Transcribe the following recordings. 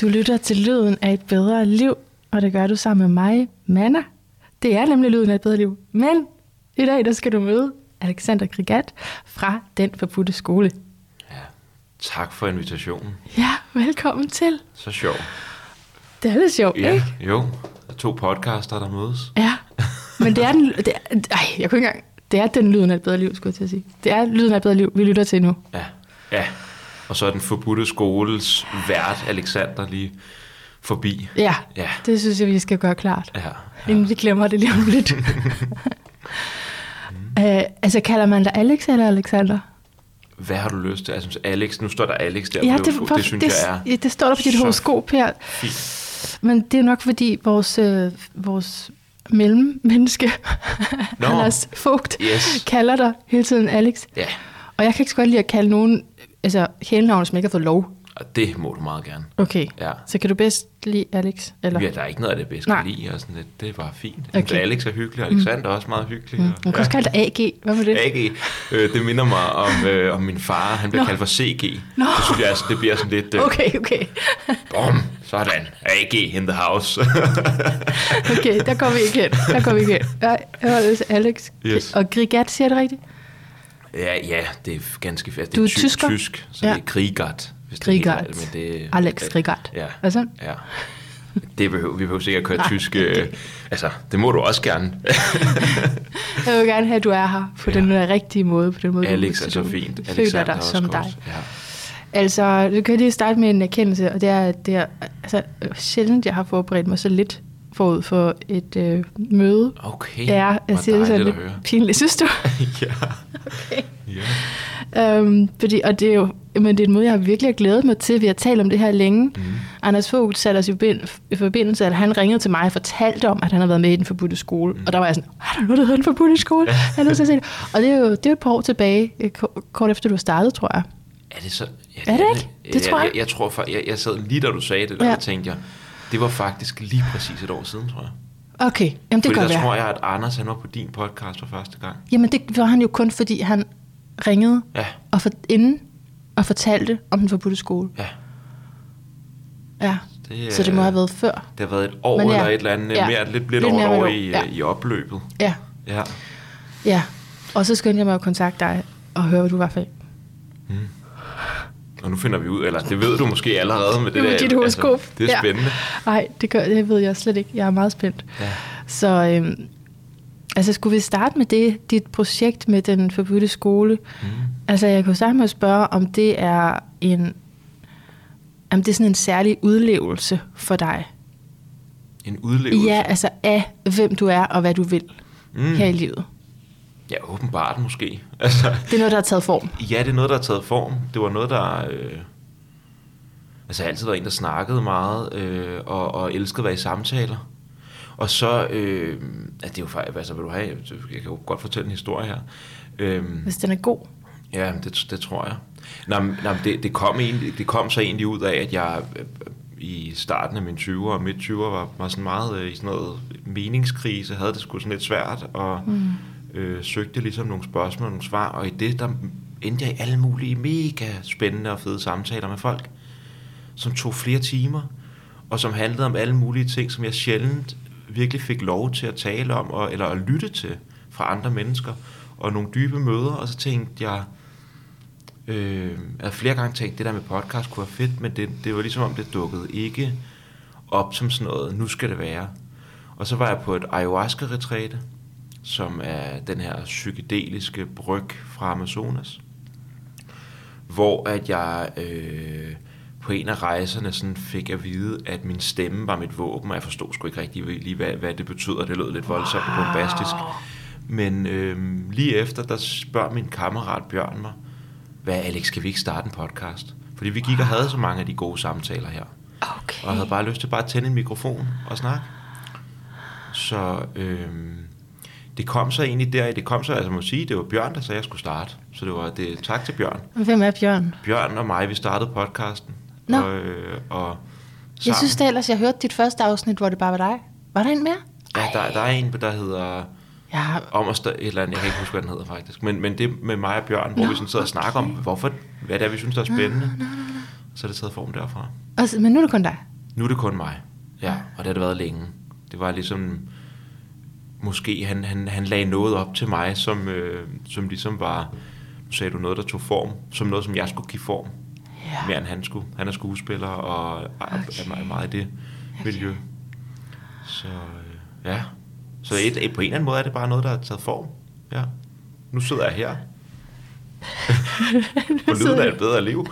Du lytter til Lyden af et bedre liv, og det gør du sammen med mig, Manna. Det er nemlig Lyden af et bedre liv. Men i dag der skal du møde Alexander Grigat fra Den Forbudte Skole. Ja. Tak for invitationen. Ja, velkommen til. Så sjov. Det er lidt sjovt, Ja, ikke? jo. Der er to podcaster, der mødes. Ja, men det er den... Det er, ej, jeg kunne ikke engang... Det er den Lyden af et bedre liv, skulle jeg til at sige. Det er Lyden af et bedre liv, vi lytter til nu. Ja. Ja. Og så er den forbudte skoles vært, Alexander, lige forbi. Ja, Ja. det synes jeg, vi skal gøre klart. Ja. Inden vi glemmer det lige om lidt. uh, altså, kalder man dig Alex eller Alexander? Hvad har du lyst til? Jeg synes, Alex, nu står der Alex der. Ja, på det, det, det synes det, jeg er ja, det står der på dit horoskop her. fint. Men det er nok fordi vores, øh, vores mellemmenneske, Nå. Anders Vogt, Yes. kalder dig hele tiden Alex. Ja, Og jeg kan ikke så godt lide at kalde nogen altså, kælenavn, som ikke har fået lov. og det må du meget gerne. Okay, Ja. så kan du bedst lide Alex? Eller? Ja, der er ikke noget af det bedste Nej. at lide, og sådan lidt. det er bare fint. Synes, Okay. Alex er hyggelig, og Alexander er også meget hyggelig. Mm. og- Man kan også kalde AG. Hvad med det? AG, øh, det minder mig om, øh, om min far. Han bliver Nå. kaldt for CG. Nå. Det synes jeg, altså, det bliver sådan lidt... Øh, Okay, okay. Bom, sådan. AG in the house. Okay, der går vi ikke hen. Der går vi ikke hen. Nej, jeg var altså Alex. Yes. Og Grigat, siger det rigtigt? Ja, ja, det er ganske fast. Det Du er ty- tysker? tysk, så Ja. det er Krigart. Hvis Grigart. Det er, men det, Alex Grigat. Ja, Altså? ja. Det behøver, vi behøver sikkert køre Nej, tysk. det- Øh, altså, det må du også gerne. Jeg vil gerne have, at du er her på Ja. den der rigtige måde. På den måde, Alex du, er så fint. Føler Alexander dig som dig. Ja. Altså, du kan lige starte med en erkendelse, og det er, at det er altså, sjældent, jeg har forberedt mig så lidt forud for et øh, møde. Okay, Ja, jeg hvor siger det sådan lidt pinligt, synes du? ja. Okay. ja. Um, fordi, og det er jo men det er en måde, jeg har virkelig glædet mig til. Vi har talt om det her længe. Mm. Anders Fogh satte os i, i forbindelse, at han ringede til mig og fortalte om, at han har været med i den forbudte skole. Mm. Og der var jeg sådan, er der noget, der hedder den forbudte skole? Jeg er nødt til at se det. Og det er jo det er et par år tilbage, øh, ko- kort efter du startede, tror jeg. Er det så? Ja, Er det ikke? Det tror jeg. Jeg, jeg tror, for, jeg, jeg sad lige da du sagde det, der ja. tænkte jeg, det var faktisk lige præcis et år siden, tror jeg. Okay, jamen det Fordi kan der være. tror jeg, at Anders han var på din podcast for første gang. Jamen det var han jo kun, fordi han ringede Ja, og for, inden og fortalte om den forbudte skole. ja. Ja, Det, så det må øh, have været før. Det har været et år Men ja. eller et eller andet, Ja. mere, lidt, lidt, Lidt over et i, år, ja. i opløbet. Ja, Ja. ja. Og så skyndte jeg mig at kontakte dig og høre, hvad du var for en. Og nu finder vi ud, eller det ved du måske allerede med det Med der. dit horoskop. Altså, det er Ja. spændende. Nej, det, gør, det ved jeg slet ikke. Jeg er meget spændt. Ja. Så øhm, altså, skulle vi starte med det, dit projekt med den forbudte skole? Mm. Altså, jeg kunne at spørge, om det er en, om det er sådan en særlig udlevelse for dig. En udlevelse. Ja, altså af, hvem du er og hvad du vil. Mm. her i livet. Ja, åbenbart måske. Altså, Det er noget, der har taget form. Ja, det er noget, der har taget form. Det var noget, der... Øh, altså, jeg har altid været en, der snakkede meget, øh, og, og elskede at være i samtaler. Og så... Øh, ja, det er jo faktisk... Altså, vil du have... Jeg kan jo godt fortælle en historie her. Øh, Hvis den er god. ja, det, det tror jeg. Nå, nå, det, det, kom egentlig, det kom så egentlig ud af, at jeg øh, i starten af mine 20'er og midt 20'er var, var sådan meget øh, i sådan noget meningskrise, havde det sgu sådan lidt svært, og mm øh, søgte ligesom nogle spørgsmål og nogle svar, og i det, der endte jeg i alle mulige mega spændende og fede samtaler med folk, som tog flere timer, og som handlede om alle mulige ting, som jeg sjældent virkelig fik lov til at tale om, og, eller at lytte til fra andre mennesker, og nogle dybe møder, og så tænkte jeg, Øh, jeg flere gange tænkt, det der med podcast kunne være fedt, men det, det var ligesom om, det dukkede ikke op som sådan noget, nu skal det være. Og så var jeg på et ayahuasca-retræte, som er den her psykedeliske bryg fra Amazonas, hvor at jeg øh, på en af rejserne sådan fik at vide, at min stemme var mit våben, og jeg forstod sgu ikke rigtig lige, hvad, hvad det betyder. Det lød lidt voldsomt og bombastisk. Men øh, lige efter, der spørger min kammerat Bjørn mig, hvad Alex, skal vi ikke starte en podcast? Fordi vi gik og havde så mange af de gode samtaler her. Okay. Og jeg havde bare lyst til bare at tænde en mikrofon og snakke. Så øhm, det kom så egentlig der, det kom så, altså må sige, det var Bjørn, der sagde, at jeg skulle starte. Så det var det, tak til Bjørn. Hvem er Bjørn? Bjørn og mig, vi startede podcasten. Nå. Og, øh, og Jeg synes da ellers, jeg hørte dit første afsnit, hvor det bare var dig. Var der en mere? ja, der, der er en, der hedder har... om at stå, et eller andet, jeg kan ikke huske, hvad den hedder faktisk. Men, men det med mig og Bjørn, hvor vi sådan sidder og snakker om, hvorfor, hvad det er, vi synes, der er spændende. Så er det taget form derfra. Og, så- men nu er det kun dig. Nu er det kun mig. Ja, og det har det været længe. Det var ligesom, måske han, han, han lagde noget op til mig, som, øh, som ligesom var, nu sagde du noget, der tog form, som noget, som jeg skulle give form, Ja. mere end han skulle. Han er skuespiller og er, er meget- meget i det miljø. Så øh, ja, så et, et, på en eller anden måde er det bare noget, der har taget form. Ja. Nu sidder jeg her. På lyden af et bedre liv.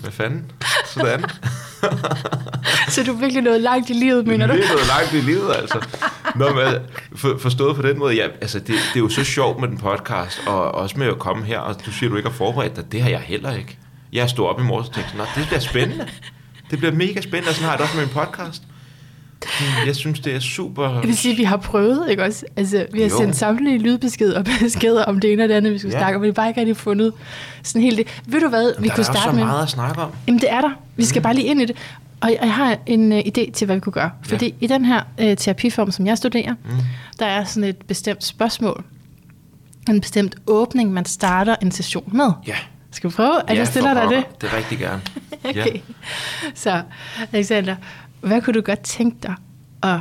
Hvad fanden? Sådan. Så du er virkelig nået langt i livet, mener du? Det er noget langt i livet, altså. Nå, men, for, forstået på den måde, ja, altså det, det er jo så sjovt med den podcast, og også med at komme her, og du siger, du ikke har forberedt dig, det har jeg heller ikke. Jeg stod op i morges og tænkte, Nå, det bliver spændende. Det bliver mega spændende, og sådan har jeg det også med en podcast. Jeg synes, det er super... Jeg vil sige, at vi har prøvet, ikke også? Altså, vi har Jo. sendt samtlige lydbeskeder og beskeder om det ene og det andet, vi skulle Ja. ja. snakke om, men vi har bare ikke rigtig fundet sådan helt det. Ved du hvad, vi der kunne er også så starte med? meget at snakke om. Jamen, det er der. Vi skal mm. bare lige ind i det. Og jeg, har en uh, idé til, hvad vi kunne gøre. Fordi i den her uh, terapiform, som jeg studerer, mm. der er sådan et bestemt spørgsmål. En bestemt åbning, man starter en session med. Ja. Skal vi prøve, at ja, jeg stiller dig det? Det er rigtig gerne. Okay. Så, Alexander, hvad kunne du godt tænke dig at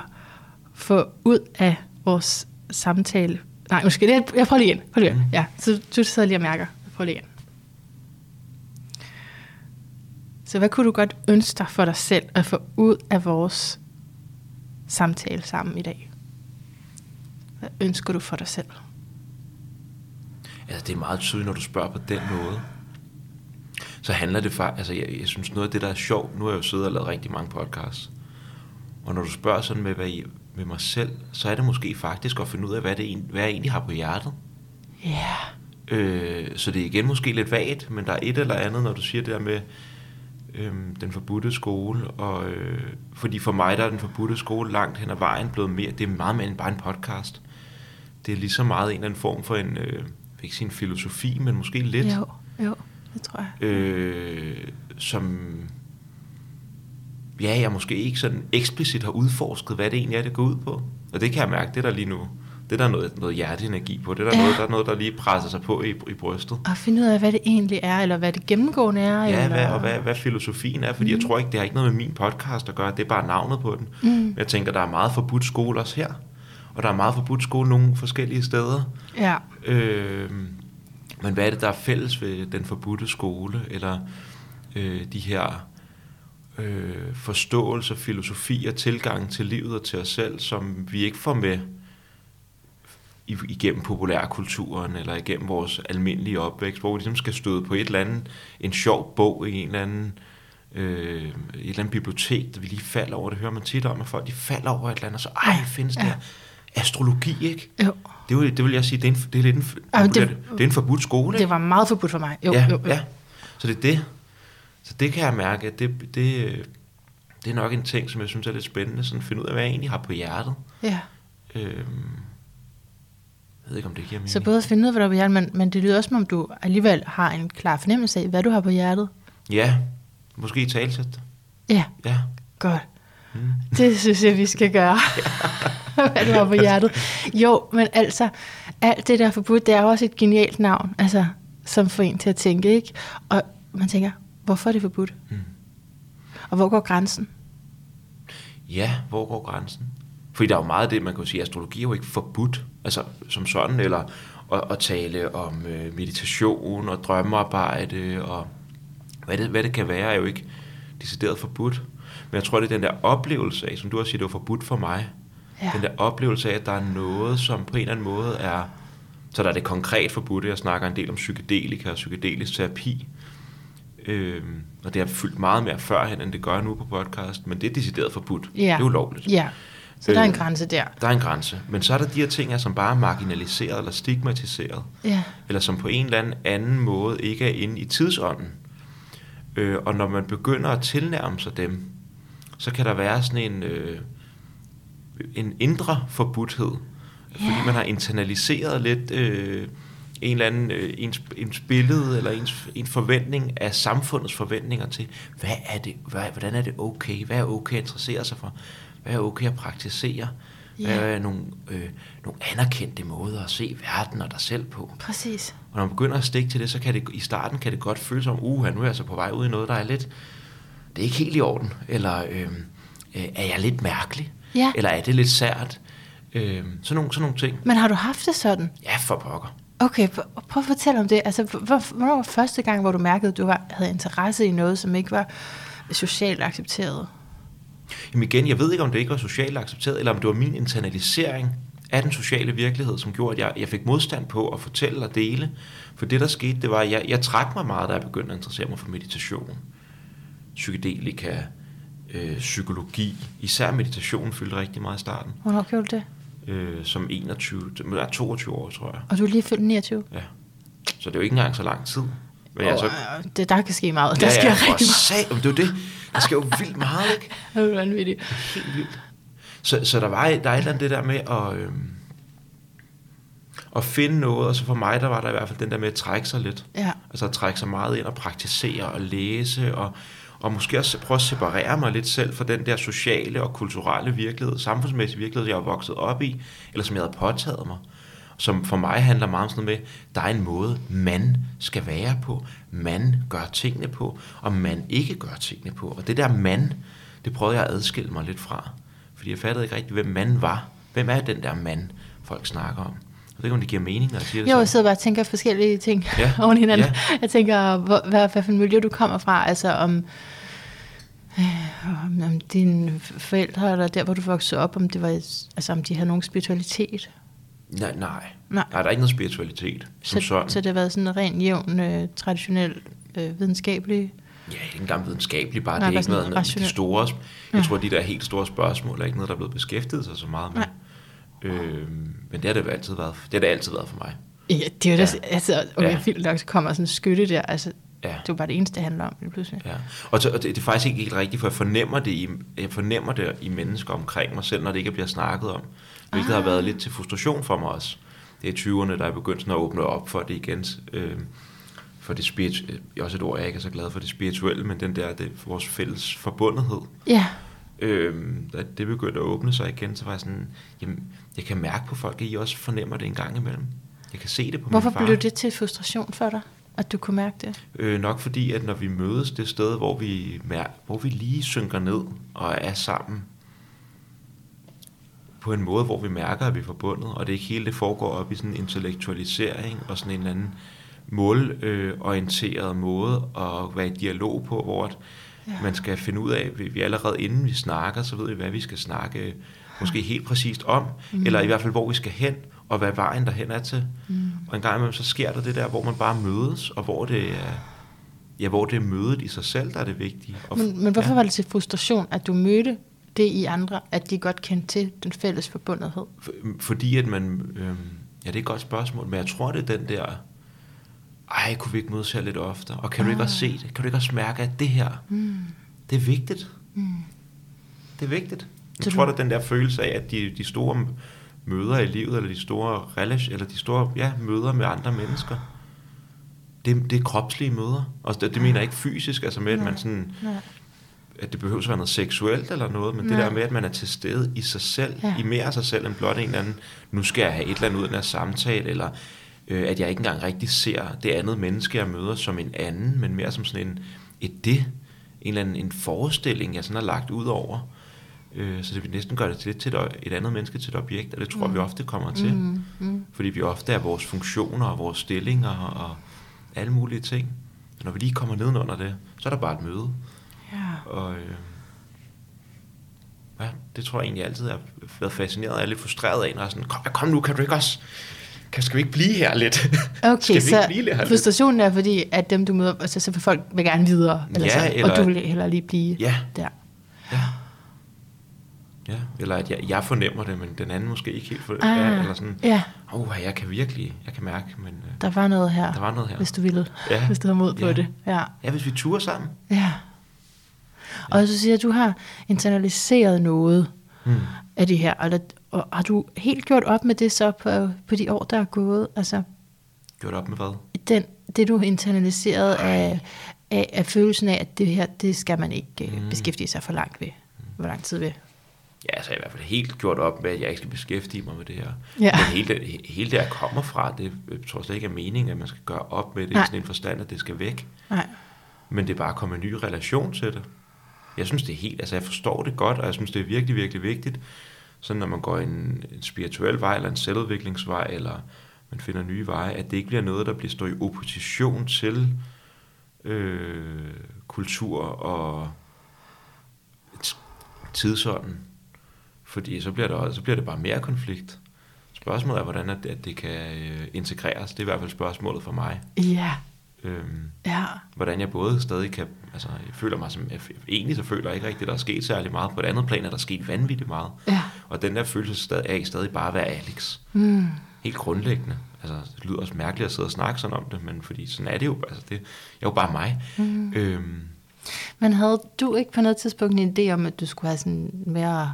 få ud af vores samtale? Nej, måske det. Jeg prøver lige igen. Prøv lige igen. Ja, så du sidder lige og mærker. Prøv lige igen. Så hvad kunne du godt ønske dig for dig selv at få ud af vores samtale sammen i dag? Hvad ønsker du for dig selv? Altså, det er meget tydeligt, når du spørger på den måde. Så handler det faktisk... Altså, jeg, jeg synes, noget af det, der er sjovt... Nu har jeg jo siddet og lavet rigtig mange podcasts. Og når du spørger sådan med, hvad I, med mig selv, så er det måske faktisk at finde ud af, hvad, det, hvad jeg egentlig har på hjertet. Ja. Yeah. Øh, så det er igen måske lidt vagt, men der er et eller andet, når du siger det der med øhm, den forbudte skole. Og, øh, fordi for mig der er den forbudte skole langt hen ad vejen blevet mere... Det er meget mere end bare en podcast. Det er lige så meget en eller anden form for en... Øh, ikke sige en filosofi, men måske lidt. Jo, jo, det tror jeg. øh, som ja, jeg måske ikke sådan eksplicit har udforsket, hvad det egentlig er, det går ud på. Og det kan jeg mærke, det er der lige nu, det er der noget, noget hjerteenergi på, det er der, Ja. noget, der er noget, der lige presser sig på i, i brystet. Og finde ud af, hvad det egentlig er, eller hvad det gennemgående er. Ja, eller... hvad, og hvad, hvad filosofien er, fordi mm. jeg tror ikke, det har ikke noget med min podcast at gøre, det er bare navnet på den. Mm. Jeg tænker, der er meget forbudt skole også her, og der er meget forbudt skole nogle forskellige steder. Ja, Øh, men hvad er det, der er fælles ved den forbudte skole, eller øh, de her øh, forståelser, filosofier, tilgang til livet og til os selv, som vi ikke får med igennem populærkulturen eller igennem vores almindelige opvækst, hvor vi ligesom skal støde på et eller andet, en sjov bog i en eller anden øh, et eller andet bibliotek, der vi lige falder over. Det hører man tit om, at folk de falder over et eller andet, og så ej, findes det her astrologi, ikke? jo. Det vil, det vil jeg sige, det er, en, det er lidt en, Ej, det, det- det, det er en forbudt skole. Det ikke? var meget forbudt for mig. Jo, ja, jo, jo. ja. Så det er det. Så det kan jeg mærke, at det, det, det er nok en ting, som jeg synes er lidt spændende, sådan at finde ud af, hvad jeg egentlig har på hjertet. ja. Øhm, jeg ved ikke, om det giver mening. Så både at finde ud af, hvad der er på hjertet, men, men det lyder også, som om du alligevel har en klar fornemmelse af, hvad du har på hjertet. Ja, måske i talsæt. det. Ja, Ja. godt. Det synes jeg, vi skal gøre. hvad du har på hjertet. Jo, men altså, alt det der er forbudt, det er jo også et genialt navn, altså, som får en til at tænke, ikke? Og man tænker, hvorfor er det forbudt? Mm. Og hvor går grænsen? Ja, hvor går grænsen? Fordi der er jo meget af det, man kan sige, astrologi er jo ikke forbudt, altså som sådan, eller at, at tale om øh, meditation og drømmearbejde, og hvad det, hvad det kan være, er jo ikke decideret forbudt. Men jeg tror, det er den der oplevelse af, som du har sagt, det var forbudt for mig, Ja. den der oplevelse af, at der er noget, som på en eller anden måde er, så der er det konkret forbudte, jeg snakker en del om psykedelika og psykedelisk terapi, Øhm, og det har fyldt meget mere førhen, end det gør nu på podcast, men det er decideret forbudt. Ja. Det er ulovligt. Ja, så der er en Øh, grænse der. Der er en grænse. Men så er der de her ting, her, som bare er marginaliseret eller stigmatiseret, Ja, eller som på en eller anden anden måde ikke er inde i tidsånden. Øh, og når man begynder at tilnærme sig dem, så kan der være sådan en, øh, en indre forbudthed, fordi Ja. man har internaliseret lidt øh, en eller anden øh, ens, ens billede eller ens, en forventning af samfundets forventninger til, hvad er det, hvad, hvordan er det okay, hvad er okay at interessere sig for, hvad er okay at praktisere, hvad Ja. er nogle, øh, nogle anerkendte måder at se verden og dig selv på. præcis. Og når man begynder at stikke til det, så kan det i starten kan det godt føles som, uh, nu er jeg altså på vej ud i noget, der er lidt det er ikke helt i orden, eller øh, øh, er jeg lidt mærkelig, Ja. eller er det lidt sært, øh, sådan, nogle, sådan nogle ting. Men har du haft det sådan? Ja, for pokker. Okay, pr- prøv at fortælle om det. Altså, hvor, hvornår var første gang, hvor du mærkede, at du var, havde interesse i noget, som ikke var socialt accepteret? Jamen igen, jeg ved ikke, om det ikke var socialt accepteret, eller om det var min internalisering af den sociale virkelighed, som gjorde, at jeg, jeg fik modstand på at fortælle og dele. For det, der skete, det var, at jeg, jeg trak mig meget, da jeg begyndte at interessere mig for meditation, psykedelika, øh, psykologi. Især meditation fyldte rigtig meget i starten. Hvornår gjorde du det? Øh, som 21, nej, 22 år, tror jeg. Og du er lige fyldt 29? Ja. Så det er jo ikke engang så lang tid. Men altså, oh, det, der kan ske meget. Der ja, sker ja, rigtig meget. sag, det er jo det. Der sker jo vildt meget, ikke? Det er vanvittigt. helt vildt. Så, så der var der er et eller andet det der med at, øhm, at finde noget, og så for mig, der var der i hvert fald den der med at trække sig lidt. Ja. Altså at trække sig meget ind og praktisere og læse, og, og måske også prøve at separere mig lidt selv fra den der sociale og kulturelle virkelighed, samfundsmæssige virkelighed, jeg er vokset op i, eller som jeg havde påtaget mig. Som for mig handler meget om sådan noget med, der er en måde, man skal være på, man gør tingene på, og man ikke gør tingene på. Og det der man, det prøvede jeg at adskille mig lidt fra. Fordi jeg fattede ikke rigtigt, hvem man var. Hvem er den der mand, folk snakker om? Jeg ved ikke, om det giver mening, når jeg siger det Jo, jeg sidder bare og tænker forskellige ting Ja, oven hinanden. ja. Jeg tænker, hvor, hvad, hvad for en miljø du kommer fra, altså om, om, om dine forældre, eller der, hvor du voksede op, om, det var, altså, om de havde nogen spiritualitet. Nej, nej. Nej. Nej, der er ikke noget spiritualitet Så, sådan. så det har været sådan en ren, jævn, øh, traditionel, øh, videnskabelig... Ja, ikke engang videnskabeligt, bare Nej, det er ikke noget, noget de store, jeg Ja. tror, de der helt store spørgsmål er ikke noget, der er blevet beskæftiget sig så meget med. Øhm, men det har det jo altid været, det har det altid været for mig. Ja, det er jo Ja. ja. altså, okay, Ja. vildt nok, så kommer sådan en skytte der, altså, Ja. det var bare det eneste, det handler om, lige pludselig. Ja. Og, så, og det, det er faktisk ikke helt rigtigt, for jeg fornemmer det i, jeg fornemmer det i mennesker omkring mig selv, når det ikke bliver snakket om. Hvilket ah. har været lidt til frustration for mig også. Det er i 20'erne, der er begyndt sådan at åbne op for det igen. Øh, for det spiritu- øh, også et ord, jeg ikke er så glad for, det spirituelle, men den der, det, vores fælles forbundethed. Ja, Øhm, da det begyndte at åbne sig igen, så var jeg sådan, jamen, jeg kan mærke på folk, at I også fornemmer det en gang imellem. Jeg kan se det på hvorfor min far. blev det til frustration for dig, at du kunne mærke det? Øh, nok fordi, at når vi mødes det sted, hvor vi, mær- hvor vi lige synker ned og er sammen, på en måde, hvor vi mærker, at vi er forbundet, og det ikke hele det foregår op i sådan en intellektualisering og sådan en eller anden målorienteret måde at være i dialog på, hvor at Ja. man skal finde ud af, vi, vi allerede inden vi snakker, så ved vi, hvad vi skal snakke måske helt præcist om, mm. eller i hvert fald, hvor vi skal hen, og hvad vejen derhen er til. Mm. Og en gang imellem, så sker der det der, hvor man bare mødes, og hvor det er, ja, hvor det er mødet i sig selv, der er det vigtige. Og, Men, men hvorfor ja, var det til frustration, at du mødte det i andre, at de godt kendte til den fælles forbundethed? for, fordi at man, øhm, ja, det er et godt spørgsmål, men jeg tror, det er den der, ej, kunne vi ikke mødes her lidt oftere? Og kan du ikke også se det? Kan du ikke også mærke, at det her, Mm. det er vigtigt? Mm. Det er vigtigt. Så Jeg du- tror, det er den der følelse af, at de, de store møder i livet, eller de store relation, eller de store ja, møder med andre mennesker, det, det er kropslige møder. Og det, det mener jeg ikke fysisk, altså med, at man sådan, Nej. at det behøver at være noget seksuelt eller noget, men Nej. det der med, at man er til stede i sig selv. Ja. i mere af sig selv end blot en eller anden, nu skal jeg have et eller andet ud af den her samtale, eller øh, at jeg ikke engang rigtig ser det andet menneske, jeg møder som en anden, men mere som sådan en, et det, en eller anden en forestilling, jeg sådan har lagt ud over. Øh, så det vil næsten gøre det til, lidt til et, et andet menneske til et objekt, og det tror mm. vi ofte kommer til. Mm. Mm. Fordi vi ofte er vores funktioner og vores stillinger og alle mulige ting. Og når vi lige kommer nedenunder det, så er der bare et møde. Ja. Og øh, ja, det tror jeg egentlig altid har været fascineret af, jeg er lidt frustreret af, når jeg sådan, kom, kom nu, kan du ikke også, kan, skal vi ikke blive her lidt? Okay, skal vi så ikke blive her lidt? frustrationen er fordi, at dem du møder, altså så vil folk vil gerne videre, eller Ja, sådan, eller- og du vil hellere lige blive Ja, der. ja. Ja, eller at jeg, jeg fornemmer det, men den anden måske ikke helt for, Ah, ja, eller sådan, ja, åh, oh, jeg kan virkelig, jeg kan mærke, men øh, der var noget her, der var noget her. hvis du ville, Ja. hvis du havde mod på Ja. det. Ja. Ja, hvis vi turer sammen. ja. Og så siger jeg, at du har internaliseret noget Hmm. af det her, eller, og har du helt gjort op med det så på, på de år, der er gået? Altså, Gjort op med hvad? den, det du har internaliseret af, af, af følelsen af, at det her, det skal man ikke Mm. mm. beskæftige sig for langt ved. Hvor lang tid ved? Ja, så har jeg i hvert fald helt gjort op med, at jeg ikke skal beskæftige mig med det her. Ja. Men hele, det- hele det, jeg kommer fra, det jeg tror slet ikke er meningen, at man skal gøre op med det Nej. i sådan en forstand, at det skal væk. Nej. Men det er bare at komme en ny relation til det. Jeg synes, det er helt, altså jeg forstår det godt, og jeg synes, det er virkelig, virkelig vigtigt, så når man går en, en spirituel vej, eller en selvudviklingsvej, eller man finder nye veje, at det ikke bliver noget, der bliver stå i opposition til øh, kultur og tidsånden. Fordi så bliver, der, så bliver det bare mere konflikt. Spørgsmålet er, hvordan at, at det kan øh, integreres. Det er i hvert fald spørgsmålet for mig. Ja. Øhm, Ja. hvordan jeg både stadig kan, altså jeg føler mig som, jeg, egentlig så føler jeg ikke rigtigt, at der er sket særlig meget. På et andet plan er der sket vanvittigt meget. Ja. Og den der følelse stadig, af stadig bare at være Alex. Mm. Helt grundlæggende. Altså, det lyder også mærkeligt at sidde og snakke sådan om det, men fordi sådan er det jo. Altså, det, jeg er jo bare mig. Mm. Øhm, Men havde du ikke på noget tidspunkt en idé om, at du skulle have sådan mere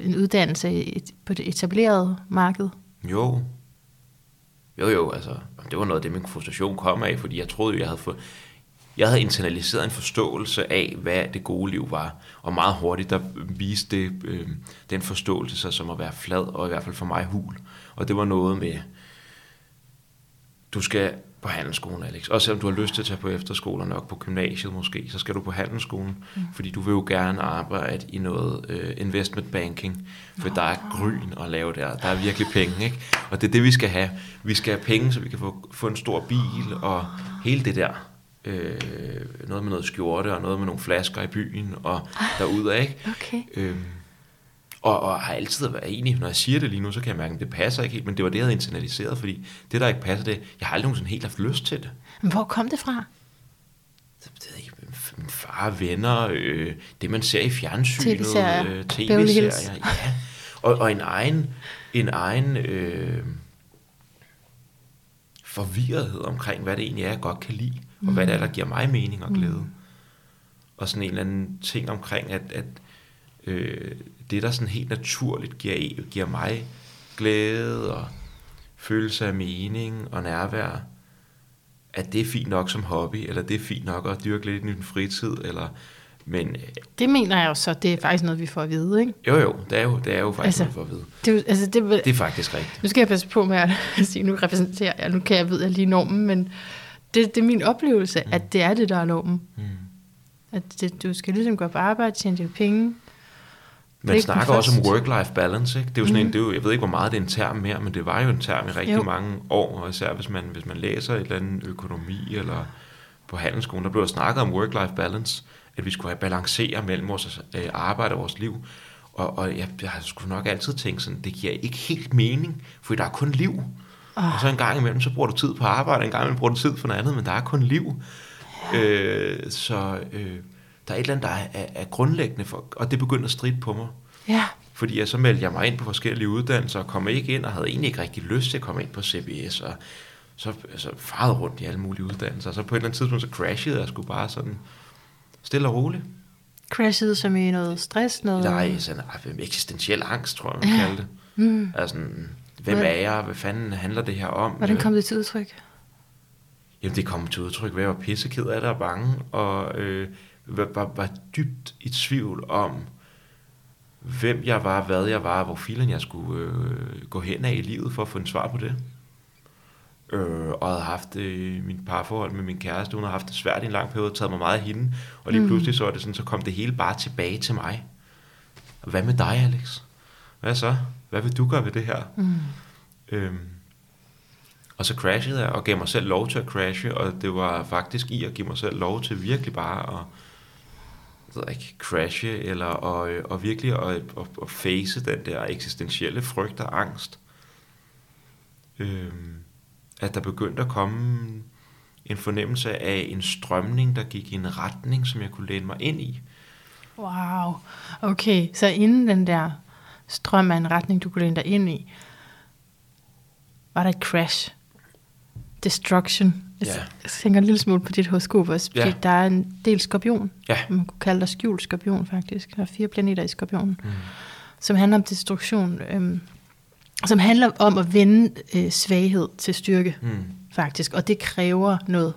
en uddannelse på det etablerede marked? jo. Jo, jo, altså, det var noget af det, min frustration kom af, fordi jeg troede jeg havde fået, jeg havde internaliseret en forståelse af, hvad det gode liv var, og meget hurtigt, der viste det, øh, den forståelse sig som at være flad, og i hvert fald for mig hul. Og det var noget med, du skal på handelsskolen, Alex. Også selvom du har lyst til at tage på efterskole og nok på gymnasiet måske, så skal du på handelsskolen, mm. fordi du vil jo gerne arbejde i noget øh, investment banking, for oh. der er gryn at lave der. Der er virkelig penge, ikke? Og det er det, vi skal have. Vi skal have penge, så vi kan få, få en stor bil og hele det der. Øh, noget med noget skjorte og noget med nogle flasker i byen og derudad, ikke? Okay. Øhm, og, og har altid været enig, når jeg siger det lige nu, så kan jeg mærke, at det passer ikke helt, men det var det, jeg havde internaliseret, fordi det, der ikke passer, det jeg har aldrig nogensinde helt haft lyst til det. Men hvor kom det fra? Det ved jeg ikke, min far, venner, øh, det man ser i fjernsynet, TV-serier. øh, tv-serier, ja. Og, og en egen, en egen øh, forvirrethed omkring, hvad det egentlig er, jeg godt kan lide, og hvad det er, der giver mig mening og glæde. Og sådan en eller anden ting omkring, at, at øh, det, der sådan helt naturligt giver, giver mig glæde og følelse af mening og nærvær, at det er fint nok som hobby, eller det er fint nok at dyrke lidt i din fritid, eller, men Det mener jeg jo så, det er faktisk noget, vi får at vide, ikke? jo jo, det er jo, det er jo faktisk Altså, noget for at vide. Det, er altså, det, Det er faktisk rigtigt. Nu skal jeg passe på med at sige, nu repræsenterer jeg, nu kan jeg ved jeg lige normen, men det, det er min oplevelse, mm. at det er det, der er normen. Mm. At det, du skal ligesom gå på arbejde, tjene dine penge. Man Læg snakker også om work-life balance, ikke? Det er jo sådan mm. en, det er jo, jeg ved ikke, hvor meget det er en term mere, men det var jo en term i rigtig Jo. mange år, og især hvis man, hvis man læser et eller andet økonomi eller på handelsskolen, der blev der snakket om work-life balance, at vi skulle have balancere mellem vores øh, arbejde og vores liv. Og, og jeg, jeg har sgu nok altid tænkt sådan, det giver ikke helt mening, for der er kun liv. Oh. Og så en gang imellem, så bruger du tid på arbejde, en gang imellem bruger du tid for noget andet, men der er kun liv. Øh, så øh, der er et eller andet, der er, er, er grundlæggende, for, og det begyndte at stride på mig. Ja, Fordi jeg så meldte jeg mig ind på forskellige uddannelser, og kom ikke ind, og havde egentlig ikke rigtig lyst til at komme ind på CBS, og så altså, farede rundt i alle mulige uddannelser. Og så på et eller andet tidspunkt, så crashede jeg sgu bare sådan stille og roligt. crashede som i noget stress, noget... Nej, sådan ej, eksistentiel angst, tror jeg, man kalder det. Mm. Altså, hvem Hvad- er jeg? Hvad fanden handler det her om? Hvordan kom det til udtryk? Jamen, det kom til udtryk ved, at jeg var pisseked af det og bange, og øh, var, var, var dybt i tvivl om, hvem jeg var, hvad jeg var, hvor filen jeg skulle øh, gå hen af i livet for at få en svar på det. Øh, og havde haft øh, min parforhold med min kæreste, hun har haft det svært i en lang periode, taget mig meget af hende, og lige Mm. pludselig så var det sådan, så kom det hele bare tilbage til mig. Hvad med dig, Alex? Hvad så? Hvad vil du gøre ved det her? Mm. Øhm, og så crashede jeg og gav mig selv lov til at crashe, og det var faktisk i at give mig selv lov til virkelig bare at jeg ikke, crashe, eller og, øh, og virkelig at, at, at face den der eksistentielle frygt og angst. Øhm, at der begyndte at komme en fornemmelse af en strømning, der gik i en retning, som jeg kunne læne mig ind i. Wow. Okay, så inden den der strøm af en retning, du kunne læne dig ind i, var der et crash. Destruction. Jeg Ja. tænker en lille smule på dit horoskop også, fordi Ja. der er en del skorpion. Ja. Man kunne kalde dig skjult skorpion faktisk. Der er fire planeter i skorpionen, Mm. som handler om destruktion. Øhm, som handler om at vende øh, svaghed til styrke, Mm. faktisk. Og det kræver noget,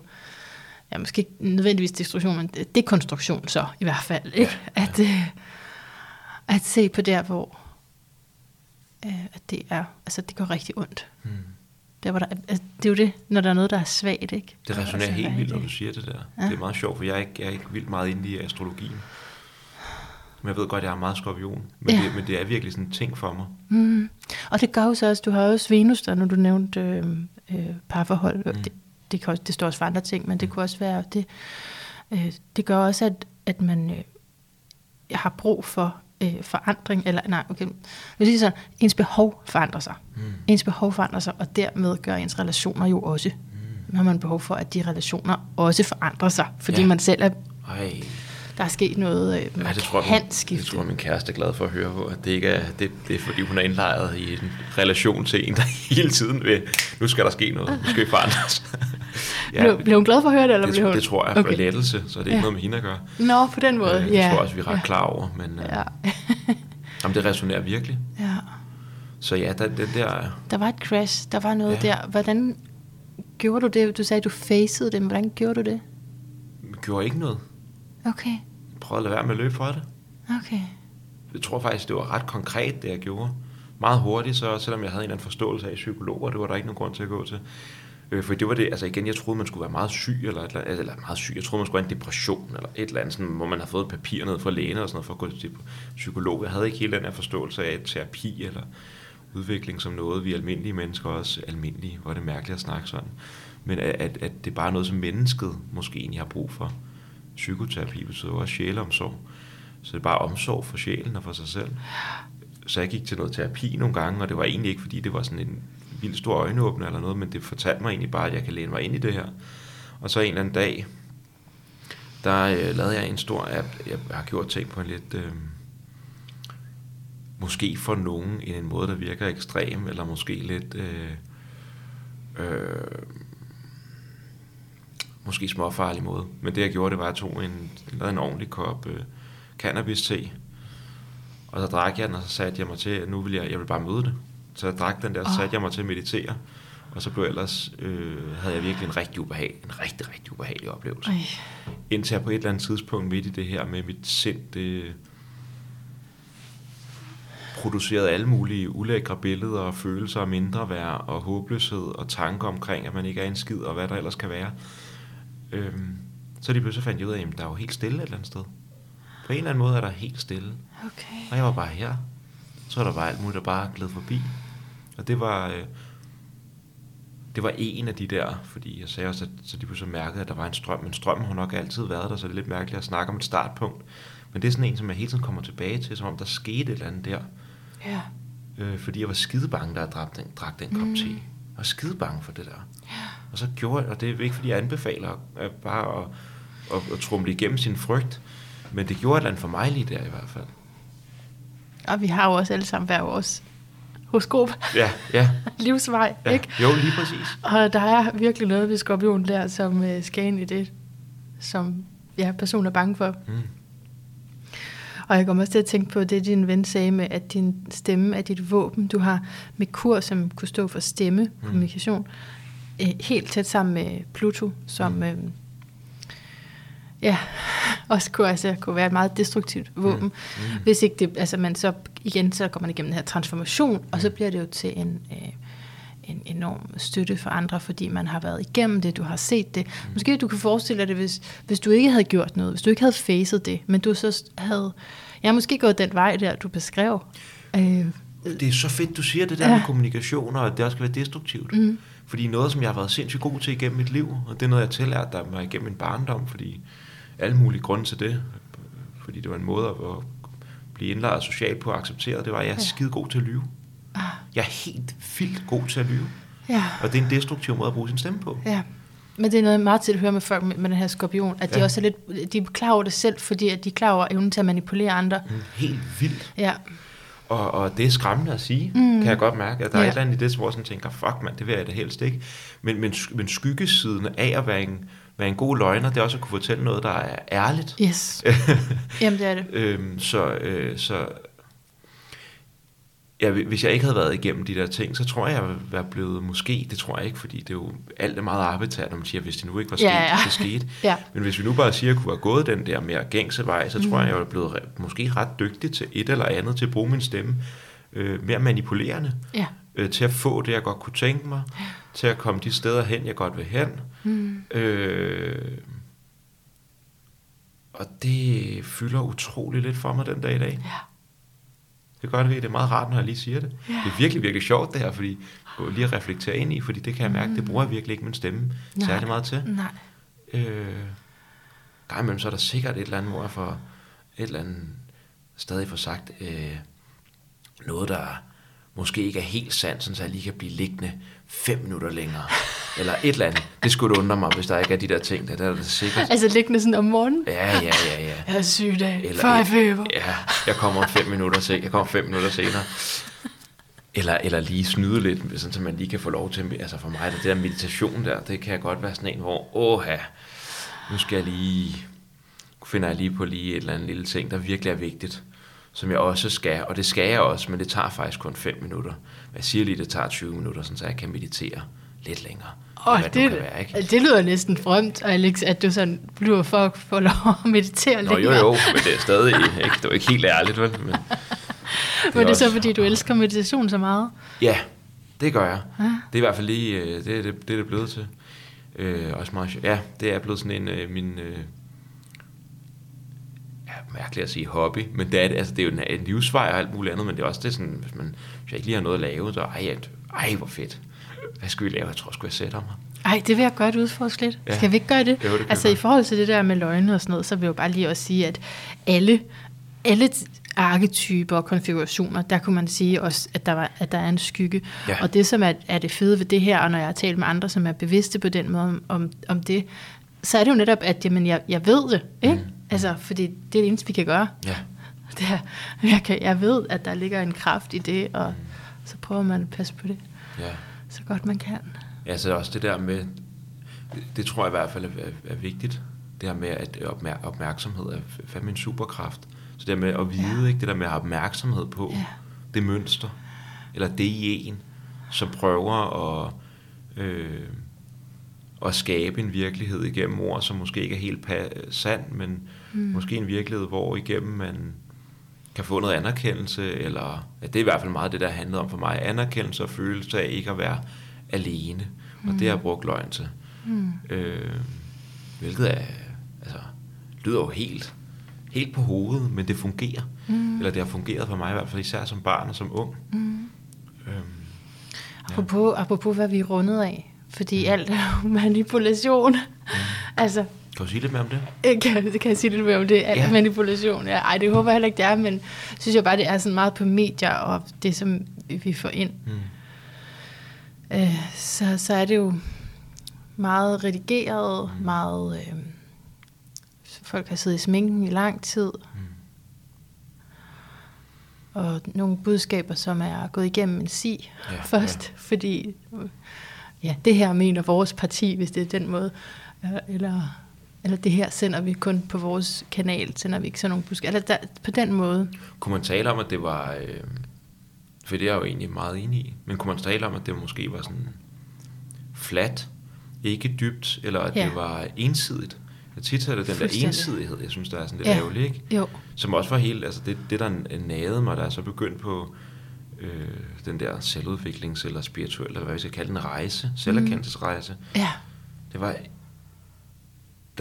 ja, måske ikke nødvendigvis destruktion, men dekonstruktion så i hvert fald. Ikke? Ja, At, øh, at se på der, hvor øh, at det er, altså det går rigtig ondt. Mm. Der, hvor der, altså, det er jo det, når der er noget, der er svagt, ikke? Det resonerer Altså, helt vildt, når du siger det der. Ja. Det er meget sjovt, for jeg er ikke, jeg er ikke vildt meget inde i astrologien. Men jeg ved godt, at jeg er meget skorpion. Men, Ja. ja. det, men det er virkelig sådan en ting for mig. Mm. Og det gør jo så også, du har også Venus der, når du nævnte øh, øh, parforhold. Mm. Det, det, kan også, det står også for andre ting, men det kunne også være, det, øh, det gør også, at, at man øh, har brug for øh, forandring, eller nej, okay, vil sige sådan, ens behov forandrer sig. Mm. Ens behov forandrer sig, og dermed gør ens relationer jo også. Mm. har man behov for, at de relationer også forandrer sig, fordi. Ja. man selv er, Ej, der er sket noget øh, ja, det tror jeg, markant skifte. det tror jeg, min kæreste er glad for at høre på. At det ikke er, det, det er fordi, hun er indlejret i en relation til en, der hele tiden vil, nu skal der ske noget, nu skal vi forandres. blev, blev hun glad for at høre det, eller det, blev hun? det tror jeg, for lettelse, så det er ikke Ja. noget med hende at gøre. Nå, på den måde, Øh, det ja. tror jeg også, vi er ret ja. klar over, men øh, Ja. jamen, det resonerer virkelig. ja. Så ja, der, den der, Der var et crash, der var noget ja. Ja. der. Hvordan gjorde du det? Du sagde, du facede det, men hvordan gjorde du det? gjorde ikke noget. Okay, Jeg prøvede at lade være med at løbe fra det. okay. Jeg tror faktisk, det var ret konkret, det jeg gjorde. Meget hurtigt, så selvom jeg havde en eller anden forståelse af psykologer, det var der ikke nogen grund til at gå til. Øh, for det var det, altså igen, jeg troede, man skulle være meget syg, eller, eller, eller meget syg. Jeg troede, man skulle have en depression, eller et eller andet, sådan, hvor man har fået et papir ned fra lægen, og sådan noget, for at gå til psykolog. Jeg havde ikke helt den her forståelse af terapi, eller udvikling som noget, vi almindelige mennesker også almindelige, hvor er det mærkeligt at snakke sådan. Men at, at, det er bare noget, som mennesket måske egentlig har brug for. Psykoterapi betyder jo også sjæleomsorg. Så det er bare omsorg for sjælen og for sig selv. Så jeg gik til noget terapi nogle gange, og det var egentlig ikke, fordi det var sådan en vild stor øjenåbner eller noget, men det fortalte mig egentlig bare, at jeg kan læne mig ind i det her. Og så en eller anden dag, der øh, lavede jeg en stor app. Jeg har gjort ting på en lidt... Øh, måske for nogen en, en måde, der virker ekstrem, eller måske lidt... Øh, øh, måske småfarlig måde. Men det jeg gjorde, det var, at jeg tog en, lavede en ordentlig kop øh, cannabis-te, og så drak jeg den, og så satte jeg mig til, at nu vil jeg, jeg vil bare møde det. Så jeg drak den der, så Åh. satte jeg mig til at meditere, og så blev jeg ellers, øh, havde jeg virkelig en rigtig ubehag, en rigtig, rigtig ubehagelig oplevelse. Ej. Indtil jeg på et eller andet tidspunkt midt i det her med mit sind, det producerede alle mulige ulækre billeder og følelser af mindre værd og håbløshed og tanker omkring, at man ikke er en skid og hvad der ellers kan være. Øhm, så lige pludselig fandt jeg ud af, at der er jo helt stille et eller andet sted. På en eller anden måde er der helt stille. Okay. Og jeg var bare her. Så er der bare alt muligt, der bare gled forbi. Og det var... Øh, det var en af de der, fordi jeg sagde også, at så de pludselig mærkede, at der var en strøm, men strømmen har nok altid været der, så det er lidt mærkeligt at snakke om et startpunkt. Men det er sådan en, som jeg hele tiden kommer tilbage til, som om der skete et eller andet der. Ja. Øh, fordi jeg var skide bange, da jeg drak den, drak den kop te. Jeg var skide bange for det der. Og så gjorde jeg, og det er ikke fordi jeg anbefaler at bare at, at, at trumle igennem sin frygt, men det gjorde et eller andet for mig lige der i hvert fald. Og vi har jo også alle sammen hver vores horoskop, Ja, ja. livsvej, ja. ikke? Jo, lige præcis. Og der er virkelig noget ved skorpion der, som øh, skal ind i det, som ja, personen er bange for. Mm. Og jeg kommer også til at tænke på det, din ven sagde med, at din stemme er dit våben. Du har Merkur, som kunne stå for stemme, Mm. kommunikation, øh, helt tæt sammen med Pluto, som Mm. øh, ja, også kunne, altså, kunne være et meget destruktivt våben. Mm. Mm. Hvis ikke det, altså man så igen, så går man igennem den her transformation, og så Mm. bliver det jo til en, øh, en enorm støtte for andre, fordi man har været igennem det, du har set det. Mm. Måske du kan forestille dig det, hvis, hvis du ikke havde gjort noget, hvis du ikke havde facet det, men du så havde, ja, måske gået den vej der, du beskrev. Øh, Det er så fedt, du siger det der Ja. med kommunikation, og at det også skal være destruktivt. Mm. Fordi noget, som jeg har været sindssygt god til igennem mit liv, og det er noget, jeg tillærte der mig igennem min barndom, fordi alle mulige grunde til det, fordi det var en måde at blive indlejret socialt på og accepteret, det var, at jeg er Ja. skide god til at lyve. ah, Jeg er helt vildt god til at lyve. ja, Og det er en destruktiv måde at bruge sin stemme på. ja. Men det er noget meget til at høre med folk med, med den her skorpion, at de Ja. også er lidt, de er klar over det selv, fordi at de er klar over evnen til at manipulere andre. Mm, Helt vildt. Ja, Og, og det er skræmmende at sige, Mm. kan jeg godt mærke. At der ja. er et eller andet i det, hvor jeg sådan tænker, fuck mand, det vil jeg da helst ikke. Men, men, men skyggesiden af at være en, være en god løgner, det er også at kunne fortælle noget, der er ærligt. yes. Jamen det er det. øhm, så, øh, så ja, hvis jeg ikke havde været igennem de der ting, så tror jeg, jeg ville være blevet måske, det tror jeg ikke, fordi det er jo alt er meget arbitrært, når man siger, hvis det nu ikke var sket, Ja, ja. det skete. Ja. Men hvis vi nu bare siger, at jeg kunne have gået den der mere gængse vej, så tror Mm. jeg, jeg er blevet måske ret dygtig til et eller andet, til at bruge min stemme øh, mere manipulerende. Ja. øh, til at få det, jeg godt kunne tænke mig, ja. til at komme de steder hen, jeg godt vil hen. Mm. Øh, og det fylder utrolig lidt for mig den dag i dag. Ja. Det gør det, det er meget rart, når jeg lige siger det. Ja. Det er virkelig, virkelig sjovt det her, fordi gå lige at reflektere ind i, fordi det kan jeg mærke, det bruger jeg virkelig ikke min stemme Nej. særlig meget til. Nej. Øh, gang imellem, så er der sikkert et eller andet, hvor jeg får et eller andet stadig får sagt øh, noget, der måske ikke er helt sandt, sådan så jeg lige kan blive liggende fem minutter længere. Eller et eller andet. Det skulle undre mig, hvis der ikke er de der ting, der, der er det sikkert. Altså liggende sådan om morgenen. Ja, ja, ja, ja. Jeg er syg dag, Eller- før jeg føber. Ja, jeg kommer om fem minutter senere. Jeg kommer fem minutter senere. Eller, eller lige snyde lidt, sådan, så man lige kan få lov til, altså for mig, det der meditation der, det kan godt være sådan en, hvor, åh nu skal jeg lige, finder jeg lige på lige et eller andet lille ting, der virkelig er vigtigt, som jeg også skal, og det skal jeg også, men det tager faktisk kun 5 minutter. Jeg siger lige, det tager 20 minutter, sådan, så jeg kan meditere lidt længere. Hvad det, kan være, ikke? det lyder næsten frømt, Alex, at du sådan bliver for at få lov at meditere Nå, jo, længere. jo, men det er stadig ikke, det var ikke helt ærligt, vel? Men, det Men det er så, fordi du elsker meditation så meget. Ja, det gør jeg. Ja. Det er i hvert fald lige, øh, det er det, det, er det blevet til. Øh, også meget, ja, det er blevet sådan en, øh, min, øh, mærkeligt at sige hobby, men det er, altså, det er jo en, livsvej og alt muligt andet, men det er også det sådan, hvis man hvis jeg ikke lige har noget at lave, så ej, ej hvor fedt. Hvad skal vi lave? Jeg tror, sgu jeg sætter mig. Ej, det vil jeg godt udforske lidt. Ja. Skal vi ikke gøre det? Jo, det altså i forhold til det der med løgne og sådan noget, så vil jeg jo bare lige også sige, at alle, alle arketyper og konfigurationer, der kunne man sige også, at der, var, at der er en skygge. Ja. Og det, som er, er det fede ved det her, og når jeg har talt med andre, som er bevidste på den måde om, om, om det, så er det jo netop, at jamen, jeg, jeg ved det. Ikke? Mm. Altså, fordi det er det eneste, vi kan gøre. Ja, Det er, jeg, kan, jeg ved, at der ligger en kraft i det, og så prøver man at passe på det, ja. så godt man kan. Ja, så også det der med, det, tror jeg i hvert fald er, er, vigtigt, det her med, at opmær, opmærksomhed er fandme en superkraft. Så det der med at vide, ja. ikke, det der med at have opmærksomhed på Ja. det mønster, eller det i en, som prøver at, øh, at skabe en virkelighed igennem ord, som måske ikke er helt pa- sand, men mm. måske en virkelighed, hvor igennem man kan få noget anerkendelse, eller ja, det er i hvert fald meget det, der handlede om for mig, anerkendelse og følelse af ikke at være alene. Og det har jeg brugt løgn til. Mm. Øh, hvilket er, altså, lyder jo helt, helt på hovedet, men det fungerer. Mm. Eller det har fungeret for mig i hvert fald, især som barn og som ung. Mm. Øhm, Apropos, apropos hvad vi er rundet af, fordi Mm. alt er manipulation. altså, kan du sige lidt mere om det? jeg kan, det kan jeg sige lidt mere om det, alt Ja. er manipulation. Ja, ej, det håber jeg heller ikke, det er, men synes jeg bare, det er sådan meget på medier, og det, som vi får ind. Mm. Øh, så, så er det jo meget redigeret, Mm. meget... Øh, folk har siddet i sminken i lang tid, Mm. og nogle budskaber, som er gået igennem en si Ja, først, ja. fordi øh, ja, det her mener vores parti, hvis det er den måde, øh, eller, eller det her sender vi kun på vores kanal, sender vi ikke sådan nogle budskaber, eller der, på den måde. Kunne man tale om, at det var... Øh, for det er jeg jo egentlig meget enig i. Men kunne man tale om, at det måske var sådan flat, ikke dybt, eller at Ja. det var ensidigt? Jeg tit er det den der ensidighed, jeg synes, der er sådan lidt Ja. ærgerlig, ikke? Jo, Som også var helt, altså det, det der nagede mig, der er så begyndt på øh, den der selvudviklings- eller spirituelle, eller hvad vi skal kalde den, rejse, selverkendelsesrejse. ja, Det var,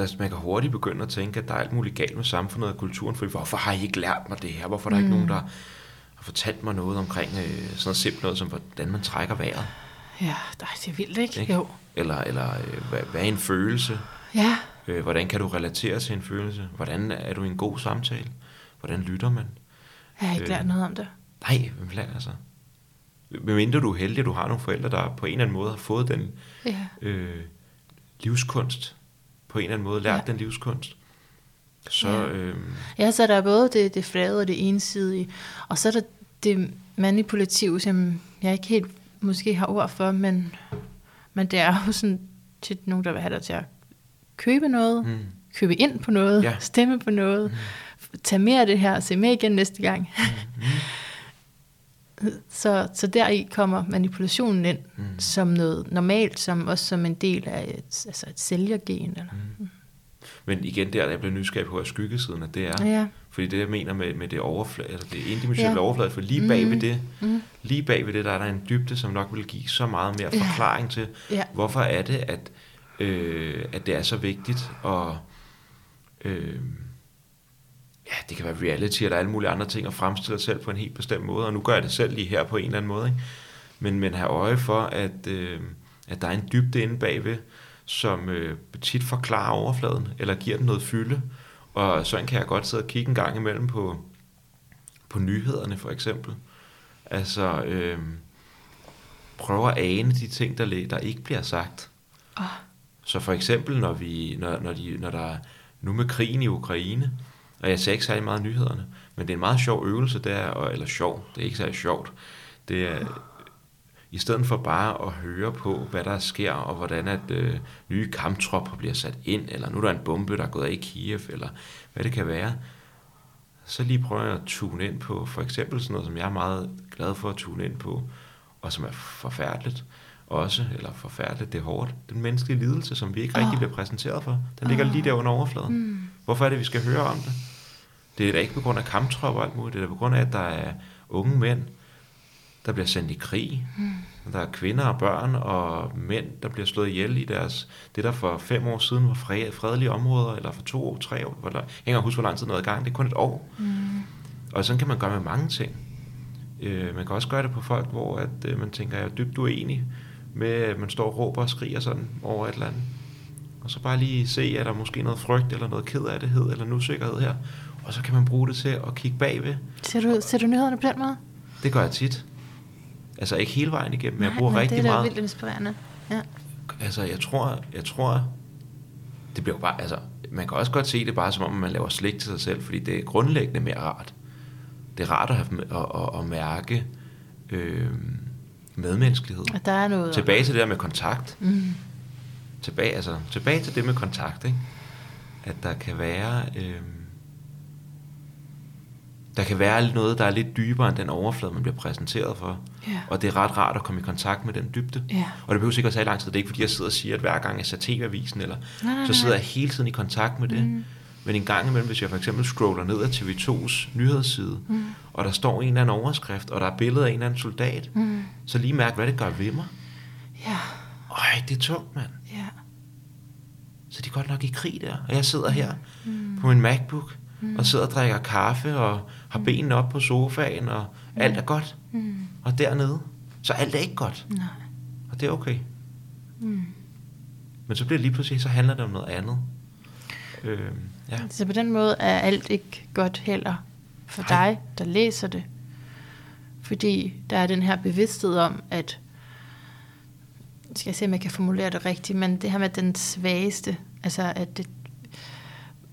der, man kan hurtigt begynde at tænke, at der er alt muligt galt med samfundet og kulturen, for hvorfor har I ikke lært mig det her? Hvorfor er der mm. ikke nogen, der har fortalt mig noget omkring øh, sådan noget simpelt noget, som hvordan man trækker vejret? ja, det er vildt, ikke? Ikke? Jo, Eller, eller øh, hvad, hvad er en følelse? ja, Øh, hvordan kan du relatere til en følelse? Hvordan er du i en god samtale? Hvordan lytter man? jeg har ikke Øh. lært noget om det. Nej, hvem lærer altså? Medmindre du er heldig, at du har nogle forældre, der på en eller anden måde har fået den Ja, øh, livskunst, på en eller anden måde lært ja. Den livskunst, så Ja. øh, Ja, så der er både det, det flade og det ensidige, og så er der det manipulative, som jeg ikke helt måske har ord for, men, men det er jo sådan til nogen, der vil have dig til at købe noget, mm, købe ind på noget, Ja. ja. stemme på noget, mm. tage mere af det her, se med igen næste gang. mm, Så, så deri kommer manipulationen ind Mm. som noget normalt, som også som en del af et, altså et sælgergen. Eller. mm. Men igen, der er jeg blevet nysgerrig på, at skyggesiden af det er. Ja. Fordi det, jeg mener med, med det overflade, altså det indimensionelle Ja. overflade, for lige bag ved Mhm. det, Mm. lige bag ved det, der er der en dybde, som nok vil give så meget mere Ja. forklaring til, Ja. hvorfor er det, at, øh, at det er så vigtigt, og øh, ja, det kan være reality, eller alle mulige andre ting, at fremstille sig selv på en helt bestemt måde, og nu gør jeg det selv lige her på en eller anden måde, ikke? Men, men have øje for, at, øh, at der er en dybde inde bagved, som øh, tit forklarer overfladen, eller giver den noget fylde, og sådan kan jeg godt sidde og kigge en gang imellem på, på nyhederne for eksempel. Altså, øh, prøve at ane de ting, der, der ikke bliver sagt. Oh. Så for eksempel, når, vi, når, når, de, når der er nu med krigen i Ukraine, og jeg ser ikke særlig meget nyhederne, men det er en meget sjov øvelse, er, og- eller sjov, det er ikke særlig sjovt, det er, i stedet for bare at høre på, hvad der sker, og hvordan at øh, nye kamptropper bliver sat ind, eller nu er der en bombe, der er gået af i Kiev, eller hvad det kan være, så lige prøver jeg at tune ind på, for eksempel sådan noget, som jeg er meget glad for at tune ind på, og som er forfærdeligt også, eller forfærdeligt, det er hårdt, den menneskelige lidelse, som vi ikke rigtig Åh. bliver præsenteret for, den ligger Åh. lige der under overfladen. Mm. Hvorfor er det, vi skal høre om det? Det er da ikke på grund af kamptropper og alt muligt, det er da på grund af, at der er unge mænd, der bliver sendt i krig. Mm. Der er kvinder og børn og mænd, der bliver slået ihjel i deres, det der for fem år siden var fred, fredelige områder, eller for to år, tre år, eller, jeg kan ikke huske, hvor lang tid noget i gang, det er kun et år. Mm. Og sådan kan man gøre med mange ting. Øh, man kan også gøre det på folk, hvor at, øh, man tænker, jeg er dybt uenig med, at man står og råber og skriger sådan over et eller andet. Og så bare lige se, at der er måske noget frygt, eller noget ked af det, eller en usikkerhed her. Og så kan man bruge det til at kigge bagved. Ser du, ser du nyhederne på den måde? Det gør jeg tit. Altså ikke hele vejen igennem, men jeg Nej, bruger men rigtig det er meget. vildt inspirerende. Ja. Altså, jeg tror, jeg tror, det bliver bare, altså, man kan også godt se det bare som om, man laver slik til sig selv, fordi det er grundlæggende mere rart. Det er rart at, have, at, at, at mærke øh, medmenneskelighed. At der er noget... Tilbage til det der med kontakt. Mm. Tilbage, altså, tilbage til det med kontakt, ikke? At der kan være... Øh, der kan være noget, der er lidt dybere end den overflade, man bliver præsenteret for. Ja. Og det er ret rart at komme i kontakt med den dybde. Ja. Og det behøver sikkert tage lang tid. Det er ikke fordi, jeg sidder og siger, at hver gang jeg ser TV-avisen, eller, Nej, nej, så sidder jeg hele tiden i kontakt med det. Mm. Men en gang imellem, hvis jeg for eksempel scroller ned ad TV2's nyhedsside, Mm. og der står en eller anden overskrift, og der er billeder af en eller anden soldat, Mm. så lige mærke, hvad det gør ved mig. Ja. Øj, det er tungt, mand. Ja. Så de er godt nok i krig der. Og jeg sidder her Mm. på min MacBook, Mm. og sidder og drikker kaffe, og har benene op på sofaen, og alt er godt. Mm. Og dernede, så alt er ikke godt. Nej. Og det er okay. Mm. Men så bliver det lige pludselig, så handler det om noget andet. Øh, ja. Så på den måde er alt ikke godt heller for Nej. dig, der læser det. Fordi der er den her bevidsthed om, at skal jeg se, om jeg kan formulere det rigtigt, men det her med den svageste, altså at, det,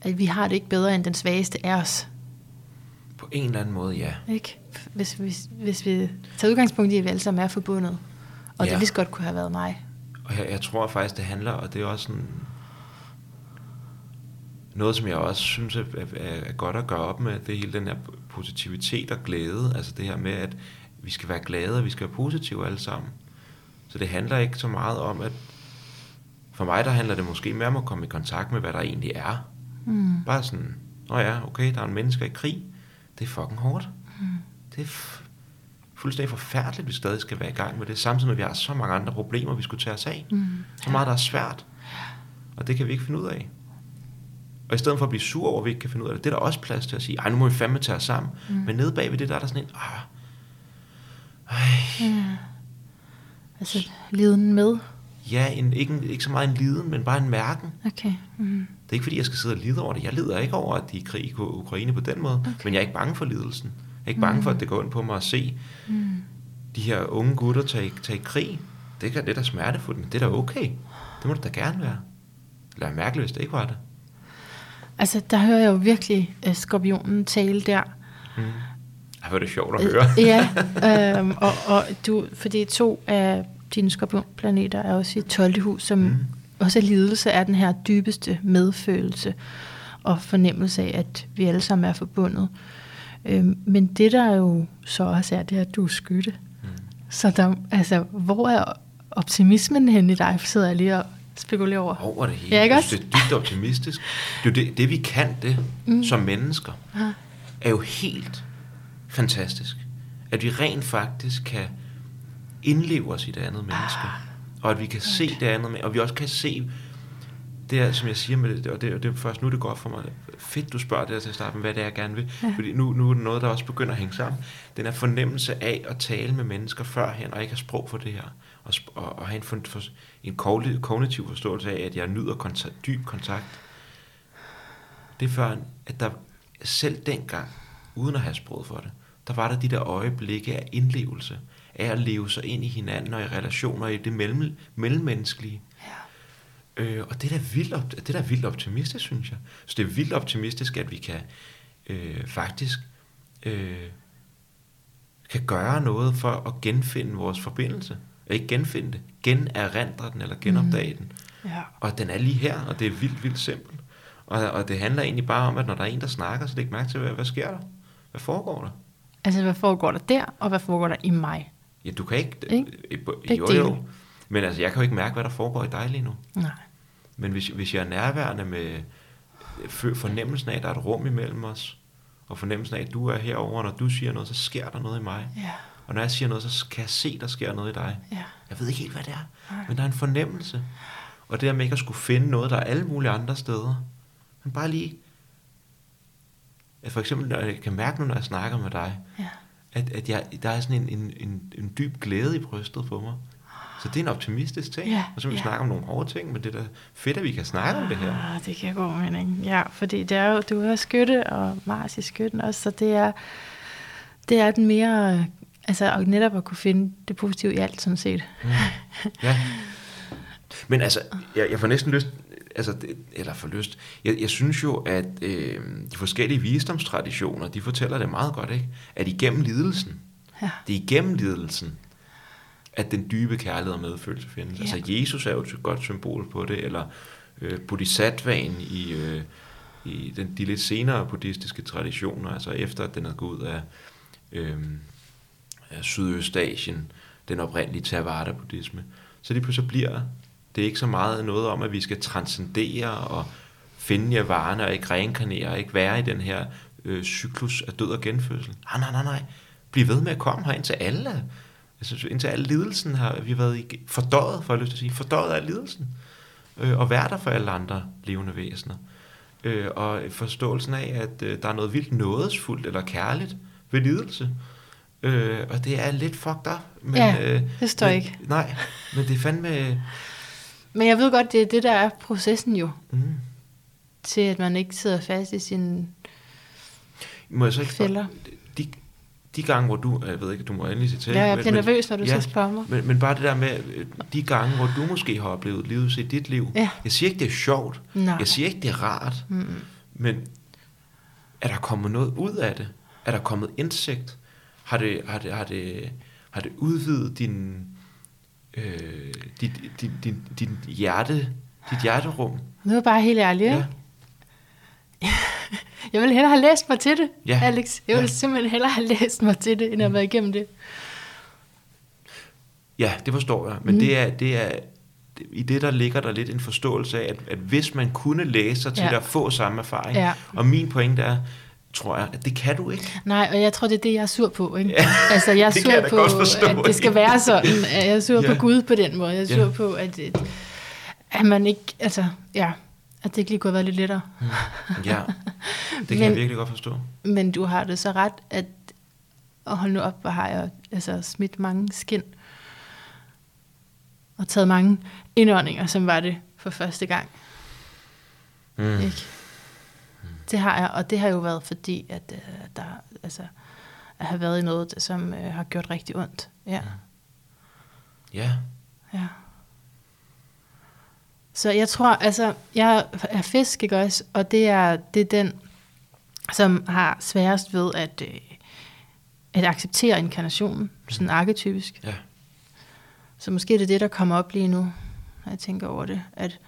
at vi har det ikke bedre end den svageste af os. På en eller anden måde, ja. Ikke? Hvis, hvis, hvis vi tager udgangspunkt i, at vi alle sammen er forbundet. Og Ja. det lige godt kunne have været mig. Og jeg, jeg tror faktisk, det handler, og det er også sådan, noget, som jeg også synes er, er, er godt at gøre op med, det er hele den her positivitet og glæde. Altså det her med, at vi skal være glade, og vi skal være positive alle sammen. Så det handler ikke så meget om, at for mig, der handler det måske mere om at komme i kontakt med, hvad der egentlig er. Mm. Bare sådan, nå ja, okay, der er en mennesker i krig. Det er fucking hårdt. Mm. Det er fuldstændig forfærdeligt, at vi stadig skal være i gang med det, samtidig med, at vi har så mange andre problemer, vi skulle tage os af. Mm. Så meget, der er svært. Og det kan vi ikke finde ud af. Og i stedet for at blive sur over, at vi ikke kan finde ud af det, det er der også plads til at sige, ej, nu må vi fandme tage os sammen. Mm. Mm. Men nede bagved det, der er der sådan en, ah, ej, Ja. Altså liden med. Ja, en, ikke, en, ikke så meget en liden, men bare en mærken. Okay. Mm. Det er ikke fordi, jeg skal sidde og lide over det. Jeg lider ikke over, at de er krig i Ukraine på den måde. Okay. Men jeg er ikke bange for lidelsen. Jeg er ikke bange Mm. for, at det går ind på mig at se Mm. de her unge gutter tage, tage krig. Det, kan, det er da smertefuldt, men det er da okay. Det må det da gerne være. Eller mærkeligt, hvis det ikke var det. Altså, der hører jeg jo virkelig uh, skorpionen tale der. Mm. Ej, hvor er det sjovt at høre. Øh, ja, øhm, og, og du, fordi to af dine skorpionplaneter er også i 12. hus, som mm. Også er lidelse, er den her dybeste medfølelse og fornemmelse af, at vi alle sammen er forbundet. Øhm, men det der jo så også er, det er, at du er skytte. Mm. Så der, altså, hvor er optimismen hen i dig? Sidder jeg lige og spekulere over. over det hele. Ja, ikke Jeg også? det er dybt optimistisk. Det, er jo det, det vi kan det mm. som mennesker, Ja. er jo helt fantastisk. At vi rent faktisk kan indleve os i det andet menneske. Og at vi kan se det andet med, og vi også kan se det er, som jeg siger med det, og det, og det er først nu, det går op for mig. Fedt, du spørger det her til at starte med, hvad det er, jeg gerne vil. Ja. Fordi nu, nu er det noget, der også begynder at hænge sammen. Den her fornemmelse af at tale med mennesker førhen, og ikke have sprog for det her. Og, og, og have en, for, for, en kognitiv, kognitiv forståelse af, at jeg nyder kontakt, dyb kontakt. Det er før, at der selv dengang, uden at have sproget for det, der var der de der øjeblikke af indlevelse, af at leve sig ind i hinanden og i relationer i det mellem, mellemmenneskelige. Ja. Øh, og det er, da vildt, op, det er da vildt optimistisk, synes jeg. Så det er vildt optimistisk, at vi kan øh, faktisk øh, kan gøre noget for at genfinde vores forbindelse. Ikke genfinde det, generindre den eller genopdage mm. den. Ja. Og den er lige her, og det er vildt, vildt simpelt. Og, og det handler egentlig bare om, at når der er en, der snakker, så læg mærke til, hvad, hvad sker der? Hvad foregår der? Altså, hvad foregår der der, og hvad foregår der i mig? Ja, du kan ikke... Ikke? Øh, jo, jo. Men altså, jeg kan jo ikke mærke, hvad der foregår i dig lige nu. Nej. Men hvis, hvis jeg er nærværende med fø- fornemmelsen af, at der er et rum imellem os, og fornemmelsen af, at du er herover, når du siger noget, så sker der noget i mig. Ja. Og når jeg siger noget, så kan jeg se, der sker noget i dig. Ja. Jeg ved ikke helt, hvad det er, Nej. men der er en fornemmelse. Og det der med ikke at skulle finde noget, der er alle mulige andre steder. Men bare lige... At for eksempel, når jeg kan mærke nu, når jeg snakker med dig, Ja. At, at jeg, der er sådan en, en, en, en dyb glæde i brystet på mig. Så det er en optimistisk ting. Ja, og så vi ja. snakke om nogle hårde ting, men det er da fedt, at vi kan snakke om det her. Ah, det kan god mening. Ja, fordi det er jo, du er skytte, og Mars i skytten også, så det er, det er den mere, altså og netop at kunne finde det positive i alt, sådan set. Ja. Men altså, jeg, jeg får næsten lyst, altså, det, eller for lyst, jeg, jeg synes jo, at øh, de forskellige visdomstraditioner, de fortæller det meget godt, ikke? At igennem lidelsen, Ja. det er igennem lidelsen, at den dybe kærlighed og medfølelse findes. Ja. Altså Jesus er jo et godt symbol på det, eller øh, bodhisattvaen i, øh, i den, de lidt senere buddhistiske traditioner, altså efter at den er gået ud af, øh, af Sydøstasien, den oprindelige Theravada-buddhisme. Så lige pludselig bliver det ikke så meget noget om, at vi skal transcendere og finde nirvana og ikke reinkarnere og ikke være i den her øh, cyklus af død og genfødsel. Nej, nej, nej, nej. Bliv ved med at komme her indtil alle, altså, indtil alle lidelsen har vi været i, fordøjet, for jeg lyst til at sige, fordøjet af lidelsen. Øh, og være der for alle andre levende væsener. Øh, og forståelsen af, at øh, der er noget vildt nådesfuldt eller kærligt ved lidelse. Øh, og det er lidt fucked up. Men, Ja, øh, det står men, ikke. Nej, men det er fandme... Men jeg ved godt, det er det, der er processen jo, Mm. til at man ikke sidder fast i sin Må jeg så ikke fælder. de, de gange, hvor du, jeg ved ikke, du må endelig sige til. Ja, jeg bliver men- nervøs, når du ja, skal spørge mig. Men, men bare det der med, øh, de gange, hvor du måske har oplevet livet i dit liv. Ja. Jeg siger ikke, det er sjovt. Nej. Jeg siger ikke, det er rart. Mm. Men er der kommet noget ud af det? Er der kommet indsigt? Har det, har det, har det, har det udvidet din, øh, dit, din, din, din hjerte, dit hjerterum? Nu er bare helt ærlig, ikke? Ja. Jeg vil hellere have læst mig til det, Ja. Alex. Jeg vil Ja. simpelthen hellere have læst mig til det, end at være igennem det. Ja, det forstår jeg. Men Mm. mm. det er, det er, i det der ligger der lidt en forståelse af, at, at hvis man kunne læse sig til Ja. at få samme erfaring, Ja. og min pointe er, tror jeg, at det kan du ikke. Nej, og jeg tror, det er det, jeg er sur på. Ikke? Ja, altså, jeg er sur jeg på, forstå, at det skal ikke? være sådan. Jeg er sur Ja. på Gud på den måde. Jeg er sur Ja. på, at, at, at man ikke, altså, ja, at det ikke lige kunne have været lidt lettere. Ja, det kan Men- jeg virkelig godt forstå. Men du har det så ret, at og hold nu op, hvor har jeg altså, smidt mange skin. Og taget mange indåndinger, som var det for første gang. Mm. Ikke? Det har jeg, og det har jo været fordi, at øh, der altså, at have været i noget, som øh, har gjort rigtig ondt. Ja, Ja, ja. Så jeg tror, altså, jeg er fisk, ikke også? Og det er, det er den, som har sværest ved at, øh, at acceptere inkarnationen, sådan arketypisk. ja. Så måske er det det, der kommer op lige nu, når jeg tænker over det, at,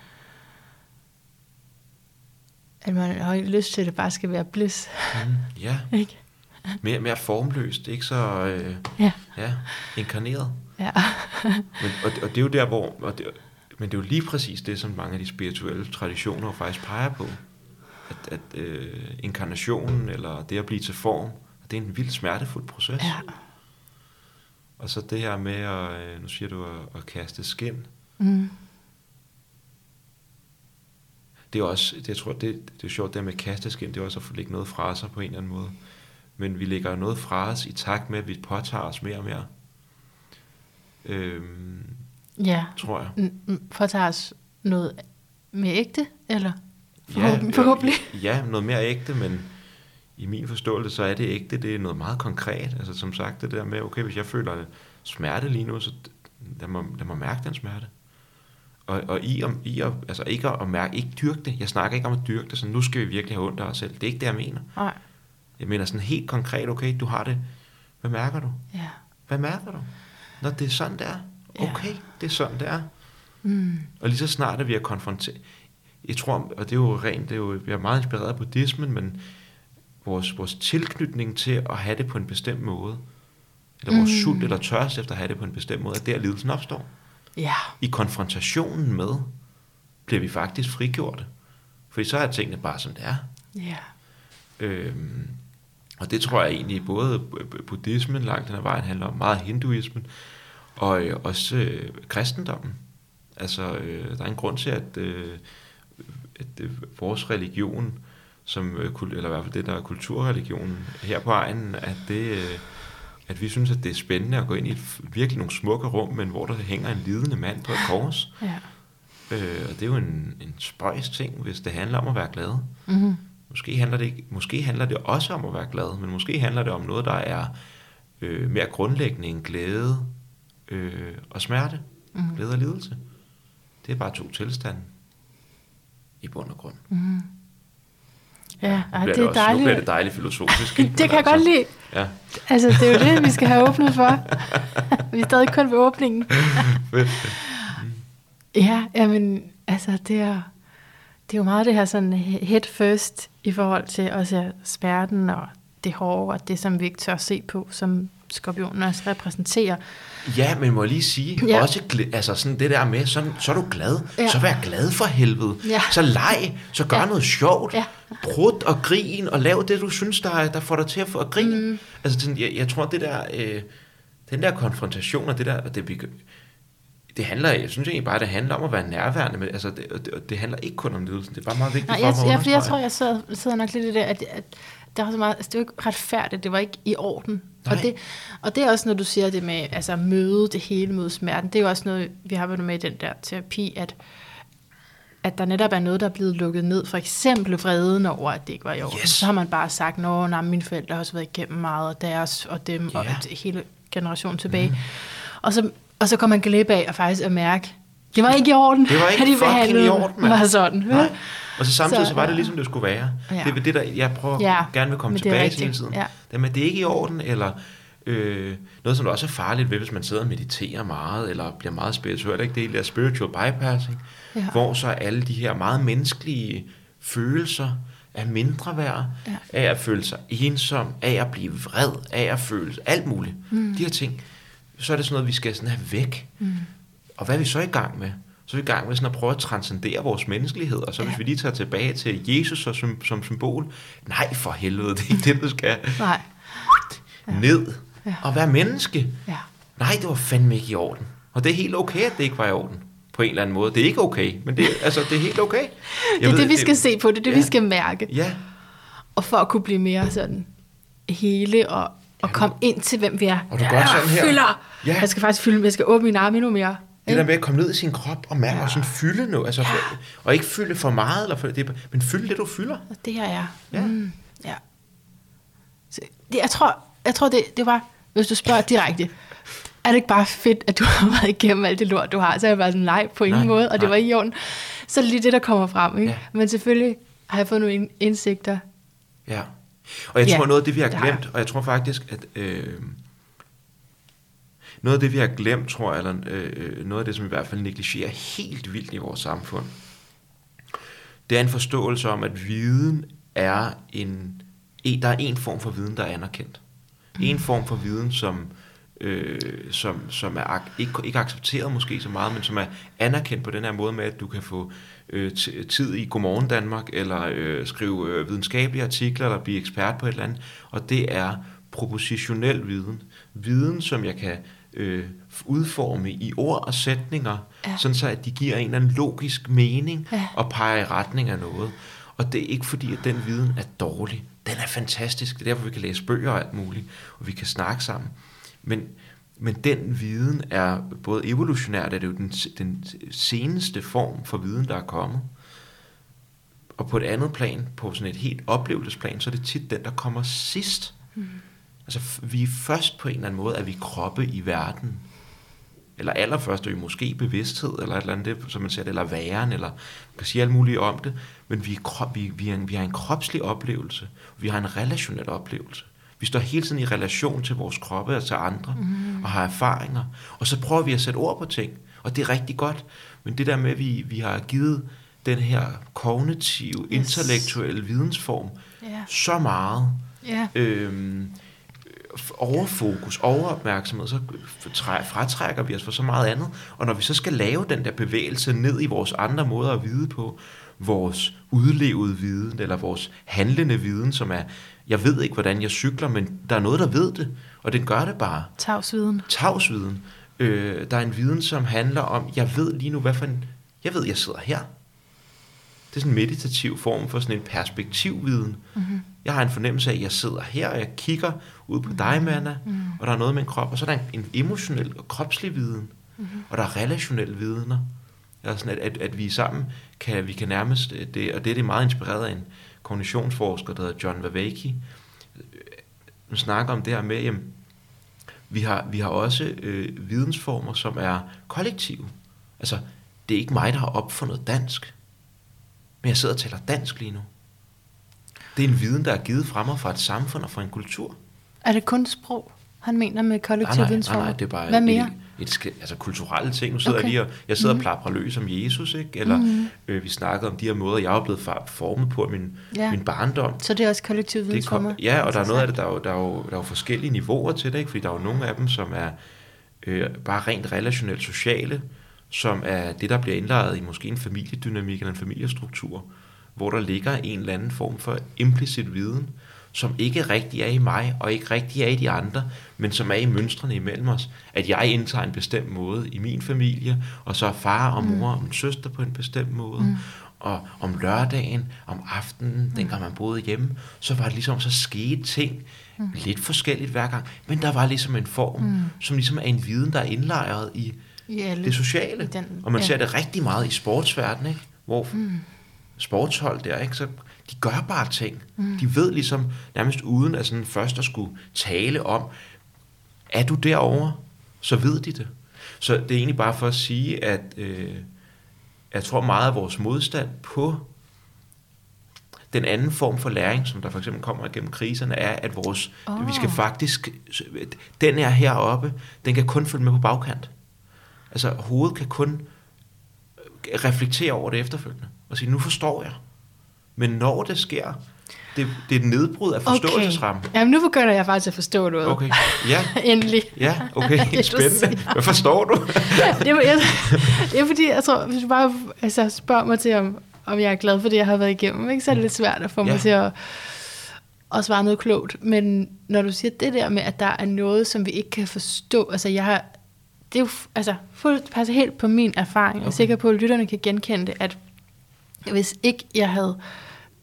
at man har ikke lyst til, at det bare skal være bliss. Mm. Ja, Ikke? mere, mere formløst, ikke så øh, Ja. ja, inkarneret. Ja. Men, og, det- og det er jo der, hvor, og det, men det er jo lige præcis det, som mange af de spirituelle traditioner faktisk peger på. At, at øh, inkarnationen, eller det at blive til form, det er en vildt smertefuld proces. Ja. Og så det her med, at, øh, nu siger du, at, at kaste skin. Mm. Det er også, det, jeg tror, det, det er sjovt, det med kasteskin, det er også at få lægge noget fra sig på en eller anden måde. Men vi lægger noget fra os i takt med, at vi påtager os mere og mere. Øhm, Ja. tror jeg. Mm, mm, Fortager os noget mere ægte, eller? Ja, Forhåbentlig. forhåbentlig. Ja, noget mere ægte, men i min forståelse, så er det ægte, det er noget meget konkret. Altså som sagt, det der med, okay, hvis jeg føler smerte lige nu, så lad mig, lad mig mærke den smerte. Og, og i, om, i at, altså ikke at mærke, ikke dyrke det. Jeg snakker ikke om at dyrke det, så nu skal vi virkelig have ondt af os selv. Det er ikke det, jeg mener. Nej. Jeg mener sådan helt konkret, okay, du har det. Hvad mærker du? Ja. Hvad mærker du? Når det er sådan, det er. Ja. Okay, det er sådan, det er. Mm. Og lige så snart, at vi er konfronteret, jeg tror, og det er jo rent, det er jo, vi er meget inspireret af buddhismen, men vores, vores tilknytning til at have det på en bestemt måde, eller vores mm. sult eller tørst efter at have det på en bestemt måde, er der lidelsen opstår. Ja. I konfrontationen med, bliver vi faktisk frigjorte. Fordi så er tingene bare som det er. Ja. Øhm, og det tror jeg egentlig både bu- buddhismen langt den ad vejen handler om, meget hinduismen, og øh, også øh, kristendommen. Altså, øh, der er en grund til, at, øh, at øh, vores religion, som, øh, eller i hvert fald det, der er kulturreligionen her på egnen, at, det, øh, at vi synes, at det er spændende at gå ind i et, virkelig nogle smukke rum, men hvor der hænger en lidende mand på et kors. Ja. Øh, og det er jo en, en spøjs ting, hvis det handler om at være glad. Mm-hmm. Måske handler, det ikke, måske handler det også om at være glad, men måske handler det om noget, der er øh, mere grundlæggende end glæde øh, og smerte. Mhm. Glæde og lidelse. Det er bare to tilstande i bund og grund. Mm-hmm. Ja, bliver det er også, Nu dejligt. bliver det dejligt filosofisk. ikke? det Men kan jeg altså, godt lide. Ja, Altså, det er jo det, vi skal have åbnet for. vi er stadig kun ved åbningen. Ja, jamen, altså, det er, det er jo meget det her sådan head first i forhold til også smerten og det hårde og det, som vi ikke tør se på, som skorpionen også repræsenterer. Ja, men må jeg lige sige, Ja. også altså sådan det der med, så, så er du glad, Ja. så vær glad for helvede, Ja. så leg, så gør Ja. noget sjovt, Ja. prut og grin, og lav det, du synes, der, er- der får dig til at få at grine. Mm. Altså, sådan, jeg, jeg tror, det der, øh, den der konfrontation og det der, det, vi, det handler, jeg synes egentlig bare, det handler om at være nærværende, men altså, det, det, det handler ikke kun om lidelsen, det er bare meget vigtigt Nej, for jeg, mig at jeg, jeg, jeg tror, jeg sidder, sidder nok lidt i det, at, at der er så meget, altså, det var ikke retfærdigt, det var ikke i orden. Og Nej. det, og det er også, når du siger det med altså, møde det hele mod smerten, det er jo også noget, vi har været med i den der terapi, at, at der netop er noget, der er blevet lukket ned. For eksempel vreden over, at det ikke var i orden. Yes. Så har man bare sagt, nå, nej, mine forældre har også været igennem meget, og deres og dem, og Ja. et, hele generationen tilbage. Mm. Og, så, og så kommer man glip af at faktisk at mærke, det var ikke i orden, Det var ikke de behandlede i orden, mand. mig sådan. Nej. Og så samtidig Så, så, var det ligesom det skulle være. Ja. Det er det, der jeg prøver Ja, gerne vil komme men er tilbage til hele tiden. Ja. Det med, det er ikke i orden, eller øh, noget, som også er farligt ved, hvis man sidder og mediterer meget, eller bliver meget spirituel. Ikke? Det er der spiritual bypassing, Ja. hvor så alle de her meget menneskelige følelser af mindre værd, ja. af at føle sig ensom, af at blive vred, af at føle alt muligt. Mm. De her ting, så er det sådan noget, vi skal sådan have væk. Mm. Og hvad er vi så i gang med? Så er vi i gang med sådan at prøve at transcendere vores menneskelighed, og så Ja. ja. hvis vi lige tager tilbage til Jesus som, som, som symbol, nej for helvede, det er ikke det, du skal Nej. ja. ned Ja. ja. og være menneske. Ja. Nej, det var fandme ikke i orden. Og det er helt okay, at det ikke var i orden. På en eller anden måde. Det er ikke okay, men det, altså, det er helt okay. Jeg Det er ved, det, vi skal se på, det er det, ja. vi skal mærke. Ja, Og for at kunne blive mere sådan hele og, og komme ind til, hvem vi er. Og du gør sådan her. Fylder. Ja. Jeg skal faktisk fylde, jeg skal åbne min arme endnu mere. Det der med at komme ned i sin krop og mærke Ja. og sådan fylde nu. Altså, Ja. Og ikke fylde for meget, eller for, det, men fylde det, du fylder. Det her er. Ja. Mm, ja. Så, det, jeg tror, jeg tror det, det var, hvis du spørger direkte, er det ikke bare fedt, at du har været igennem alt det lort, du har? Så er jeg bare sådan, nej, på ingen Nej, måde, og det nej. var ikke i orden. Så er det lige det, der kommer frem. Ikke? Ja. Men selvfølgelig har jeg fået nogle ind- indsigter. Ja. Og jeg Ja, tror, noget af det, vi har det har glemt, og jeg tror faktisk, at øh, noget af det, vi har glemt, tror jeg, eller øh, noget af det, som i hvert fald negligerer helt vildt i vores samfund, det er en forståelse om, at viden er en, der er en form for viden, der er anerkendt. En form for viden, som øh, som, som er ikke, ikke accepteret måske så meget, men som er anerkendt på den her måde med, at du kan få øh, tid i Godmorgen Danmark, eller øh, skrive øh, videnskabelige artikler, eller blive ekspert på et eller andet. Og det er propositionel viden. Viden, som jeg kan øh, udforme i ord og sætninger, Ja. sådan så at de giver en eller anden logisk mening Ja. og peger i retning af noget. Og det er ikke fordi, at den viden er dårlig. Den er fantastisk. Det er derfor, vi kan læse bøger og alt muligt, og vi kan snakke sammen. Men, men den viden er både evolutionært, er det jo den, den seneste form for viden, der er kommet. Og på et andet plan, på sådan et helt oplevelsesplan, så er det tit den, der kommer sidst. Mm. Altså, vi er først på en eller anden måde, at vi kroppe i verden. Eller allerførst er vi måske bevidsthed, eller et eller andet, det, som man siger det, eller væren, eller man kan sige alt muligt om det, men vi, er krop, vi, vi, er en, vi har en kropslig oplevelse, vi har en relationel oplevelse. Vi står hele tiden i relation til vores kroppe og til andre, mm. og har erfaringer. Og så prøver vi at sætte ord på ting, og det er rigtig godt. Men det der med, at vi, vi har givet den her kognitive, Yes. intellektuelle vidensform Ja. så meget Ja. øhm, overfokus, overopmærksomhed, så træ- fratrækker vi os for så meget andet. Og når vi så skal lave den der bevægelse ned i vores andre måder at vide på, vores udlevede viden, eller vores handlende viden, som er, jeg ved ikke, hvordan jeg cykler, men der er noget, der ved det, og den gør det bare. Tavsviden. Tavsviden. Øh, der er en viden, som handler om, jeg ved lige nu, hvad for en, jeg ved, jeg sidder her. Det er sådan en meditativ form for sådan en perspektivviden. Mm-hmm. Jeg har en fornemmelse af, at jeg sidder her, og jeg kigger ud på dig, Manna, mm-hmm. og der er noget med en krop, og så er der en, en emotionel og kropslig viden, mm-hmm. og der er relationelle vidner. Altså sådan, at, at, at vi sammen kan, vi kan nærmest, øh, det, og det er det meget inspireret af en kognitionsforsker, der hedder John Vavaki, som snakker om det her med, jamen, vi har, vi har også øh, vidensformer, som er kollektive. Altså, det er ikke mig, der har opfundet dansk, men jeg sidder og taler dansk lige nu. Det er en viden, der er givet fra mig fra et samfund og fra en kultur. Er det kun sprog, han mener med kollektiv nej, nej, nej, det er bare Hvad mere? Et, et, altså kulturelle ting. Nu sidder Okay. jeg lige og, jeg sidder mm. og plaprer løs om Jesus, ikke? Eller mm. øh, vi snakkede om de her måder, jeg er blevet formet på min, Ja. min barndom. Så det er også kollektiv Det kom, vidensformer? ja, og der er noget af det, der er, jo, der, er jo, der er jo forskellige niveauer til det, ikke? fordi der er jo nogle af dem, som er øh, bare rent relationelt sociale, som er det, der bliver indlejret i måske en familiedynamik eller en familiestruktur, hvor der ligger en eller anden form for implicit viden, som ikke rigtig er i mig, og ikke rigtig er i de andre, men som er i mønstrene imellem os. At jeg indtager en bestemt måde i min familie, og så er far og mor og min søster på en bestemt måde. Mm. Og om lørdagen, om aftenen, dengang man boede hjemme, så var det ligesom, så skete ting mm. lidt forskelligt hver gang. Men der var ligesom en form, mm. som ligesom er en viden, der er indlejret i I alle. det sociale. i den- og man ja. ser det rigtig meget i sportsverdenen, ikke? hvor mm. sportshold der, ikke? så de gør bare ting. Mm. De ved ligesom, nærmest uden at sådan først at skulle tale om, er du derovre, så ved de det. Så det er egentlig bare for at sige, at øh, jeg tror meget af vores modstand på den anden form for læring, som der for eksempel kommer igennem kriserne, er, at vores, oh. vi skal faktisk, den er heroppe, den kan kun følge med på bagkant. Altså hovedet kan kun øh, reflektere over det efterfølgende, og sige, nu forstår jeg. Men når det sker, det, det er et nedbrud af forståelsesrammen. Okay. Jamen, nu begynder jeg faktisk at forstå noget. Okay, ja, Endelig. ja, okay, Det, spændende. Hvad forstår du? det, var, jeg, det er fordi, jeg tror, hvis du bare altså, spørger mig til, om, om jeg er glad for det, jeg har været igennem, ikke, så er det lidt svært at få mig Ja. til at, at svare noget klogt. Men når du siger det der med, at der er noget, som vi ikke kan forstå, altså jeg har, det er jo altså, fuldt, passer helt på min erfaring. Okay. Jeg er sikker på, at lytterne kan genkende det, at hvis ikke jeg havde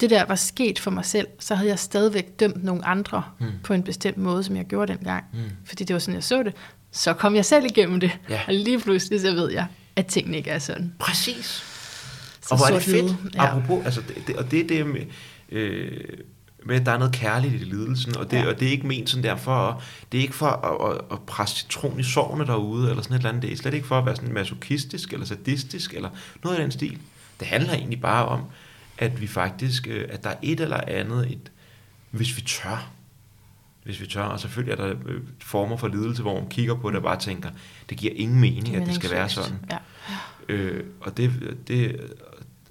det der var sket for mig selv, så havde jeg stadigvæk dømt nogle andre mm. på en bestemt måde, som jeg gjorde dengang. Mm. Fordi det var sådan, jeg så det. Så kom jeg selv igennem det. Ja. Og lige pludselig så ved jeg, at tingene ikke er sådan. Præcis. Så og hvor er det fedt, ja. apropos, altså det, det, og det er det med, øh, med, at der er noget kærligt i lidelsen, og det, Ja. og det er ikke ment sådan der for, at, det er ikke for at, at, at presse citron i sårene derude, eller sådan et eller andet, det er slet ikke for at være sådan masochistisk, eller sadistisk, eller noget af den stil. Det handler egentlig bare om, at vi faktisk, øh, at der er et eller andet, et, hvis vi tør, hvis vi tør, og selvfølgelig er der øh, former for lidelse, hvor man kigger på det og bare tænker, det giver ingen mening, at det skal være sådan. Ja, Øh, og det, det,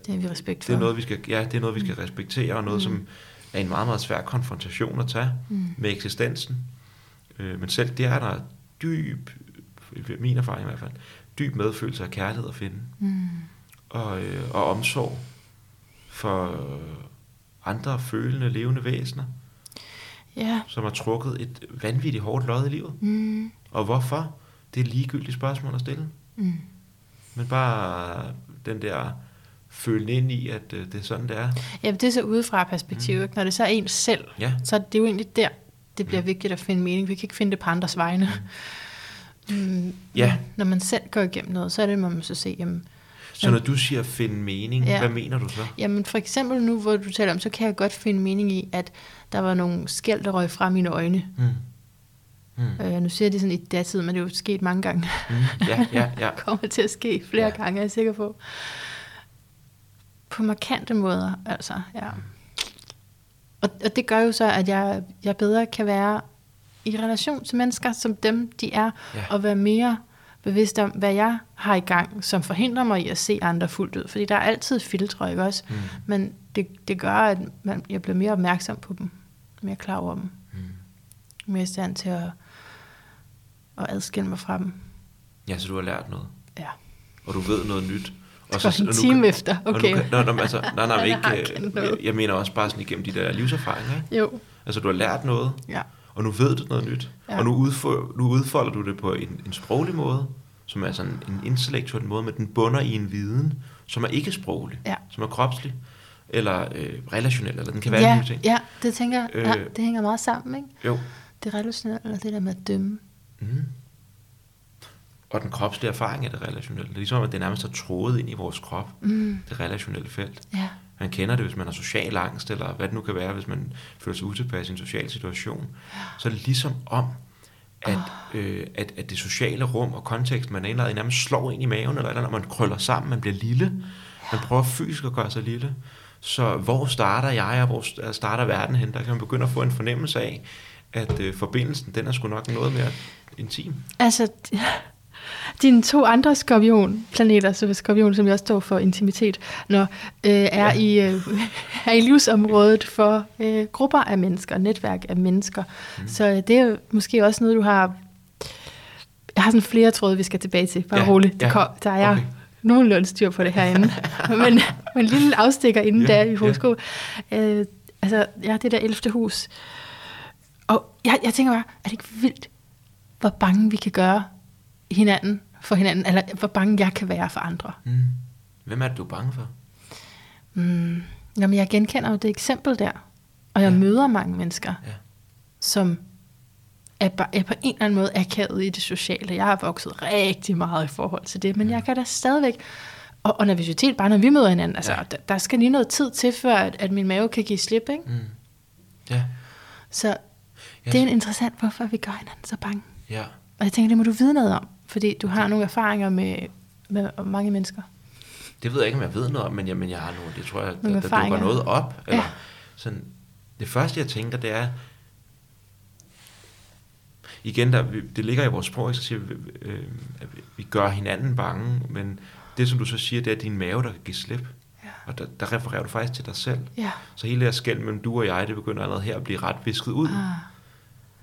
det har vi respekt for. det er noget, vi skal, ja, det er noget, vi skal respektere, og noget, Mm. som er en meget, meget svær konfrontation at tage Mm. med eksistensen. Øh, men selv det er der dyb, min erfaring i hvert fald, dyb medfølelse af kærlighed at finde. Mm. Og, øh, og omsorg for andre følende, levende væsener, Ja. som har trukket et vanvittigt hårdt lod i livet. Mm. Og hvorfor? Det er ligegyldigt spørgsmål at stille. Mm. Men bare den der føle ind i, at øh, det er sådan, det er. Ja, det er så udefra perspektiv. Mm. Når det så er ens selv, Ja, så er det jo egentlig der, det bliver vigtigt at finde mening. Vi kan ikke finde det på andres vegne. Mm. Ja. Når man selv går igennem noget, så er det, man må så se, jamen, så når du siger finde mening, Ja. hvad mener du så? Jamen for eksempel nu, hvor du taler om, så kan jeg godt finde mening i, at der var nogle skæld, der røg fra mine øjne. Mm. Mm. Øh, nu siger de sådan i datid, men det er jo sket mange gange. Mm. Ja, ja, ja. kommer til at ske flere ja. gange, er jeg sikker på. På markante måder, altså, ja. Og, og det gør jo så, at jeg, jeg bedre kan være i relation til mennesker, som dem de er, Ja. og være mere bevidst om, hvad jeg har i gang, som forhindrer mig i at se andre fuldt ud. Fordi der er altid filtre, ikke også? Mm. Men det, det gør, at man, jeg bliver mere opmærksom på dem, mere klar over dem, Mm. mere i stand til at, at adskille mig fra dem. Ja, så du har lært noget, Ja. og du ved noget nyt. Og så, en nu time kan- efter, og nu okay. Nå, nå, altså, nej, nej, men ikke, jeg, jeg mener også bare sådan igennem de der livserfaringer, ikke? Jo, Altså, du har lært noget, ja. og nu ved du noget nyt. Ja. Og nu, udfor, nu udfolder du det på en, en sproglig måde, som er sådan en intellektuel måde, men den bunder i en viden, som er ikke sproglig, Ja. som er kropslig, eller øh, relationel, eller den kan være ja, mulige ting. ja, det tænker jeg. Ja, Øh. det hænger meget sammen, ikke? Jo. Det relationelle, eller det der med at dømme. Mm. Og den kropslige erfaring er det relationelle. Det er ligesom, at det nærmest er trådet ind i vores krop, Mm, det relationelle felt. ja, Man kender det, hvis man har social angst, eller hvad det nu kan være, hvis man føler sig utilpas i en social situation. Så er det ligesom om, at, øh, at, at det sociale rum og kontekst, man er indlagt i, nærmest slår ind i maven, eller, eller når man krøller sammen, man bliver lille. Man prøver fysisk at gøre sig lille. Så hvor starter jeg, og hvor starter verden hen? Der kan man begynde at få en fornemmelse af, at øh, forbindelsen, den er sgu nok noget mere intim. altså, dine to andre skorpionplaneter, så skorpion, som jeg også står for intimitet, når, øh, er, Ja. ja. i, øh, er i livsområdet for øh, grupper af mennesker, netværk af mennesker. Mm. Så øh, det er måske også noget, du har... Jeg har sådan flere tråde, vi skal tilbage til. Bare Ja, ja. roligt. Det ja, kom, der er okay. nogenlunde styr på det herinde. men, men en lille afstikker inden Ja, ja, der i ja. horoskop. Øh, altså, ja, det der 11. hus. Og jeg, jeg tænker bare, er det ikke vildt, hvor bange vi kan gøre hinanden for hinanden, eller hvor bange jeg kan være for andre. Mm. Hvem er det, du er bange for? Mm. Jamen, jeg genkender jo det eksempel der, og jeg Ja. møder mange mennesker, Ja. som er, er på en eller anden måde akavet i det sociale. Jeg har vokset rigtig meget i forhold til det, men jeg kan da stadigvæk... Og, og nervøsitet, bare når vi møder hinanden, altså, Ja. der, der skal lige noget tid til, før at, at min mave kan give slip, ikke? Mm. Ja. Så Ja, det er en interessant, hvorfor vi gør hinanden så bange. Ja. Og jeg tænker, det må du vide noget om, fordi du har nogle erfaringer med, med mange mennesker. Det ved jeg ikke, om jeg ved noget om, men jeg, men jeg har nogle, det tror jeg, der, Nogle der dukker erfaringer. noget op. Eller Ja. sådan, det første, jeg tænker, det er, igen, der, det ligger i vores sprog, så siger vi, øh, at vi- gør hinanden bange, men det, som du så siger, det er din mave, der kan give slip. Ja. Og der, der refererer du faktisk til dig selv. Ja. Så hele det her skæld mellem du og jeg, det begynder allerede her at blive ret visket ud. Ah,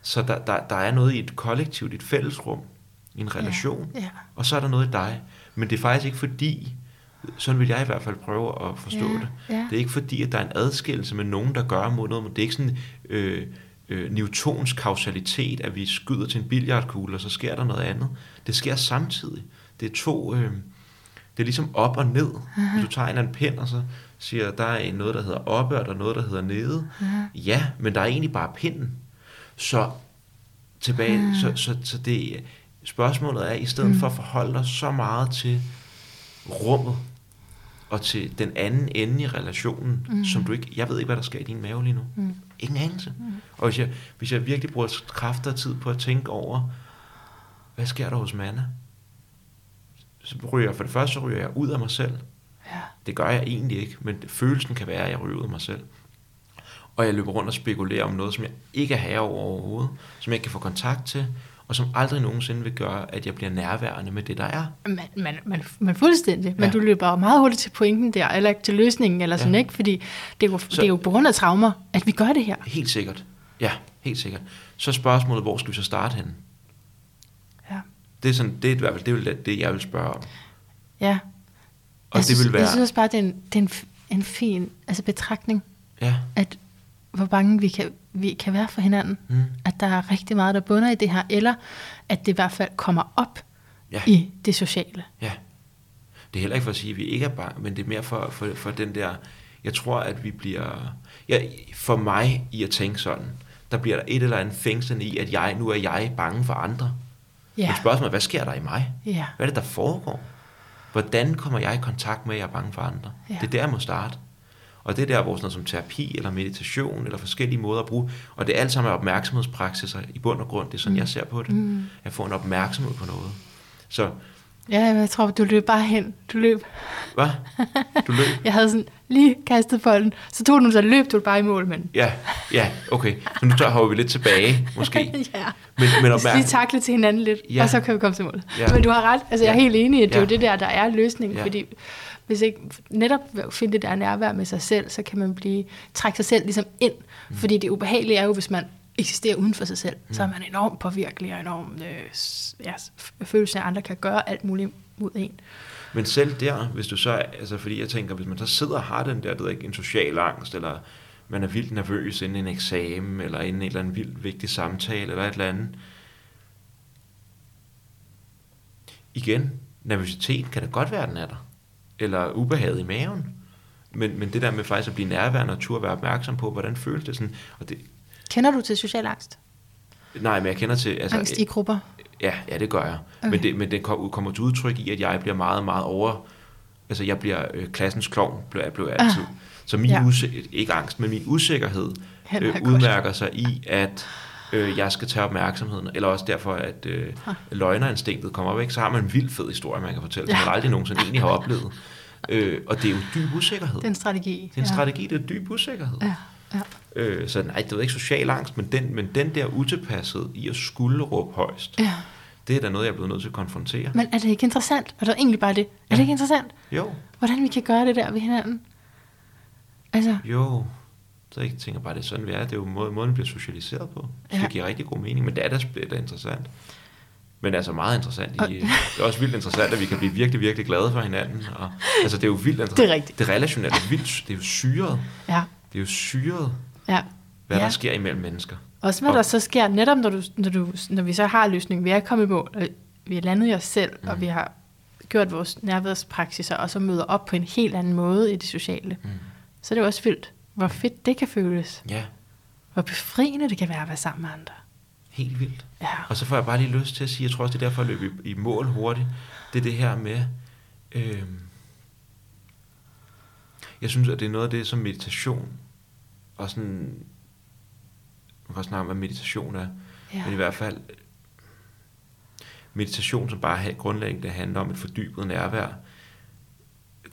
Så der, der, der er noget i et kollektivt, et fællesrum, i en relation. Ja. Og så er der noget i dig. Men det er faktisk ikke fordi, sådan vil jeg i hvert fald prøve at forstå Ja, det. ja. Det er ikke fordi, at der er en adskillelse med nogen, der gør mod noget. Det er ikke sådan øh, øh, Newtons kausalitet, at vi skyder til en billiardkugle, og så sker der noget andet. Det sker samtidig. Det er to... Øh, det er ligesom op og ned. Hvis du tager en, en pind, og så siger, der er noget, der hedder oppe, og der er noget, der hedder nede. Aha. Ja, men der er egentlig bare pinden. Så tilbage, Ah. så, så, så det spørgsmålet er, i stedet Mm. for at forholde dig så meget til rummet, og til den anden ende i relationen, mm. Mm. som du ikke, jeg ved ikke, hvad der sker i din mave lige nu. Mm. Ingen anelse. Mm. Og hvis jeg, hvis jeg virkelig bruger kræfter og tid på at tænke over, hvad sker der hos Manna? Så ryger jeg, for det første så ryger jeg ud af mig selv. Ja. Det gør jeg egentlig ikke, men følelsen kan være, at jeg ryger ud af mig selv. Og jeg løber rundt og spekulerer om noget, som jeg ikke er herre over overhovedet, som jeg ikke kan få kontakt til, og som aldrig nogensinde vil gøre, at jeg bliver nærværende med det, der er. Man, man, man, man fuldstændig. Ja. Men Ja. du løber jo meget hurtigt til pointen der, eller til løsningen, eller sådan, Ja. ikke? Fordi det er, jo, det er jo på grund af traumer, at vi gør det her. Helt sikkert. Ja, helt sikkert. Så spørgsmålet, hvor skal vi så starte henne? Det er, sådan, det er i hvert fald det, vil, det, jeg vil spørge om. Ja. Og jeg det synes, vil være... Jeg synes også bare, det er en, det er en, en fin altså betragtning, Ja. at hvor bange vi kan, vi kan være for hinanden. Mm. At der er rigtig meget, der bunder i det her, eller at det i hvert fald kommer op Ja. i det sociale. Ja. Det er heller ikke for at sige, at vi ikke er bange, men det er mere for, for, for den der... Jeg tror, at vi bliver... Ja, for mig i at tænke sådan, der bliver der et eller andet fængslende i, at jeg, nu er jeg bange for andre. Ja. Men spørgsmålet er, hvad sker der i mig? Ja. Hvad er det, der foregår? Hvordan kommer jeg i kontakt med, at jeg er bange for andre? Ja. Det er der, jeg må starte. Og det er der, hvor sådan noget som terapi, eller meditation, eller forskellige måder at bruge, og det er alt sammen er opmærksomhedspraksiser i bund og grund. Det er sådan, mm. jeg ser på det. Mm. Jeg får en opmærksomhed på noget. Så, Ja, jeg tror, du løb bare hen. Du løb. hvad? Du løb? Jeg havde sådan lige kastet bolden, så tog du den, så løb du bare i mål, men... Ja, ja, okay. Så nu tager hopper vi lidt tilbage, måske. ja. Men, men Vi lige opmærksomhed. takle til hinanden lidt, Ja. og så kan vi komme til mål. Ja. Men du har ret, altså jeg er Ja. helt enig i, at det er Ja. jo det der, der er løsningen, Ja. fordi hvis ikke netop finde det der nærvær med sig selv, så kan man blive, trække sig selv ligesom ind, mm. fordi det ubehagelige er jo, hvis man eksisterer uden for sig selv, mm. så er man enormt påvirkelig og enormt øh, ja, følelse af, at andre kan gøre alt muligt mod en. Men selv der, hvis du så, altså fordi jeg tænker, hvis man så sidder og har den der, det er ikke, en social angst, eller man er vildt nervøs inden en eksamen, eller inden en eller anden vildt vigtig samtale, eller et eller andet. Igen, nervøsitet kan da godt være, den er der. Eller ubehaget i maven. Men, men det der med faktisk at blive nærværende og turde være opmærksom på, hvordan føles det sådan. Og det, Kender du til social angst? nej, men jeg kender til... Altså, Angst i grupper? Ja, ja, det gør jeg. Okay. Men, det, men det kom- kommer til udtryk i, at jeg bliver meget, meget over... Altså, jeg bliver øh, klassens klovn, blev jeg, blev jeg altid. Ah. Så min Ja. use, ikke angst, men min usikkerhed er øh, godt. udmærker sig i, at øh, jeg skal tage opmærksomheden. Eller også derfor, at øh, Ah. løgnerinstinktet kommer op, ikke? så har man en vild fed historie, man kan fortælle, ja. som man aldrig nogensinde egentlig har oplevet. Øh, og det er jo dyb usikkerhed. Det er en strategi. det er en ja. strategi, det er dyb usikkerhed. Ja, ja. Øh, så nej, det er ikke social angst, men den, men den der utilpasset i at skulle råbe højst, ja. det er da noget, jeg er blevet nødt til at konfrontere. Men er det ikke interessant? Og det er egentlig bare det. Er Ja. det ikke interessant? Jo, Hvordan vi kan gøre det der ved hinanden? Altså, jo. Så jeg tænker bare, det er sådan, vi er. Det er jo måden, måden vi bliver socialiseret på. Så Ja. det giver rigtig god mening, men det er da, det er interessant. Men altså meget interessant. Og- I, det er også vildt interessant, at vi kan blive virkelig, virkelig glade for hinanden. Og, altså, det er jo vildt interessant. Det er rigtigt. Det relationelle er vildt. Det er jo syret. ja. Det er jo syret, ja. hvad ja. der sker imellem mennesker. Også hvad Og- der så sker, netop når, du, når, du, når vi så har løsningen, vi er kommet i mål, og vi er landet i os selv, mm. og vi har gjort vores nærværspraksiser, og så møder op på en helt anden måde i det sociale, Mm. så er det jo også vildt, hvor fedt det kan føles. Ja, Hvor befriende det kan være at være sammen med andre. helt vildt. Ja. Og så får jeg bare lige lyst til at sige, jeg tror også, det er derfor at løbe i, i mål hurtigt, det er det her med, øh, jeg synes, at det er noget af det, som meditation, og sådan, man kan også snakke om, hvad meditation er, Ja. men i hvert fald, meditation, som bare grundlæggende handler om et fordybet nærvær,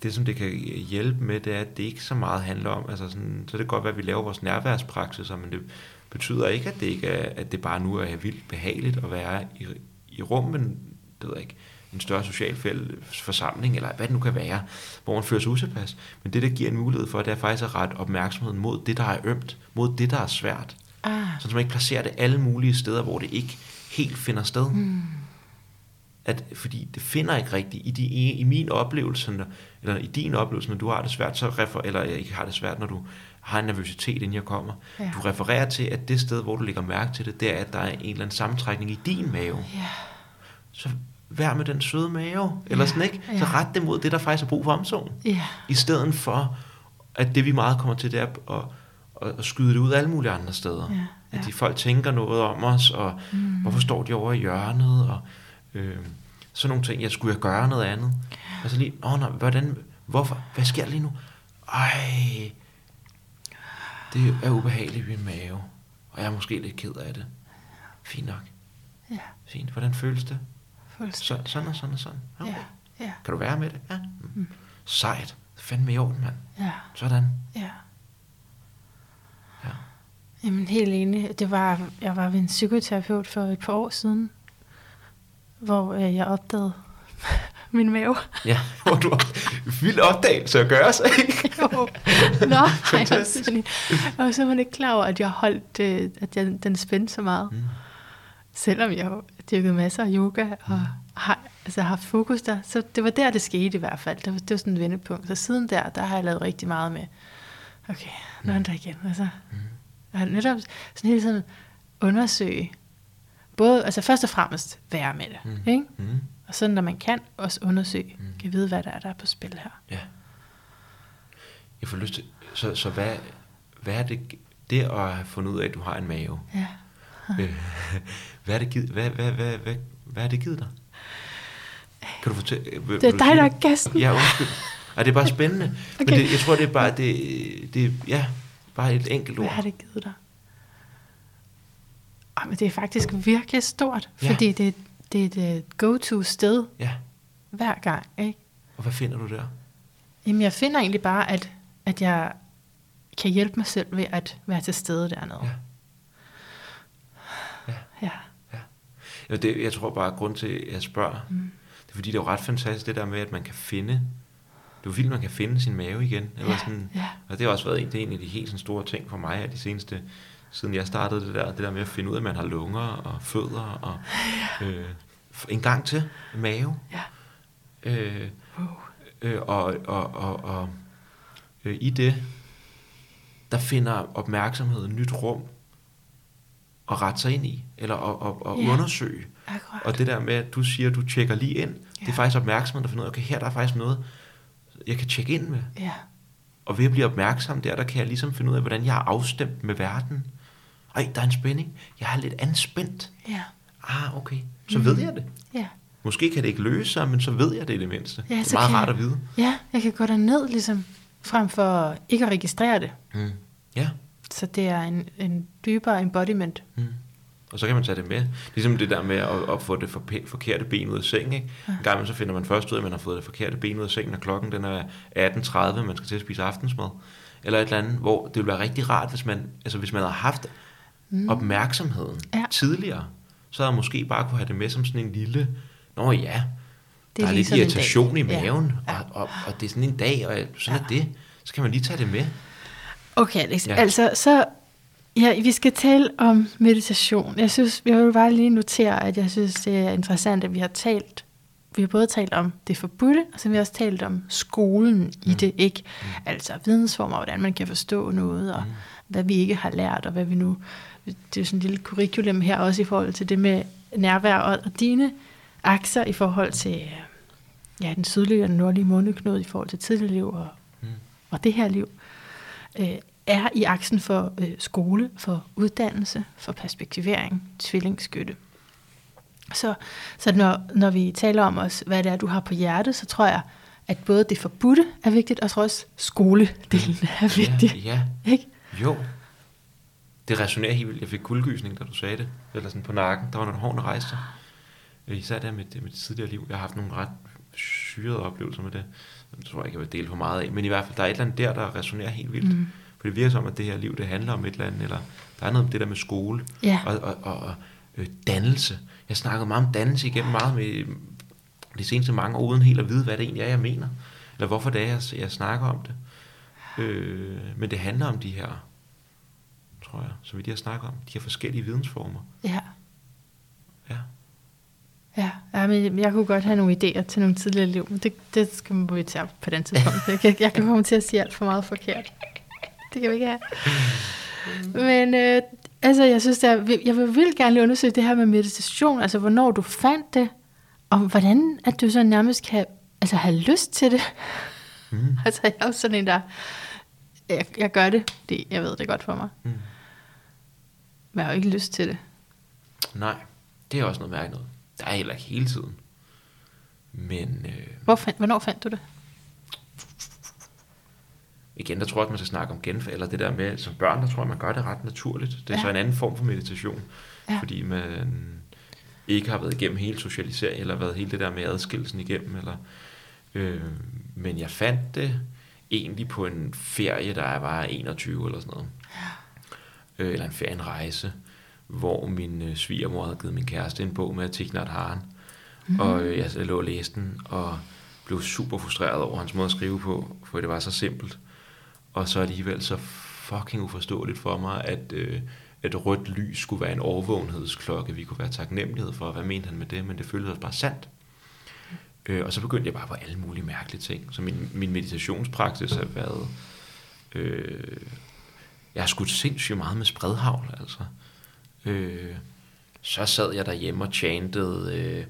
det som det kan hjælpe med, det er, at det ikke så meget handler om, altså sådan, så det kan godt være, at vi laver vores nærværspraksis, men det betyder ikke, at det ikke er, at det bare nu er vildt behageligt at være i, i rummet, det ved jeg ikke, en større social forsamling, eller hvad det nu kan være, hvor man føler sig utilpas. Men det, der giver en mulighed for, det er faktisk at rette opmærksomheden mod det, der er ømt, mod det, der er svært. Ah. Så man ikke placerer det alle mulige steder, hvor det ikke helt finder sted. Mm. At, fordi det finder ikke rigtigt. I, de, i, i min oplevelse, når- eller i din oplevelse, når du har det svært, så refer, eller jeg ikke har det svært, når du har en nervøsitet, inden jeg kommer. Ja. Du refererer til, at det sted, hvor du lægger mærke til det, det er, at der er en eller anden sammentrækning i din mave. Ja. Så vær med den søde mave, eller Ja, sådan ikke? Så ja. ret det mod det, der faktisk er brug for omsorg. Ja. I stedet for, at det vi meget kommer til, det er at, at, at skyde det ud alle mulige andre steder. Ja, At ja. de folk tænker noget om os, og mm. hvorfor står de over i hjørnet, og øh, sådan nogle ting. Jeg skulle jeg gøre noget andet. Og så lige, åh nej, hvordan, hvorfor, hvad sker der lige nu? Ej, det er ubehageligt i min mave, og jeg er måske lidt ked af det. Fint nok. Ja. Fint. Hvordan føles det? Så, sådan og sådan og sådan. Okay. Ja. Ja. Kan du være med det? Ja. Mm. Sejt. Fandme i orden, mand. Ja. Sådan. Ja. Ja. Jamen helt enig. Det var, jeg var ved en psykoterapeut for et par år siden, hvor øh, jeg opdagede min mave. Ja, hvor du vild opdagelse at gøre sig, ikke? Jo. Nå, ej, jeg, synes, jeg var simpelthen ikke klar over, at jeg holdt, øh, at jeg, den spændte så meget. Mm. Selvom jeg har dyrket masser af yoga og har altså, haft fokus der, så det var der, det skete i hvert fald. Det var, det var sådan en vendepunkt. Så siden der, der har jeg lavet rigtig meget med, okay, nu er der igen. Altså, jeg har netop sådan hele tiden undersøge, både, altså først og fremmest være med det, Mm. ikke? Mm. Og sådan, når man kan, også undersøge, Mm. kan vide, hvad der er, der er på spil her. Ja. Jeg får lyst til... Så, så hvad, hvad er det, det at have fundet ud af, at du har en mave? Ja. Øh, hvad, er det givet, hvad, hvad, hvad, hvad, hvad er det givet dig? Kan du fortælle? Vil, Det er dig, der er gæsten. Ja, undskyld. Ej, det er bare spændende. okay. Men det, jeg tror, det er bare, det, det, ja, bare et enkelt Hvad ord. har det givet dig? Oh, men det er faktisk virkelig stort, Ja. fordi det, det er et go-to sted Ja, hver gang. Ikke? og hvad finder du der? Jamen, jeg finder egentlig bare, at, at jeg kan hjælpe mig selv ved at være til stede dernede. Ja. Ja. ja. Ja, det, jeg tror bare, at grund til, at jeg spørger, mm. det er fordi, det er jo ret fantastisk, det der med, at man kan finde, det er jo vildt, man kan finde sin mave igen. Eller Ja, sådan, ja. Og det har også været en, det er en af de helt sådan store ting for mig, at de seneste, siden jeg startede det der, det der med at finde ud af, at man har lunger og fødder, og øh, en gang til, mave. Ja. Øh, Wow. øh, og og, og, og øh, i det, der finder opmærksomheden nyt rum at rette sig ind i, eller at, at, at Ja. undersøge. Akkurat. Og det der med, at du siger, at du tjekker lige ind, ja. det er faktisk opmærksomheden, der finder ud af, okay, her der er faktisk noget, jeg kan tjekke ind med. Ja. Og ved at blive opmærksom der, der kan jeg ligesom finde ud af, hvordan jeg er afstemt med verden. Ej, der er en spænding. Jeg er lidt anspændt. Ja. Ah, okay. Så ved jeg det. Ja. Måske kan det ikke løse sig, men så ved jeg det i det mindste. Ja, det er meget rart jeg- at vide. ja, jeg kan gå derned ligesom, frem for ikke at registrere det. Mm. Ja. Så det er en, en dybere embodiment. Mm. Og så kan man tage det med. Ligesom det der med at, at få det for, forkerte ben ud af sengen. Ikke? En gang så finder man først ud af, at man har fået det forkerte ben ud af sengen, og klokken den er 18.30, man skal til at spise aftensmad. Eller et eller andet, hvor det ville være rigtig rart, hvis man, altså hvis man havde haft mm. opmærksomheden Ja. tidligere, så havde man måske bare kunne have det med som sådan en lille, nå ja, Det er der er lidt irritation i. Ja. maven, Ja. Og, og, og det er sådan en dag, og sådan ja. er det. Så kan man lige tage det med. Okay, Alex. Ja. Altså, så... Ja, vi skal tale om meditation. Jeg synes, jeg vil bare lige notere, at jeg synes, det er interessant, at vi har talt, vi har både talt om det forbudte, og så har vi også talt om skolen mm. i det, ikke? Mm. Altså vidensformer, hvordan man kan forstå noget, og mm. hvad vi ikke har lært, og hvad vi nu... Det er jo sådan en lille curriculum her også i forhold til det med nærvær, og, og dine akser i forhold til ja, den sydlige og den nordlige måneknude, i forhold til tidligere liv og, mm. og det her liv øh, er i aksen for øh, skole, for uddannelse, for perspektivering, tvillingsskytte. Så, så når, når vi taler om os, hvad det er, du har på hjertet, så tror jeg, at både det forbudte er vigtigt, og tror også skoledelen er vigtig. Ja, ja. Ikke? Jo. Det resonerer helt vildt. Jeg fik kuldegysning, da du sagde det. Eller sådan på nakken. Der var nogle hårde rejste. Især der med, det- med det tidligere liv. Jeg har haft nogle ret syrede oplevelser med det. Det tror jeg ikke, jeg vil dele for meget af. Men i hvert fald, der er et eller andet der, der resonerer helt vildt. Mm. For det virker som, at det her liv, det handler om et eller andet. Eller der er noget om det der med skole. Ja. Og, og, og, og øh, dannelse. Jeg snakkede meget om dannelse igennem meget med de seneste mange år, uden helt at vide, hvad det egentlig er, jeg mener. Eller hvorfor det er, jeg, jeg snakker om det. Øh, men det handler om de her, tror jeg, så vidt jeg snakker om, de her forskellige vidensformer. Ja. Ja. Ja, ja men jeg kunne godt have nogle idéer til nogle tidligere liv, men det, det skal man vi tage på den tidspunkt. Jeg kan, jeg kan komme til at sige alt for meget forkert. Det kan vi ikke have. Men øh, altså, jeg synes, der, jeg vil vildt gerne lige undersøge det her med meditation, altså hvornår du fandt det, og hvordan at du så nærmest kan altså, have lyst til det. Mm. altså, jeg er jo sådan en, der, jeg, jeg gør det, fordi jeg ved det er godt for mig. Mm. Men jeg har jo ikke lyst til det. Nej, det er også noget mærkeligt. Der er heller ikke hele tiden. Men øh, Hvor fandt, hvornår fandt du det? igen, der tror jeg, at man skal snakke om genfærd, eller det der med, som børn, der tror jeg, man gør det ret naturligt. Det er Ja. så en anden form for meditation, Ja. fordi man ikke har været igennem hele socialisering, eller været hele det der med adskillelsen igennem, eller, øh, men jeg fandt det egentlig på en ferie, der var 21 eller sådan noget. Øh, eller en ferie, en rejse, hvor min øh, svigermor havde givet min kæreste en bog med Nhat Hanh, mm. og øh, jeg lå og læste den, og blev super frustreret over hans måde at skrive på, for det var så simpelt. Og så alligevel så fucking uforståeligt for mig, at øh, at rødt lys skulle være en overvågenhedsklokke, vi kunne være taknemmelighed for. Hvad mente han med det? Men det føltes også bare sandt. Øh, og så begyndte jeg bare på alle mulige mærkelige ting. Så min, min meditationspraksis har været... Øh, jeg har skudt sindssygt meget med spredhavl, altså. Øh, så sad jeg derhjemme og chantede øh,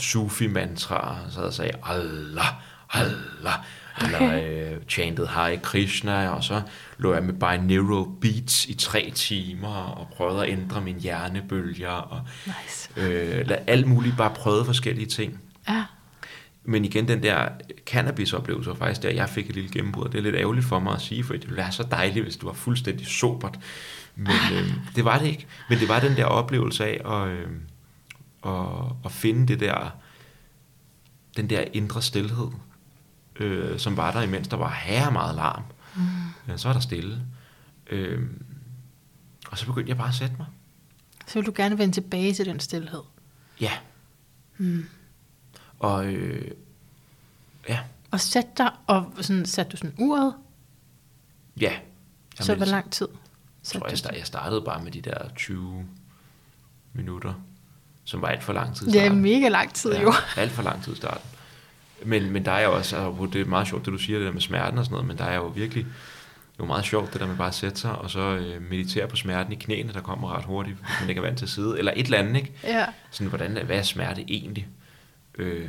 sufi-mantraer, så jeg sagde, Allah, Allah, eller øh, chantede Hare Krishna, og så lå jeg med binaural beats i tre timer, og prøvede at ændre mine hjernebølger, og Nice. øh, lad- alt muligt, bare prøvede forskellige ting. Ja. Men igen, den der cannabis-oplevelse var faktisk der, jeg fik et lille gennembrud. Det er lidt ærgerligt for mig at sige, for det ville være så dejligt, hvis det var fuldstændig sobert. Men øh, det var det ikke. Men det var den der oplevelse af at, øh, at, at finde det der, den der indre stillhed, øh, som var der, imens der var her meget larm. Mm. Ja, så var der stille. Øh, og så begyndte jeg bare at sætte mig. Så vil du gerne vende tilbage til den stillhed. Ja. Mm. Og øh, ja, Og sæt dig, og sådan, satte du sådan uret, ja. så hvor lang tid? Jeg tror, jeg, start, jeg startede bare med de der 20 minutter, som var alt for lang tid. Det er mega lang tid jo. alt for lang tid i starten. Men, men der er jo også, altså, det er meget sjovt, det du siger, det der med smerten og sådan noget, men der er jo virkelig, det er jo meget sjovt, det der med bare at sætte sig, og så øh, meditere på smerten i knæene, der kommer ret hurtigt, hvis man ikke er vant til at sidde, eller et eller andet, ikke? Ja. Sådan, hvordan, hvad er smerte egentlig? Øh,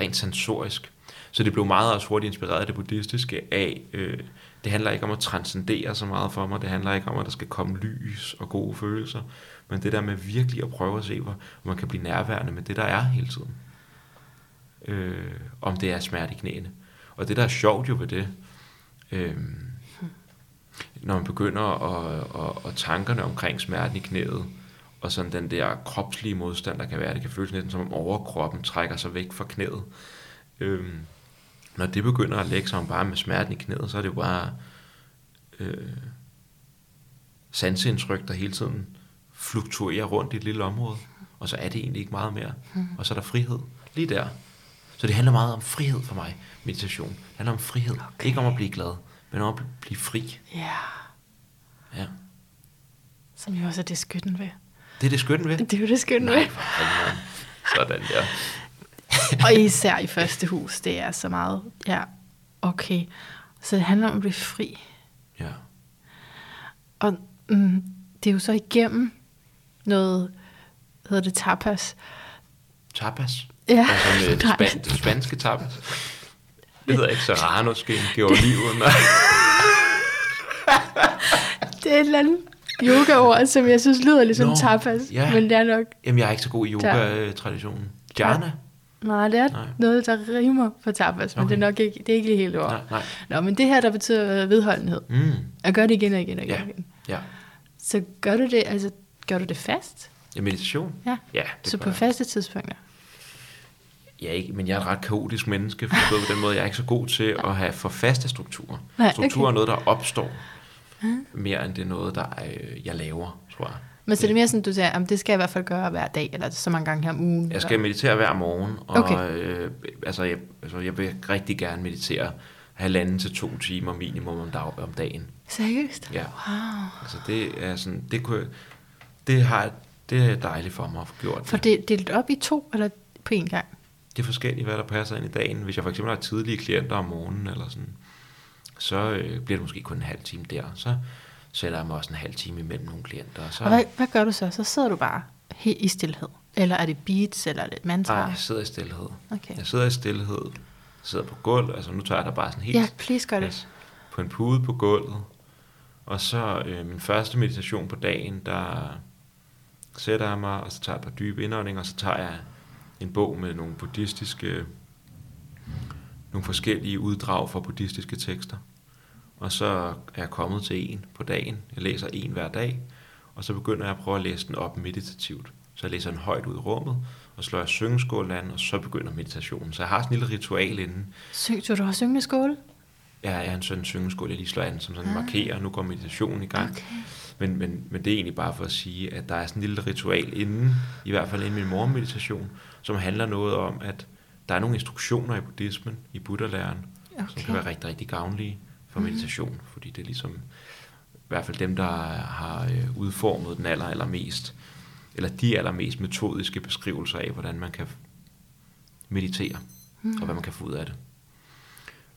rent sensorisk. Så det blev meget også hurtigt inspireret af det buddhistiske af, øh, det handler ikke om at transcendere så meget for mig, det handler ikke om, at der skal komme lys og gode følelser, men det der med virkelig at prøve at se, hvor man kan blive nærværende med det, der er hele tiden. Øh, om det er smerte i knæene. Og det, der er sjovt jo ved det, øh, når man begynder at, at, at tankerne omkring smerten i knæet, og sådan den der kropslige modstand, der kan være, det kan føles næsten som om overkroppen trækker sig væk fra knæet. Øhm, når det begynder at lægge sig om bare med smerten i knæet, så er det jo bare øh, sanseindtryk, der hele tiden fluktuerer rundt i et lille område, og så er det egentlig ikke meget mere. Og så er der frihed lige der. Så det handler meget om frihed for mig, meditation. Det handler om frihed. Okay. Ikke om at blive glad, men om at blive fri. Ja. Ja. Som jo også er det skytten ved. Det er det skønne ved. Det er jo det skytten ved. Sådan der. Og især i første hus, det er så meget. Ja, okay. Så det handler om at blive fri. Ja. Og mm, det er jo så igennem noget, hedder det tapas. Tapas. Ja, Altså med det, nej. span, det spanske tapas. Det hedder ikke serrano skin, geoliven. Nej. Det er et eller andet yoga-ord, som jeg synes lyder ligesom Nå, tapas. ja. Men det er nok... Jamen, jeg er ikke så god i yoga-traditionen. Jana? Nej, det er Nej. noget, der rimer på tapas, men Okay. det er nok ikke, det er ikke helt ord. Nej, nej. Nå, men det her, der betyder vedholdenhed. Mm. Og gør det igen og igen og igen. Ja. igen. Ja. Så gør du det, altså, gør du det fast? ja. meditation? Ja. Ja, det så på jeg. faste tidspunkter? Ja, ikke, men jeg er et ret kaotisk menneske, forstået på den måde, jeg er ikke så god til at have for faste strukturer. Nej, strukturer okay. er noget, der opstår, mere end det er noget, der øh, jeg laver, tror jeg. Men så er det mere sådan, du siger, at det skal jeg i hvert fald gøre hver dag, eller så mange gange her om ugen? Jeg skal eller? meditere hver morgen, og Okay. øh, altså, jeg, altså, jeg vil rigtig gerne meditere halvanden til to timer minimum om, dag, om dagen. Seriøst? Ja. Wow. Altså det er sådan, det kunne, det har, det er dejligt for mig at få gjort. For det er delt op i to, eller på én gang? Det er forskelligt, hvad der passer ind i dagen. Hvis jeg for eksempel har tidlige klienter om morgenen, eller sådan, så øh, bliver det måske kun en halv time der. Så sætter jeg mig også en halv time imellem nogle klienter. Og så, Og hvad, hvad gør du så? Så sidder du bare helt i stillhed? Eller er det beats, eller er det mantra? nej, jeg sidder i stillhed. Okay. Jeg sidder i stillhed, sidder på gulv, altså nu tager jeg der bare sådan helt Ja, please gør det. på en pude på gulvet. Og så øh, min første meditation på dagen, der sætter jeg mig, og så tager jeg et par dybe indåndinger, og så tager jeg en bog med nogle buddhistiske, nogle forskellige uddrag fra buddhistiske tekster. Og så er jeg kommet til en på dagen. Jeg læser en hver dag, og så begynder jeg at prøve at læse den op meditativt. Så jeg læser den højt ud i rummet, og slår jeg syngeskål an, og så begynder meditationen. Så jeg har sådan en lille ritual inden. Syng, du har syngende skål? Jeg er en sådan syngeskål, jeg lige slår an, som sådan markerer, nu går meditationen i gang. Okay. Men, men, men det er egentlig bare for at sige, at der er sådan en lille ritual inden, i hvert fald inden min morgenmeditation, som handler noget om, at der er nogle instruktioner i buddhismen, i buddha-læren, okay. som kan være rigtig, rigtig gavnlige for meditation, fordi det er ligesom, hvert fald dem, der har øh, udformet den aller, allermest, eller de allermest metodiske beskrivelser af, hvordan man kan meditere, mm. og hvad man kan få ud af det.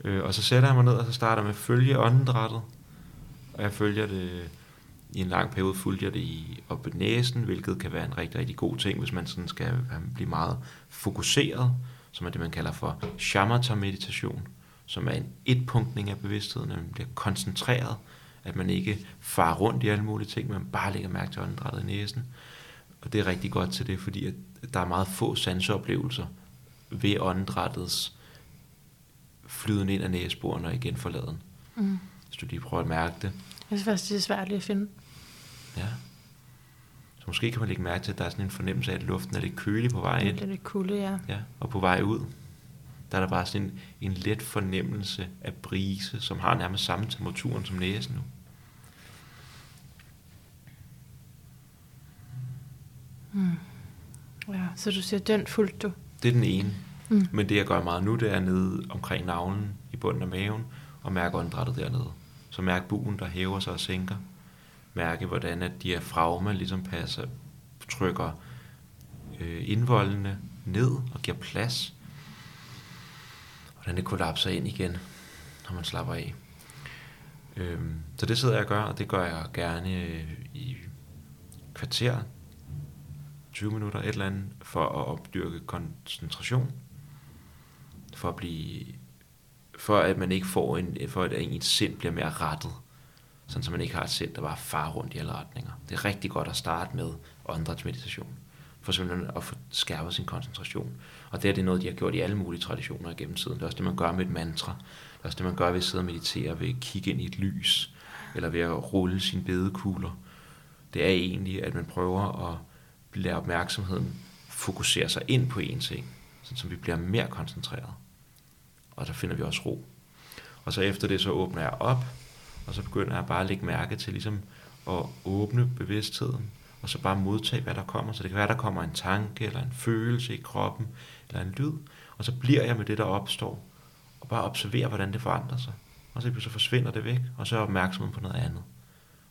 Øh, og så sætter jeg mig ned, og så starter med at følge åndedrættet, og jeg følger det i en lang periode fulgte jeg det i, op i næsen, hvilket kan være en rigtig, rigtig god ting, hvis man sådan skal blive meget fokuseret, som er det, man kalder for shamatha-meditation, som er en etpunktning af bevidstheden, at man bliver koncentreret, at man ikke farer rundt i alle mulige ting, men bare lægger mærke til åndedrættet i næsen. Og det er rigtig godt til det, fordi at der er meget få sanseoplevelser ved åndedrættets flyden ind af næseborene og igen forladen. Mm. Hvis du lige prøver at mærke det. Jeg synes faktisk, det er svært lige at finde. Ja. Så måske kan man lægge mærke til, at der er sådan en fornemmelse af, at luften er lidt kølig på vej ind. Det er lidt kulde, ja. Ja, og på vej ud, der er der bare sådan en, en let fornemmelse af brise, som har nærmest samme temperaturen som næsen nu. Mm. Ja, så du siger den fuldt du? Det er den ene. Mm. Men det jeg gør meget nu, det er nede omkring navlen i bunden af maven, og mærke åndedrættet dernede. Så mærk buen, der hæver sig og sænker. Mærke, hvordan at diafragma ligesom passer, trykker øh, indvoldene ned og giver plads. Hvordan det kollapser ind igen, når man slapper af. Øhm, så det sidder jeg og gør, og det gør jeg gerne øh, i kvarter, 20 minutter, et eller andet, for at opdyrke koncentration. For at blive for at man ikke får en, for at ens sind bliver mere rettet, sådan så man ikke har et sind, der bare far rundt i alle retninger. Det er rigtig godt at starte med åndedrætsmeditation, for simpelthen at få skærpet sin koncentration. Og det er det noget, de har gjort i alle mulige traditioner gennem tiden. Det er også det, man gør med et mantra. Det er også det, man gør ved at sidde og meditere, ved at kigge ind i et lys, eller ved at rulle sine bedekugler. Det er egentlig, at man prøver at lade opmærksomheden fokusere sig ind på en ting, så vi bliver mere koncentreret og der finder vi også ro. Og så efter det, så åbner jeg op, og så begynder jeg bare at lægge mærke til ligesom at åbne bevidstheden, og så bare modtage, hvad der kommer. Så det kan være, der kommer en tanke, eller en følelse i kroppen, eller en lyd, og så bliver jeg med det, der opstår, og bare observerer, hvordan det forandrer sig. Og så, så forsvinder det væk, og så er jeg opmærksom på noget andet.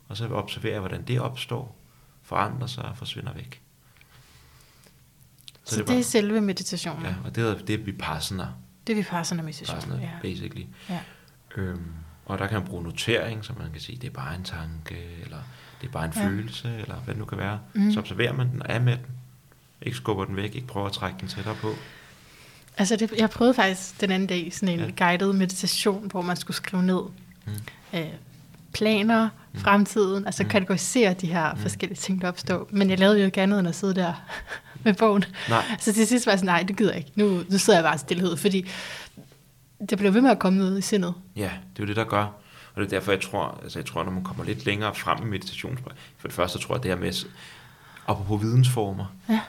Og så observerer jeg, hvordan det opstår, forandrer sig og forsvinder væk. Så, så det, er, bare, det er selve meditationen? Ja, og det er, det er vipassana. Det er Vipassana meditation. Vipassana, ja. basically. Ja. Øhm, og der kan man bruge notering, så man kan sige, det er bare en tanke, eller det er bare en ja. følelse, eller hvad det nu kan være. Mm. Så observerer man den og er med den. Ikke skubber den væk, ikke prøver at trække den tættere på. Altså, det, jeg prøvede faktisk den anden dag sådan en ja. guided meditation, hvor man skulle skrive ned mm. øh, planer, mm. fremtiden, altså mm. kategorisere de her mm. forskellige ting, der opstår. Men jeg lavede jo ikke andet end at sidde der med bogen. Nej. Så til sidst var jeg sådan, nej, det gider jeg ikke. Nu, nu sidder jeg bare stillhed, fordi det blev ved med at komme ud i sindet. Ja, det er jo det, der gør. Og det er derfor, jeg tror, altså jeg tror, når man kommer lidt længere frem i meditation, for det første tror jeg, det her med, apropos vidensformer, ja.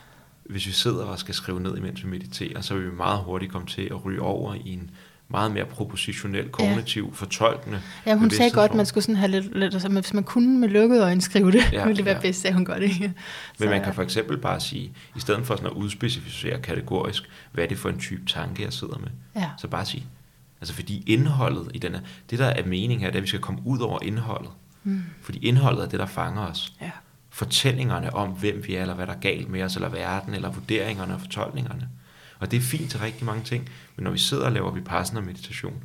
Hvis vi sidder og skal skrive ned, imens vi mediterer, så vil vi meget hurtigt komme til at ryge over i en meget mere propositionel, kognitiv, ja. fortolkende. Ja, hun sagde godt, at man skulle sådan have lidt, lidt altså, hvis man kunne med lukkede øjne skrive det, ja, ville det være ja. bedst, sagde hun godt. Ikke? Men man kan for eksempel bare sige, i stedet for sådan at udspecificere kategorisk, hvad er det for en type tanke, jeg sidder med, ja. så bare sige, altså fordi indholdet i denne, det der er meningen her, det er, at vi skal komme ud over indholdet. Mm. Fordi indholdet er det, der fanger os. Ja. Fortællingerne om, hvem vi er, eller hvad der er galt med os, eller verden, eller vurderingerne og fortolkningerne. Og det er fint til rigtig mange ting, men når vi sidder og laver vi passende meditation,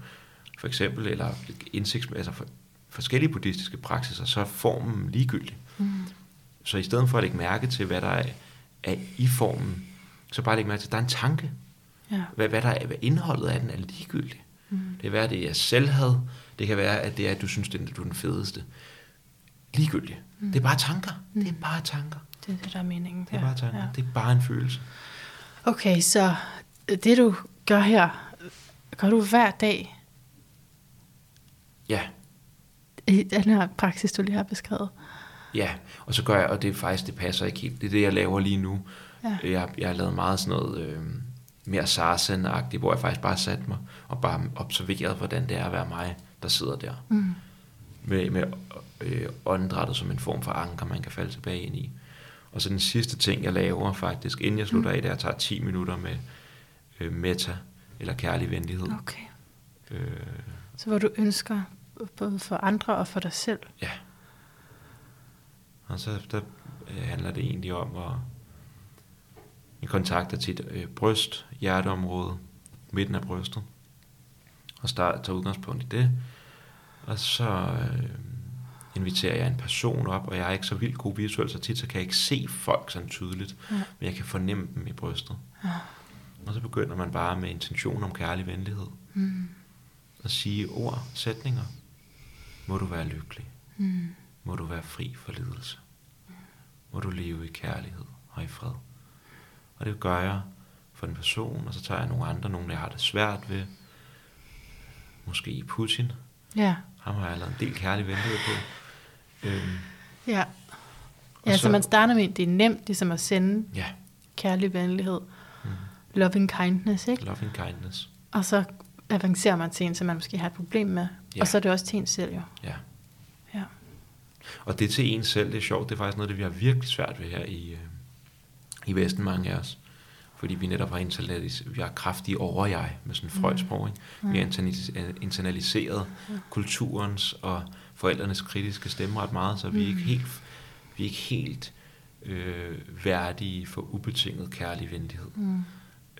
for eksempel, eller indsigts, altså for, forskellige buddhistiske praksiser, så er formen ligegyldig. Mm. Så i stedet for at lægge mærke til, hvad der er, er i formen, så bare lægge mærke til, at der er en tanke. Ja. Hvad, hvad, der er, hvad indholdet af den er ligegyldigt. Mm. Det kan være, at det er selvhed. Det kan være, at det er, at du synes, at du er den fedeste. Ligegyldigt. Mm. Det er bare tanker. Mm. Det er bare tanker. Det er det, der er meningen. Det er bare tanker. Ja. Det er bare en følelse. Okay, så det du gør her, gør du hver dag? Ja. I den her praksis, du lige har beskrevet? Ja, og så gør jeg, og det er faktisk, det passer ikke helt. Det er det, jeg laver lige nu. Ja. Jeg, jeg har lavet meget sådan noget øh, mere sarsen hvor jeg faktisk bare satte mig og bare observerede, hvordan det er at være mig, der sidder der. Mm. Med, med øh, åndedrættet som en form for anker, man kan falde tilbage ind i. Og så den sidste ting, jeg laver faktisk, inden jeg slutter mm. af, det er, at jeg tager 10 minutter med øh, meta, eller kærlig venlighed. Okay. Øh, så hvor du ønsker, både for andre og for dig selv? Ja. Og så der øh, handler det egentlig om at vi kontakter tit øh, bryst, hjerteområde, midten af brystet, og start, tager udgangspunkt i det. Og så øh, inviterer jeg en person op, og jeg er ikke så vildt god visuelt, så tit så kan jeg ikke se folk sådan tydeligt, ja. men jeg kan fornemme dem i brystet. Ja. Og så begynder man bare med intention om kærlig venlighed. Mm. At sige ord, sætninger. Må du være lykkelig. Mm. Må du være fri for lidelse. Må du leve i kærlighed og i fred. Og det gør jeg for en person, og så tager jeg nogle andre, nogle jeg har det svært ved. Måske Putin. Ja. Ham har jeg lavet en del kærlig venlighed på. Øhm, ja. Ja, så, så man starter med, det er nemt ligesom at sende ja. kærlig venlighed. Mm. Loving kindness, ikke? Loving kindness. Og så avancerer man til en, som man måske har et problem med. Ja. Og så er det også til en selv, jo. Ja. Ja. Og det til en selv, det er sjovt, det er faktisk noget, det vi har virkelig svært ved her i, øh, i Vesten, mange af os. Fordi vi netop har internaliseret, vi har kraftige over-jeg med sådan en mm. frøjsprog, ikke? Vi har internaliseret ja. kulturens og forældrenes kritiske stemme ret meget, så vi er ikke mm. helt, vi er ikke helt øh, værdige for ubetinget kærlig venlighed. Mm.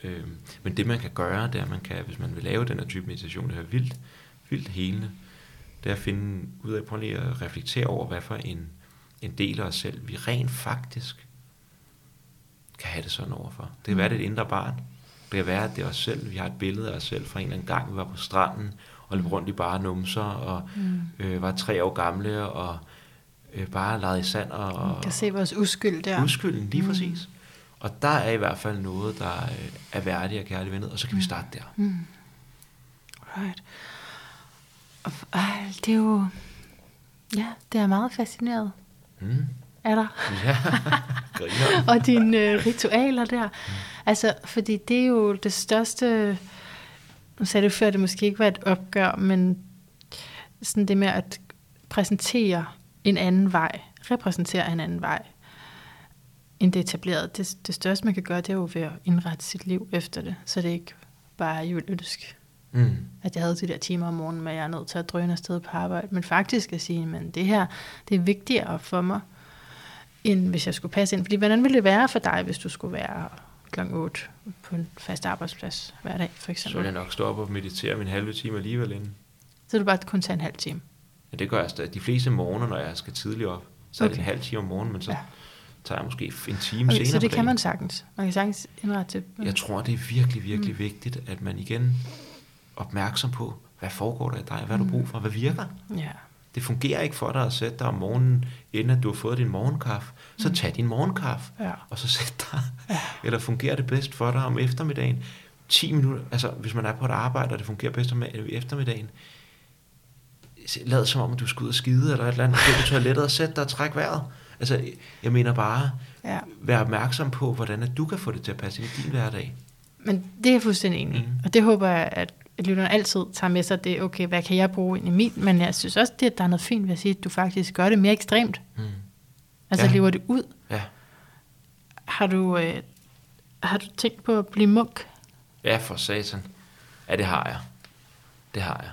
Øh, men det man kan gøre, det er, at man kan, hvis man vil lave den her type meditation, det er vildt, vildt helende, det er at finde ud af, prøve lige at reflektere over, hvad for en, en del af os selv, vi rent faktisk kan have det sådan overfor. Det kan være, det er et indre barn. Det kan være, at det er os selv. Vi har et billede af os selv fra en eller anden gang, vi var på stranden, og løb rundt i bare numser, og mm. øh, var tre år gamle, og øh, bare leget i sand. Og, Man kan se vores uskyld der. Uskylden, lige mm. præcis. Og der er i hvert fald noget, der øh, er værdigt og kærligt vennet, og så kan mm. vi starte der. Mm. Right. Og, øh, det er jo... Ja, det er meget fascineret. Mm. Er der? Ja, Og dine øh, ritualer der. Mm. Altså, fordi det er jo det største nu sagde du før, at det måske ikke var et opgør, men sådan det med at præsentere en anden vej, repræsentere en anden vej, end det etablerede. Det, det største, man kan gøre, det er jo ved at indrette sit liv efter det, så det ikke bare er juleønsk. Mm. At jeg havde de der timer om morgenen, men jeg er nødt til at drøne afsted på arbejde. Men faktisk at sige, men det her, det er vigtigere for mig, end hvis jeg skulle passe ind. Fordi hvordan ville det være for dig, hvis du skulle være kl. 8 på en fast arbejdsplads hver dag, for eksempel. Så vil jeg nok stå op og meditere min halve time alligevel inden. Så du bare kun tage en halv time? Ja, det gør jeg stadig. De fleste morgener, når jeg skal tidligt op, så okay. er det en halv time om morgenen, men så ja. tager jeg måske en time okay, senere Så det kan man sagtens? Man kan sagtens indrette til? Jeg tror, det er virkelig, virkelig mm. vigtigt, at man igen opmærksom på, hvad foregår der i dig, hvad mm. du brug for, hvad virker. Ja. Det fungerer ikke for dig at sætte dig om morgenen, inden at du har fået din morgenkaffe. Så mm. tag din morgenkaffe, ja. og så sæt dig. Ja. Eller fungerer det bedst for dig om eftermiddagen? 10 minutter, altså hvis man er på et arbejde, og det fungerer bedst om eftermiddagen, lad som om, du skal ud og skide, eller et eller andet, gå på toilettet og sæt dig og træk vejret. Altså, jeg mener bare, ja. vær opmærksom på, hvordan at du kan få det til at passe ind i din hverdag. Men det er jeg fuldstændig enig mm. Og det håber jeg, at lytterne altid tager med sig, det okay, hvad kan jeg bruge ind i mit? Men jeg synes også, det, at der er noget fint ved at sige, at du faktisk gør det mere ekstremt. Mm. Altså ja. lever det ud. Ja. Har du, øh, har du tænkt på at blive munk? Ja, for satan. Ja, det har jeg. Det har jeg.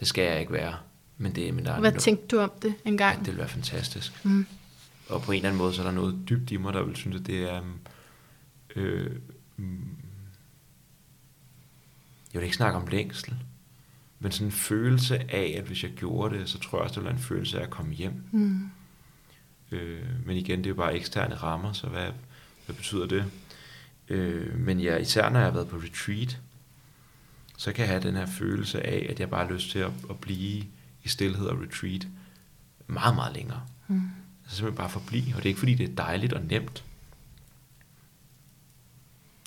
Det skal jeg ikke være. Men det er min Hvad tænkte du om det en gang? Ja, det ville være fantastisk. Mm. Og på en eller anden måde, så er der noget dybt i mig, der vil synes, at det er... Øh, mm, jeg vil ikke snakke om længsel, men sådan en følelse af, at hvis jeg gjorde det, så tror jeg også, det ville være en følelse af at komme hjem. Mm. Øh, men igen, det er jo bare eksterne rammer, så hvad, hvad betyder det? Øh, men ja, især når jeg har været på retreat, så kan jeg have den her følelse af, at jeg bare har lyst til at, at blive i stillhed og retreat meget, meget længere. Mm. Altså simpelthen bare forblive, og det er ikke fordi, det er dejligt og nemt.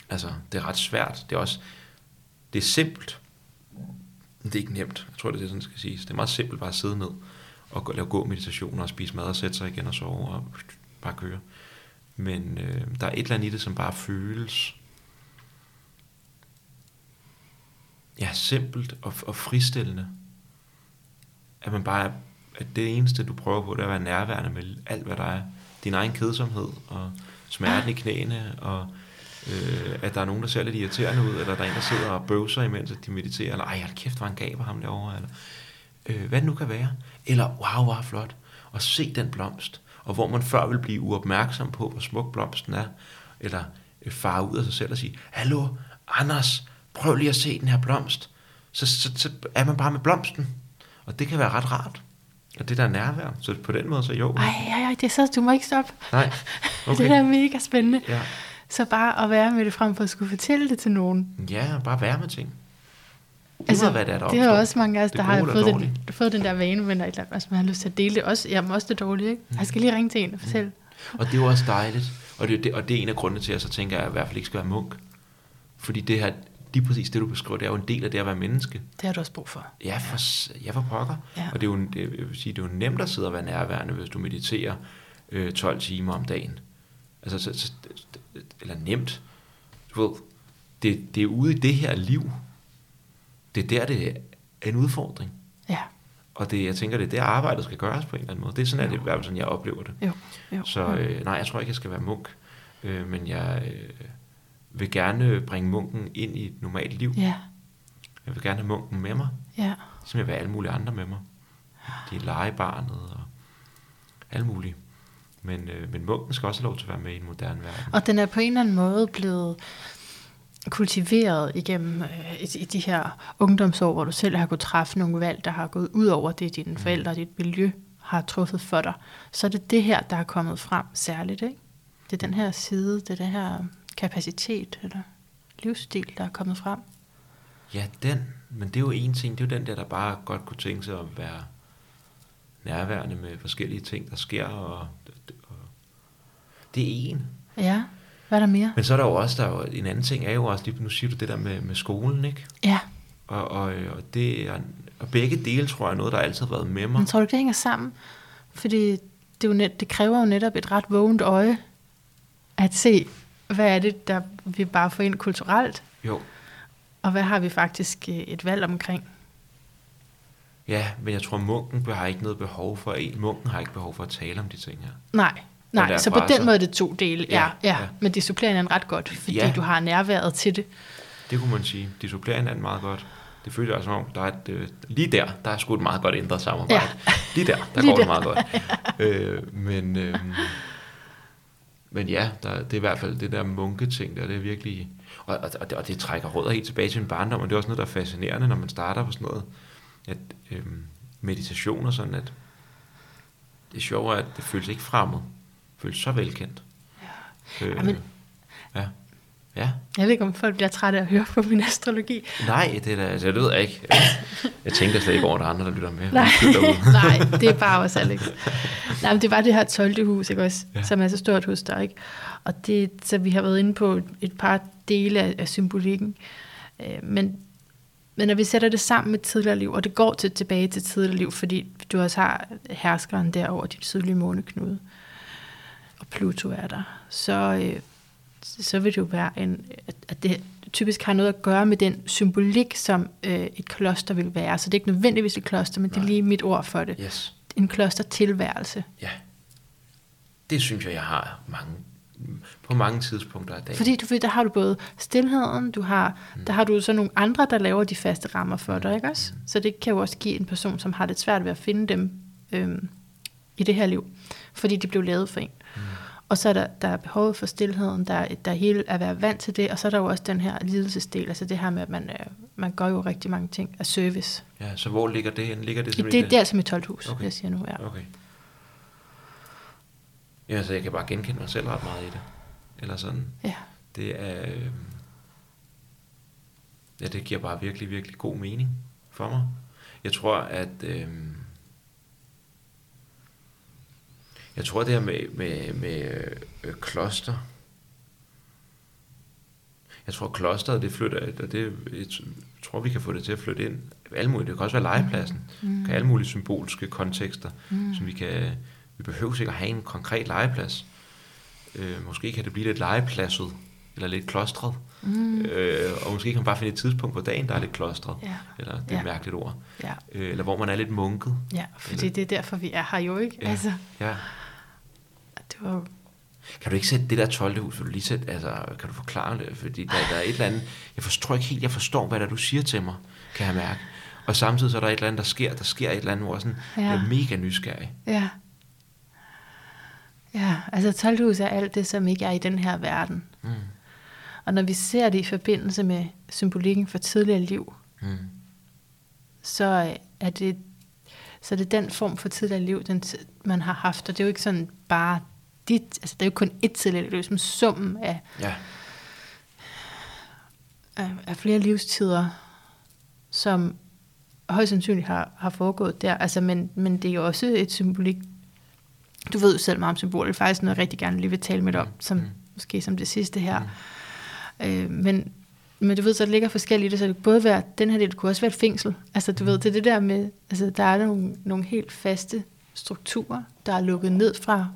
Altså, det er ret svært. Det er også, det er simpelt. Det er ikke nemt. Jeg tror, det er det, sådan skal siges. Det er meget simpelt bare at sidde ned og gå, lave gå meditation og spise mad og sætte sig igen og sove og bare køre. Men øh, der er et eller andet i det, som bare føles ja, simpelt og, og fristillende. At man bare at det eneste, du prøver på, det er at være nærværende med alt, hvad der er. Din egen kedsomhed og smerten i knæene og øh, at der er nogen, der ser lidt irriterende ud, eller der er en, der sidder og bøvser, imens de mediterer, eller ej, hold kæft, hvor han gaber ham derovre, eller øh, hvad det nu kan være. Eller, wow, hvor flot. Og se den blomst, og hvor man før vil blive uopmærksom på, hvor smuk blomsten er, eller øh, fare ud af sig selv og sige, hallo, Anders, prøv lige at se den her blomst. Så, så, så er man bare med blomsten. Og det kan være ret rart. Og det der er nærvær. Så på den måde, så jo. Ej, ej, ej, det er så, du må ikke stoppe. Nej, Okay. Det der er mega spændende. Ja. Så bare at være med det frem for at skulle fortælle det til nogen. ja, bare være med ting. Altså, hvad det er, der det er også mange af os, der har gode fået eller den, fået den der vane, men der er altså, man har lyst til at dele det. Også, jamen også det dårlige, ikke? Jeg skal lige ringe til en og fortælle. Og det er jo også dejligt. Og det, er det, og det er en af grundene til, at jeg så tænker, at jeg i hvert fald ikke skal være munk. Fordi det her, lige præcis det, du beskriver, det er jo en del af det at være menneske. Det har du også brug for. Ja, for, ja, for pokker. Ja. Og det er, jo, det, jeg vil sige, det er jo nemt at sidde og være nærværende, hvis du mediterer øh, 12 timer om dagen. Altså, så, så, eller nemt. Du ved, det, det er ude i det her liv. Det er der, det er en udfordring. Ja, Og det, jeg tænker, det er der arbejdet skal gøres på en eller anden måde. Det er sådan, at det, i hvert fald sådan, jeg oplever det. jo. jo. Så øh, nej, jeg tror ikke, jeg skal være munk. Øh, men jeg øh, vil gerne bringe munken ind i et normalt liv. Ja, Jeg vil gerne have munken med mig, ja. som jeg vil have alle mulige andre med mig. De er legebarnet og alle mulige. Men, øh, men munken skal også have lov til at være med i en moderne verden. Og den er på en eller anden måde blevet kultiveret igennem øh, i, i de her ungdomsår, hvor du selv har kunnet træffe nogle valg, der har gået ud over det, dine forældre og dit miljø har truffet for dig. Så er det det her, der er kommet frem særligt, ikke? Det er den her side, det er den her kapacitet eller livsstil, der er kommet frem. Ja, den. Men det er jo en ting. Det er jo den der, der bare godt kunne tænke sig at være nærværende med forskellige ting, der sker. Og, og det er en. Ja, hvad er der mere? Men så er der jo også, der er jo, en anden ting er jo også, lige nu siger du det der med, med skolen, ikke? Ja, Og, og, og, det er, og begge dele, tror jeg, er noget, der altid har været med mig. men tror du ikke, det hænger sammen? Fordi det, er jo net, det kræver jo netop et ret vågent øje at se, hvad er det, der vi bare får ind kulturelt, Jo, og hvad har vi faktisk øh, et valg omkring? Ja, men jeg tror, munken har ikke noget behov for, en munken har ikke behov for at tale om de ting her. Nej, nej, så på den så- måde er det to dele, ja, Ja, ja, ja. men det supplerer hinanden ret godt, fordi Ja. du har nærværet til det. Det kunne man sige. De supplerer hinanden meget godt. Det føles altså som om, der er et, øh, lige der, der er sgu et meget godt ændret samarbejde. Ja. Lige der, der Lige går det der. meget godt. øh, men, øh, men ja, der, det er i hvert fald det der munketing, der det er virkelig... Og, og, og, det, og det trækker rødder helt tilbage til min barndom, og det er også noget, der er fascinerende, når man starter på sådan noget, at øh, meditation og sådan, at det sjove er, at det føles ikke fremmed. Det føles så velkendt. Ja. Øh, Jamen- ja. Ja. Jeg ved ikke, om folk bliver trætte af at høre på min astrologi. Nej, det er da, altså, det ved jeg ikke. Jeg tænker slet ikke over, at der er andre, der lytter med. Nej, nej, det er bare os, Alex. Nej, men det var det her 12. hus, ikke også? Ja. Som er så stort hos dig, ikke? Og det, så vi har været inde på et- et par dele af, af symbolikken. Øh, men, men når vi sætter det sammen med tidligere liv, og det går til, tilbage til tidligere liv, fordi du også har herskeren der over dit sydlige måneknude, og Pluto er der, så, øh, så vil det jo være, en, at, det typisk har noget at gøre med den symbolik, som øh, et kloster vil være. Så det er ikke nødvendigvis et kloster, men det er Nej. lige mit ord for det. Yes. En klostertilværelse. Ja. Det synes jeg, jeg har mange, på mange tidspunkter af dagen. Fordi du ved, der har du både stillheden, du har, mm. der har du så nogle andre, der laver de faste rammer for dig, ikke også? Så det kan jo også give en person, som har det svært ved at finde dem øhm, i det her liv, fordi de blev lavet for en. Mm. Og så er der, der er behovet for stillheden, der, er- der er hele at være vant til det, og så er der jo også den her lidelsesdel, altså det her med, at man, øh, man gør jo rigtig mange ting af service. Ja, så hvor ligger det hen? Ligger det Det, simpelthen det, det er altså mit 12 hus, okay. jeg siger nu. Ja. Okay. Ja, så jeg kan bare genkende mig selv ret meget i det. Eller sådan. ja. Det er... Øh, ja, det giver bare virkelig, virkelig god mening for mig. Jeg tror, at... Øh, jeg tror, det her med, med, med øh, kloster... Jeg tror, klosteret, det flytter... Og det, jeg tror, vi kan få det til at flytte ind. Alle mulige, det kan også være legepladsen. Mm. Kan alle mulige symbolske kontekster, mm. som vi kan... Vi behøver ikke at have en konkret legeplads. Øh, måske kan det blive lidt legepladset, eller lidt klostret. Mm. Øh, og måske kan man bare finde et tidspunkt på dagen, der er lidt klostret. Ja. Eller det er et Ja. mærkeligt ord. Ja. Øh, eller hvor man er lidt munket. ja, fordi det er derfor, vi er her jo, ikke? Ja. Altså, ja. det var Kan du ikke sætte det der 12. hus, vil du lige sætte, altså, kan du forklare det? Fordi der, der er et eller andet, jeg forstår ikke helt, jeg forstår, hvad det er, du siger til mig, kan jeg mærke. Og samtidig så er der et eller andet, der sker, der sker et eller andet, hvor jeg sådan, Ja. ja. jeg er mega nysgerrig. Ja. Ja, altså 12. hus er alt det, som ikke er i den her verden. Mm. Og når vi ser det i forbindelse med symbolikken for tidligere liv, Mm. så øh, er det, så er det den form for tidligere liv, den, man har haft. Og det er jo ikke sådan bare dit, altså det er jo kun et tidligere liv, er som summen af, Ja. af, af flere livstider, som højst sandsynligt har, har foregået der. Altså, men, men det er jo også et symbolik. Du ved jo selv meget om symboler. Det er faktisk noget, jeg rigtig gerne lige vil tale med dig om, som, Mm. måske som det sidste her. Øh, men, men du ved, så der ligger forskellige i det, så det kan både være, den her del det kunne også være et fængsel. Altså du ved, det er det der med, altså der er nogle, nogle helt faste strukturer, der er lukket ned fra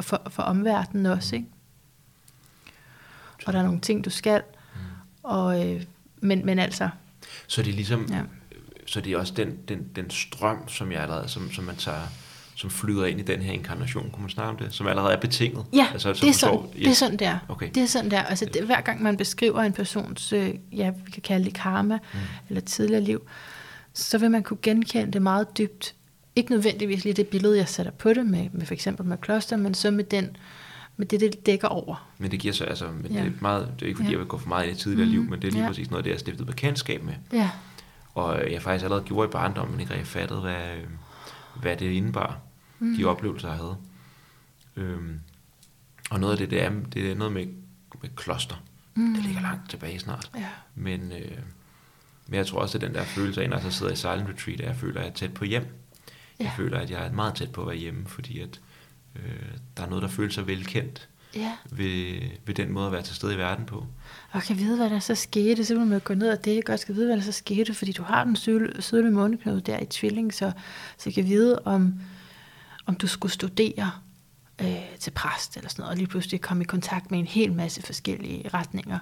for, for omverdenen også, ikke? Og der er nogle ting, du skal. Og, øh, men, men altså, Så det er ligesom, ja. så det er også den, den, den strøm, som jeg allerede, som, som man tager, som flyder ind i den her inkarnation, kunne man snakke om det, som allerede er betinget. Ja, altså, det, er sådan, forstår- det er sådan der. Okay. Det er sådan der. Altså, det, hver gang man beskriver en persons, øh, ja, vi kan kalde det karma, mm. eller tidligere liv, så vil man kunne genkende det meget dybt. Ikke nødvendigvis lige det billede, jeg sætter på det, med, med for eksempel med kloster, men så med, den, med det, det dækker over. Men det giver så, altså, men Ja. det, er meget, det er ikke fordi, Ja. jeg vil gå for meget ind i tidligere liv, Mhm. men det er lige Ja. præcis noget, det jeg har stiftet bekendtskab med. Ja, Og jeg faktisk allerede gjorde i barndommen, men ikke rigtig fattede, hvad, øh, hvad det indebar, mm. de oplevelser, jeg havde. Øhm, og noget af det, det er, det er noget med, med kloster. Mm. Det ligger langt tilbage snart. ja. Men, øh, men jeg tror også, at den der følelse af, når jeg så sidder i silent retreat, at jeg føler, at jeg er tæt på hjem. Jeg Ja. føler, at jeg er meget tæt på at være hjemme, fordi at, øh, der er noget, der føles så velkendt ja. ved, ved den måde at være til stede i verden på. Og kan vide, hvad der så skete, så vil man gå ned og det godt skal vide, hvad der så skete, fordi du har den sydlige, måneknude der i tvilling, så, så kan vide, om, om du skulle studere øh, til præst eller sådan noget, og lige pludselig komme i kontakt med en hel masse forskellige retninger.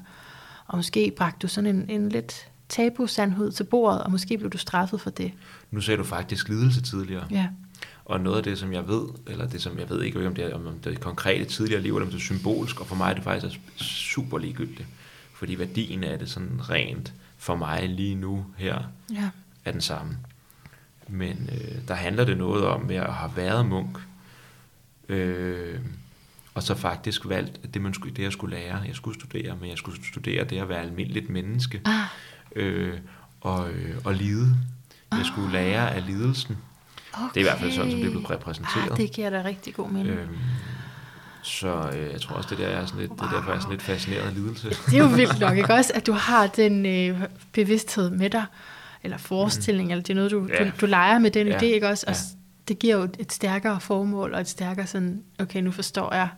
Og måske bragte du sådan en, en lidt tabu-sandhed til bordet, og måske blev du straffet for det. Nu sagde du faktisk lidelse tidligere. Ja, Og noget af det, som jeg ved, eller det som jeg ved ikke, om det er, om det er konkrete tidligere liv, eller om det er symbolsk, og for mig er det faktisk super ligegyldigt. Fordi værdien af det sådan rent for mig lige nu her, ja, er den samme. Men øh, der handler det noget om at have været munk, øh, og så faktisk valgt at det, man skulle, det, jeg skulle lære. Jeg skulle studere, men jeg skulle studere det at være almindeligt menneske, ah, øh, og, øh, og lide. Jeg skulle lære af lidelsen. Okay. Det er i hvert fald sådan, som det er blevet repræsenteret. Ah, det giver da rigtig god mening. Øhm, så øh, jeg tror også, det, der er sådan lidt, wow. det er derfor, jeg er sådan lidt fascineret af lidelse. Det er jo vildt nok, ikke også? At du har den øh, bevidsthed med dig, eller forestilling, mm. eller det er noget, du, Ja. du, du leger med den Ja. idé, ikke også? Og Ja. det giver jo et stærkere formål, og et stærkere sådan, okay, nu forstår jeg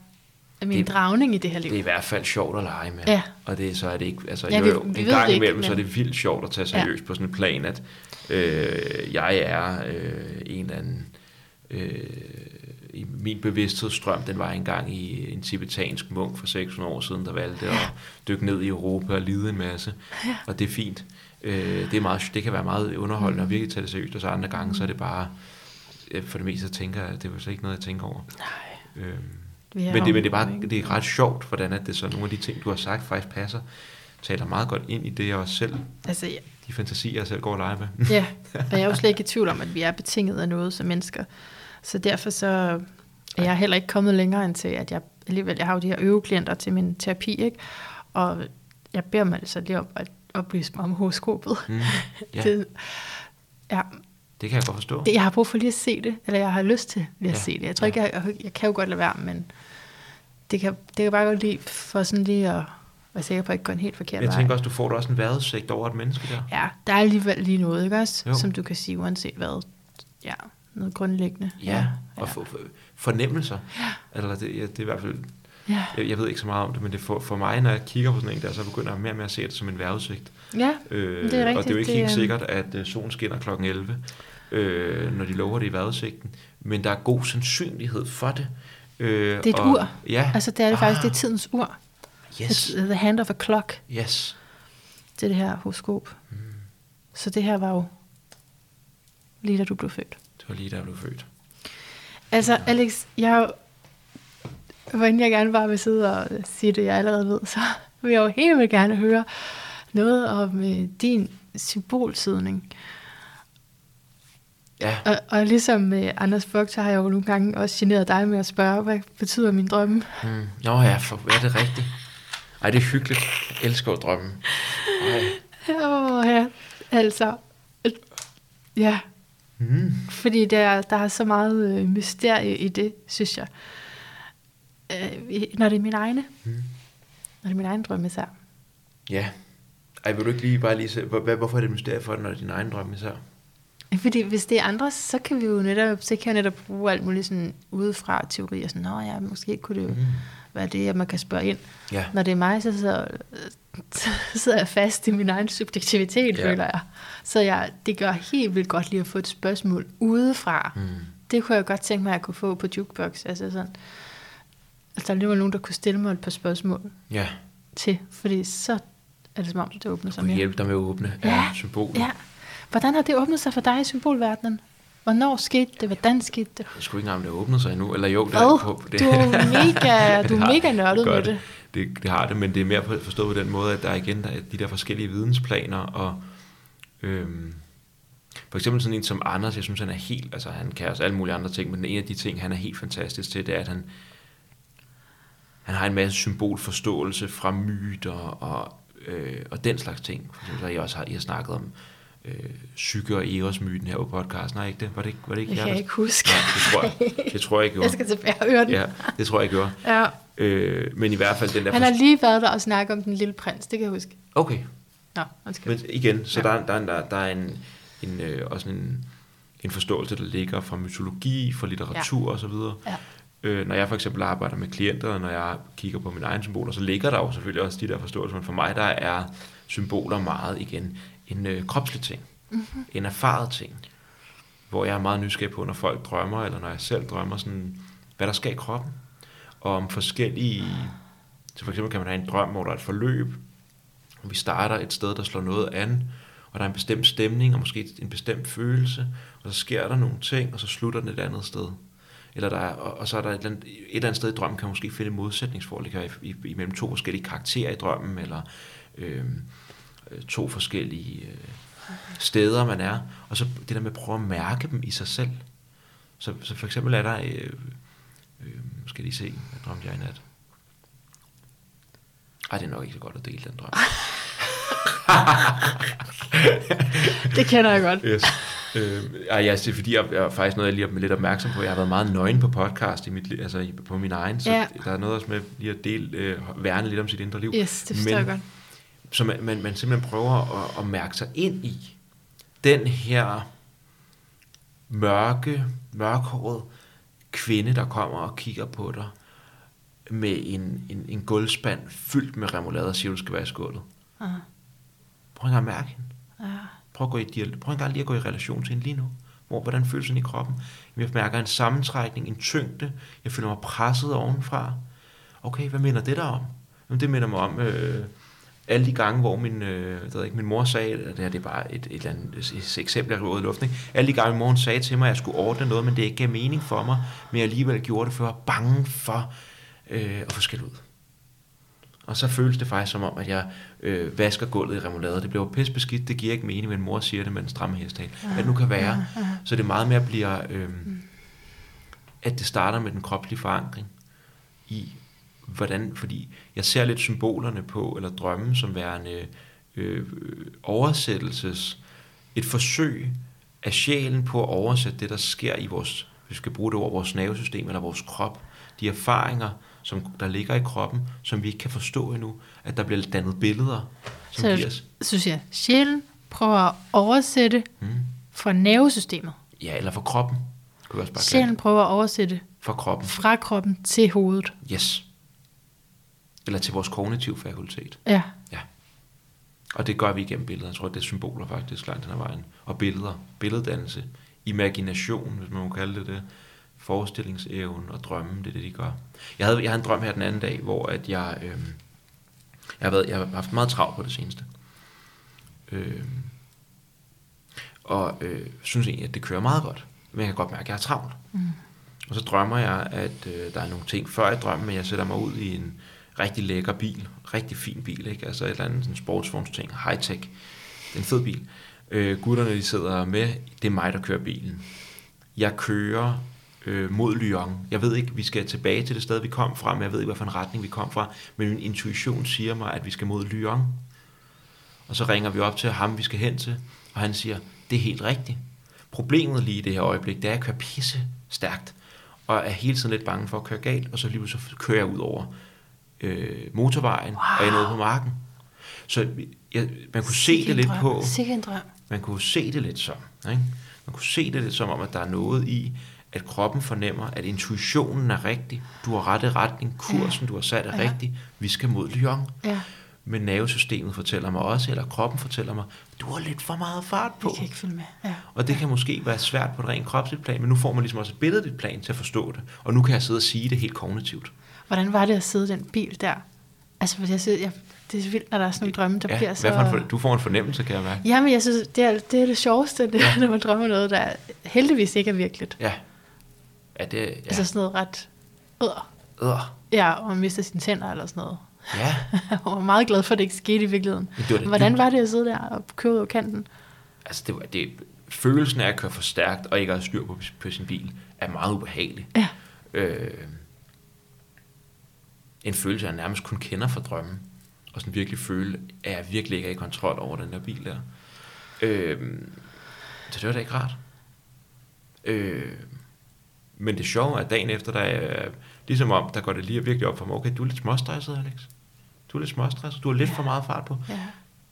min Det- dragning i det her liv. Det er i hvert fald sjovt at lege med. Ja. Og det, så er det ikke, altså Ja, jo, vi- jo, vi en gang imellem, så er men- det vildt sjovt at tage seriøst ja. på sådan et plan, at øh, jeg er øh, en eller anden, øh, i min bevidsthedsstrøm, den var engang i en tibetansk munk for 600 år siden, der valgte at dykke ned i Europa og lide en masse. Ja. Og det er fint. Øh, det, er meget, det kan være meget underholdende og virkelig tage det seriøst, og så andre gange, så er det bare, øh, for det meste, tænker jeg, det var så ikke noget, jeg tænker over. Nej, Øhm, er men, det, men det, er bare, det er ret sjovt, hvordan at det så nogle af de ting, du har sagt, faktisk passer, taler meget godt ind i det, jeg også selv, Altså, ja, de fantasier, jeg selv går og leger med. ja, og jeg er jo slet ikke i tvivl om, at vi er betinget af noget som mennesker. Så derfor så er jeg heller ikke kommet længere end til, at jeg alligevel, jeg har jo de her øveklienter til min terapi, ikke? Og jeg beder mig altså lige om at oplyse mig om horoskopet. Mm, ja, det, Det, ja, det kan jeg godt forstå. det, jeg har brug for lige at se det, eller jeg har lyst til lige at Ja, se det. Jeg tror ja. ikke, jeg, jeg, jeg kan jo godt lade være, men det kan, det kan bare godt lide for sådan lige at være sikker på, at jeg ikke går en helt forkert jeg vej. tænker også, du får da også en vejrudsigt over et menneske der. Ja, der er alligevel lige noget, ikke også? Jo. Som du kan sige, uanset hvad. Ja, noget grundlæggende. Ja, og for, for, fornemmelser. Eller det, ja, det er i hvert fald, Ja, jeg, jeg ved ikke så meget om det, men det for, for mig, når jeg kigger på sådan en der, så begynder jeg mere og mere at se det som en vejrudsigt. ja. Øh, Det er og rigtigt, det er jo ikke det helt er- sikkert, at øh, solen skinner kl. 11, øh, når de lover det i vejrudsigten. Men der er god sandsynlighed for det. Øh, Det er et og, ur. Ja. Altså, det er det faktisk, det er tidens ur. Yes. It's the hand of a clock, Yes. til det her horoskop. Mm. Så det her var jo lige da du blev født. Det var lige da jeg blev født. Altså, Alex, jeg hvor inden jeg gerne bare vil sidde og sige det, jeg allerede ved, så vil jeg jo helt vildt gerne høre noget om øh, din symbolsidning. Ja, Og, og ligesom med Anders Fogh, så har jeg jo nogle gange også generet dig med at spørge, hvad betyder min drømme? mm. Nå ja, for, er det rigtigt? Ej, det er hyggeligt. Jeg elsker drømmen. Ej. Åh, ja, altså, ja, Mm. fordi der, der er så meget øh, mysterie i det, synes jeg. Øh, når det er mine egne. Mm. Når det er mine egne drømme især. Ja. Ej, vil du ikke lige bare lige se, hvor, hvorfor er det et mysterie for dig, når det er din egen drøm især? Fordi hvis det er andre, så kan vi jo netop, så kan jeg netop bruge alt muligt sådan udefra teorier. Sådan, Nå ja, måske kunne det jo Mm. Være det, at man kan spørge ind. Ja. Når det er mig, så, så, så sidder jeg fast i min egen subjektivitet, Ja. føler jeg. Så jeg, det gør helt vildt godt lige at få et spørgsmål udefra. Mm. Det kunne jeg godt tænke mig, at jeg kunne få på Jukebox. Altså sådan, altså der er alligevel nogen, der kunne stille mig et par spørgsmål Ja. til, fordi så er det som om, det åbner sig mere. hjælpe dig med at åbne Ja. ja. symboler. Ja. Hvordan har det åbnet sig for dig i symbolverdenen? Hvornår skete det? Hvordan skete det? Jeg skulle ikke engang, det åbnet sig endnu. Eller jo, det Hvad? på, det. Du er mega, du er mega nørdet med det. det. det. Har det, men det er mere forstået på den måde, at der er igen der er de der forskellige vidensplaner, og øhm, for eksempel sådan en som Anders, jeg synes, han er helt, altså han kan også alle mulige andre ting, men en af de ting, han er helt fantastisk til, det er, at han, han har en masse symbolforståelse fra myter og, øh, og den slags ting. For eksempel, I også har, I har snakket om øh, psyke og Eros-myten her på podcasten, I ikke det? Var det ikke, var det ikke Det kan jeg der- ikke huske. Nej, det tror jeg, det tror jeg ikke, Jeg skal tilbage og høre den. Ja, det tror jeg ikke gjorde. Ja. Øh, men i hvert fald den der... Han har lige været der og snakket om den lille prins, det kan jeg huske. Okay, Nå, undskyld. men igen, så Ja. der, der, der, der er en, en, øh, også en, en forståelse, der ligger fra mytologi, fra litteratur ja. og så videre. Ja. Øh, når jeg for eksempel arbejder med klienter, og når jeg kigger på mine egne symboler, så ligger der jo selvfølgelig også de der forståelser, men for mig der er symboler meget igen en øh, kropslig ting, mm-hmm. en erfaret ting, hvor jeg er meget nysgerrig på, når folk drømmer, eller når jeg selv drømmer, sådan, hvad der sker i kroppen, og om forskellige, så for eksempel kan man have en drøm, hvor der er et forløb, og vi starter et sted, der slår noget an, og der er en bestemt stemning, og måske en bestemt følelse, og så sker der nogle ting, og så slutter den et andet sted. Eller der er, og, og så er der et eller, andet, et eller andet sted i drømmen, kan man måske finde et modsætningsforhold, det kan være i, i, imellem to forskellige karakterer i drømmen, eller øh, to forskellige øh, steder, man er. Og så det der med at prøve at mærke dem i sig selv. Så, så for eksempel er der, øh, øh, skal lige se, hvad drømte jeg i nat? Ej, det er nok ikke så godt at dele den drøm. Det kender jeg godt. Yes. Øh, ej, ja, det er fordi, jeg, jeg er faktisk noget, jeg lige er lidt opmærksom på. Jeg har været meget nøgen på podcast i mit, altså på min egen, så Ja. der er noget også med lige at dele, øh, værne lidt om sit indre liv. Yes, det forstår jeg godt. Så man, man, man simpelthen prøver at, at mærke sig ind i den her mørke, mørkhåret kvinde, der kommer og kigger på dig med en, en, en gulvspand fyldt med remoulade og siger, du skal være i skålet. Ah, Prøv engang at mærke hende. ah. Prøv, at gå i dialog. Prøv engang lige at gå i relation til hende lige nu. Hvor, hvordan føles den i kroppen? Jeg mærker en sammentrækning, en tyngde. Jeg føler mig presset ovenfra. Okay, hvad minder det der om? Jamen, det minder mig om øh, alle de gange, hvor min, øh, det ved jeg ikke, min mor sagde, at det her det er bare et, et, eller andet et, eksempel, jeg ud i luften. Ikke? Alle de gange, min mor sagde til mig, at jeg skulle ordne noget, men det ikke gav mening for mig, men jeg alligevel gjorde det, for jeg var bange for øh, at få skæld ud. Og så føles det faktisk som om, at jeg øh, vasker gulvet i remoulade. Det bliver pisse beskidt, det giver ikke mening, men mor siger det med en stramme hestehale. Hvad det nu kan være. Så det meget mere bliver, øh, at det starter med den kropslige forankring i, hvordan, fordi jeg ser lidt symbolerne på, eller drømmen som værende øh, oversættelses, et forsøg af sjælen på at oversætte det, der sker i vores, hvis vi skal bruge det ord, vores nervesystem eller vores krop, de erfaringer, som der ligger i kroppen, som vi ikke kan forstå endnu, at der bliver dannet billeder, som Så giver os. synes jeg, sjælen prøver at oversætte Mm. fra nervesystemet. Ja, eller for kroppen. Kunne vi også bare Sjælen prøver at oversætte For kroppen. fra kroppen til hovedet. Yes. Eller til vores kognitive fakultet. Ja, Ja. Og det gør vi igennem billeder. Jeg tror, det er symboler faktisk langt hen ad vejen. Og billeder. Billeddannelse. Imagination, hvis man må kalde det det. Forestillingsevnen og drømmen, det er det, de gør. Jeg havde, jeg havde en drøm her den anden dag, hvor at jeg, øh, jeg, har været, jeg har haft meget travlt på det seneste. Øh, og øh, synes egentlig, at det kører meget godt. Men jeg kan godt mærke, at jeg er travlt. Mm. Og så drømmer jeg, at øh, der er nogle ting før i drømmen, men jeg sætter mig ud i en rigtig lækker bil. Rigtig fin bil, ikke? Altså et eller andet sådan sportsvognsting, high-tech. Det er en fed bil. Øh, gutterne de sidder med, det er mig, der kører bilen. Jeg kører øh, mod Lyon. Jeg ved ikke, vi skal tilbage til det sted, vi kom fra, men jeg ved ikke, hvilken retning vi kom fra. Men min intuition siger mig, at vi skal mod Lyon. Og så ringer vi op til ham, vi skal hen til, og han siger, det er helt rigtigt. Problemet lige i det her øjeblik, det er, at jeg kører pisse stærkt, og er hele tiden lidt bange for at køre galt, og så lige så kører jeg ud over øh, motorvejen, wow. og jeg nede på marken. Så jeg, man kunne se det lidt drøm. på... Sikke en drøm. Man kunne se det lidt som, ikke? Man kunne se det lidt som om, at der er noget i, at kroppen fornemmer, at intuitionen er rigtig. Du har rette retning. Kursen, ja. du har sat, er ja. rigtig. Vi skal mod Lyon. Ja. Men nervesystemet fortæller mig også, eller kroppen fortæller mig, du har lidt for meget fart på. Vi kan ikke følge med. Ja. Og det kan måske være svært på et rent kropsligt plan, men nu får man ligesom også et billedligt plan til at forstå det. Og nu kan jeg sidde og sige det helt kognitivt. Hvordan var det at sidde i den bil der? Altså, for jeg synes, jeg, det er så vildt, når der er sådan nogle drømme, der Ja, bliver så... hvad for en, du får en fornemmelse, kan jeg mærke. Jamen, jeg synes, det er det, er det sjoveste, det, ja. når man drømmer noget, der heldigvis ikke er virkeligt. Ja. Ja, det, ja. Ja. Altså sådan noget ret... Øh. Øh. Ja, og man mister sine tænder eller sådan noget. Ja, Jeg var meget glad for, at det ikke skete i virkeligheden. Men det var da Hvordan var det at sidde der og køre ud over kanten? altså det, var- det, følelsen af at køre for stærkt og ikke at have styr på, på sin bil, er meget ubehagelig. Ja. Øh, en følelse, jeg nærmest kun kender fra drømmen. Og sådan virkelig føle, at jeg virkelig ikke er i kontrol over den der bil der. Øh, så det var da ikke rart. Øh, men det sjove er, at dagen efter, der er, ligesom om, der går det lige virkelig op for mig, okay, du er lidt småstresset, Alex. Du er lidt småstresset, du har lidt for meget fart på. Ja.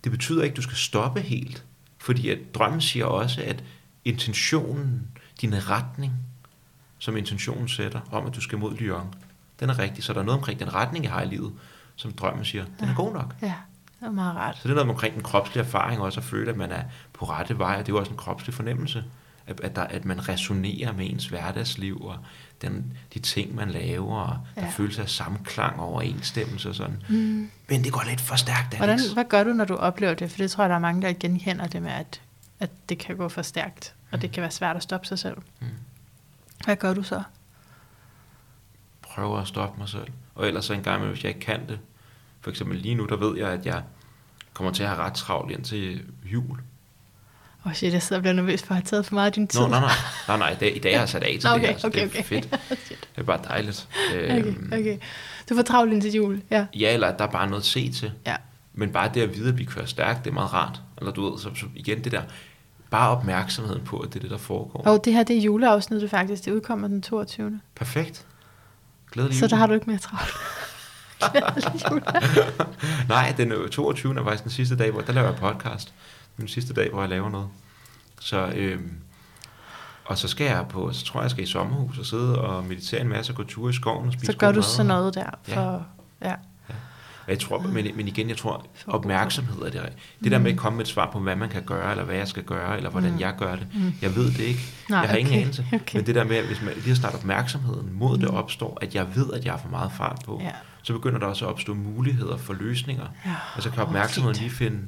Det betyder ikke, at du skal stoppe helt. Fordi at drømmen siger også, at intentionen, din retning, som intentionen sætter, om at du skal mod Lyon, den er rigtig. Så der er noget omkring den retning, jeg har i livet, som drømmen siger, den er god nok. Ja, det var meget rart. Så det er noget omkring den kropslige erfaring også at føle, at man er på rette vej, og det er jo også en kropslig fornemmelse, at, at, der, at man resonerer med ens hverdagsliv, og den, de ting, man laver, og der Ja. ja. føles af samklang og overensstemmelse og sådan. Mm. Men det går lidt for stærkt, Alex. Hvordan, hvad gør du, når du oplever det? For det tror jeg, der er mange, der genkender det med, at, at det kan gå for stærkt, og det kan være svært at stoppe sig selv. Mm. Hvad gør du så? Prøver at stoppe mig selv. Og ellers så en gang, imellem, hvis jeg ikke kan det. For eksempel lige nu, der ved jeg, at jeg kommer til at have ret travlt ind til jul. Åh oh shit, jeg sidder og bliver nervøs for at have taget for meget af din tid. Nå, nej, nej, nej, nej, i dag, i dag har jeg sat af til Nå, det okay, her, så okay, det er okay. fedt. Det er bare dejligt. okay, Øhm, okay. Du får travlt ind til jul, ja. Ja, eller at der er bare noget at se til. Ja. Men bare det at vide, at vi kører stærkt, det er meget rart. Eller du ved, så, så igen det der, bare opmærksomheden på, at det er det, der foregår. Og det her, det er juleafsnittet faktisk. Det udkommer den 22. Perfekt. Glædelig Så der har du ikke mere travlt. Nej, den øh, 22. er faktisk den sidste dag, hvor der laver jeg podcast. Den sidste dag, hvor jeg laver noget. Så, øhm, og så skal jeg på, så tror jeg, jeg skal i sommerhus og sidde og meditere en masse og gå ture i skoven og spise Så gør du mad. sådan noget der. For, ja. Og Jeg tror, men, men igen, jeg tror, opmærksomhed er det. Det der med at komme med et svar på, hvad man kan gøre, eller hvad jeg skal gøre, eller hvordan Mm. jeg gør det. Mm. Jeg ved det ikke. Nej, jeg har ingen okay, anelse. okay. Men det der med, at hvis man lige har snart opmærksomheden mod det Mm. opstår, at jeg ved, at jeg har for meget fart på, Ja. så begynder der også at opstå muligheder for løsninger. Ja. Og så kan Åh, opmærksomheden lige finde,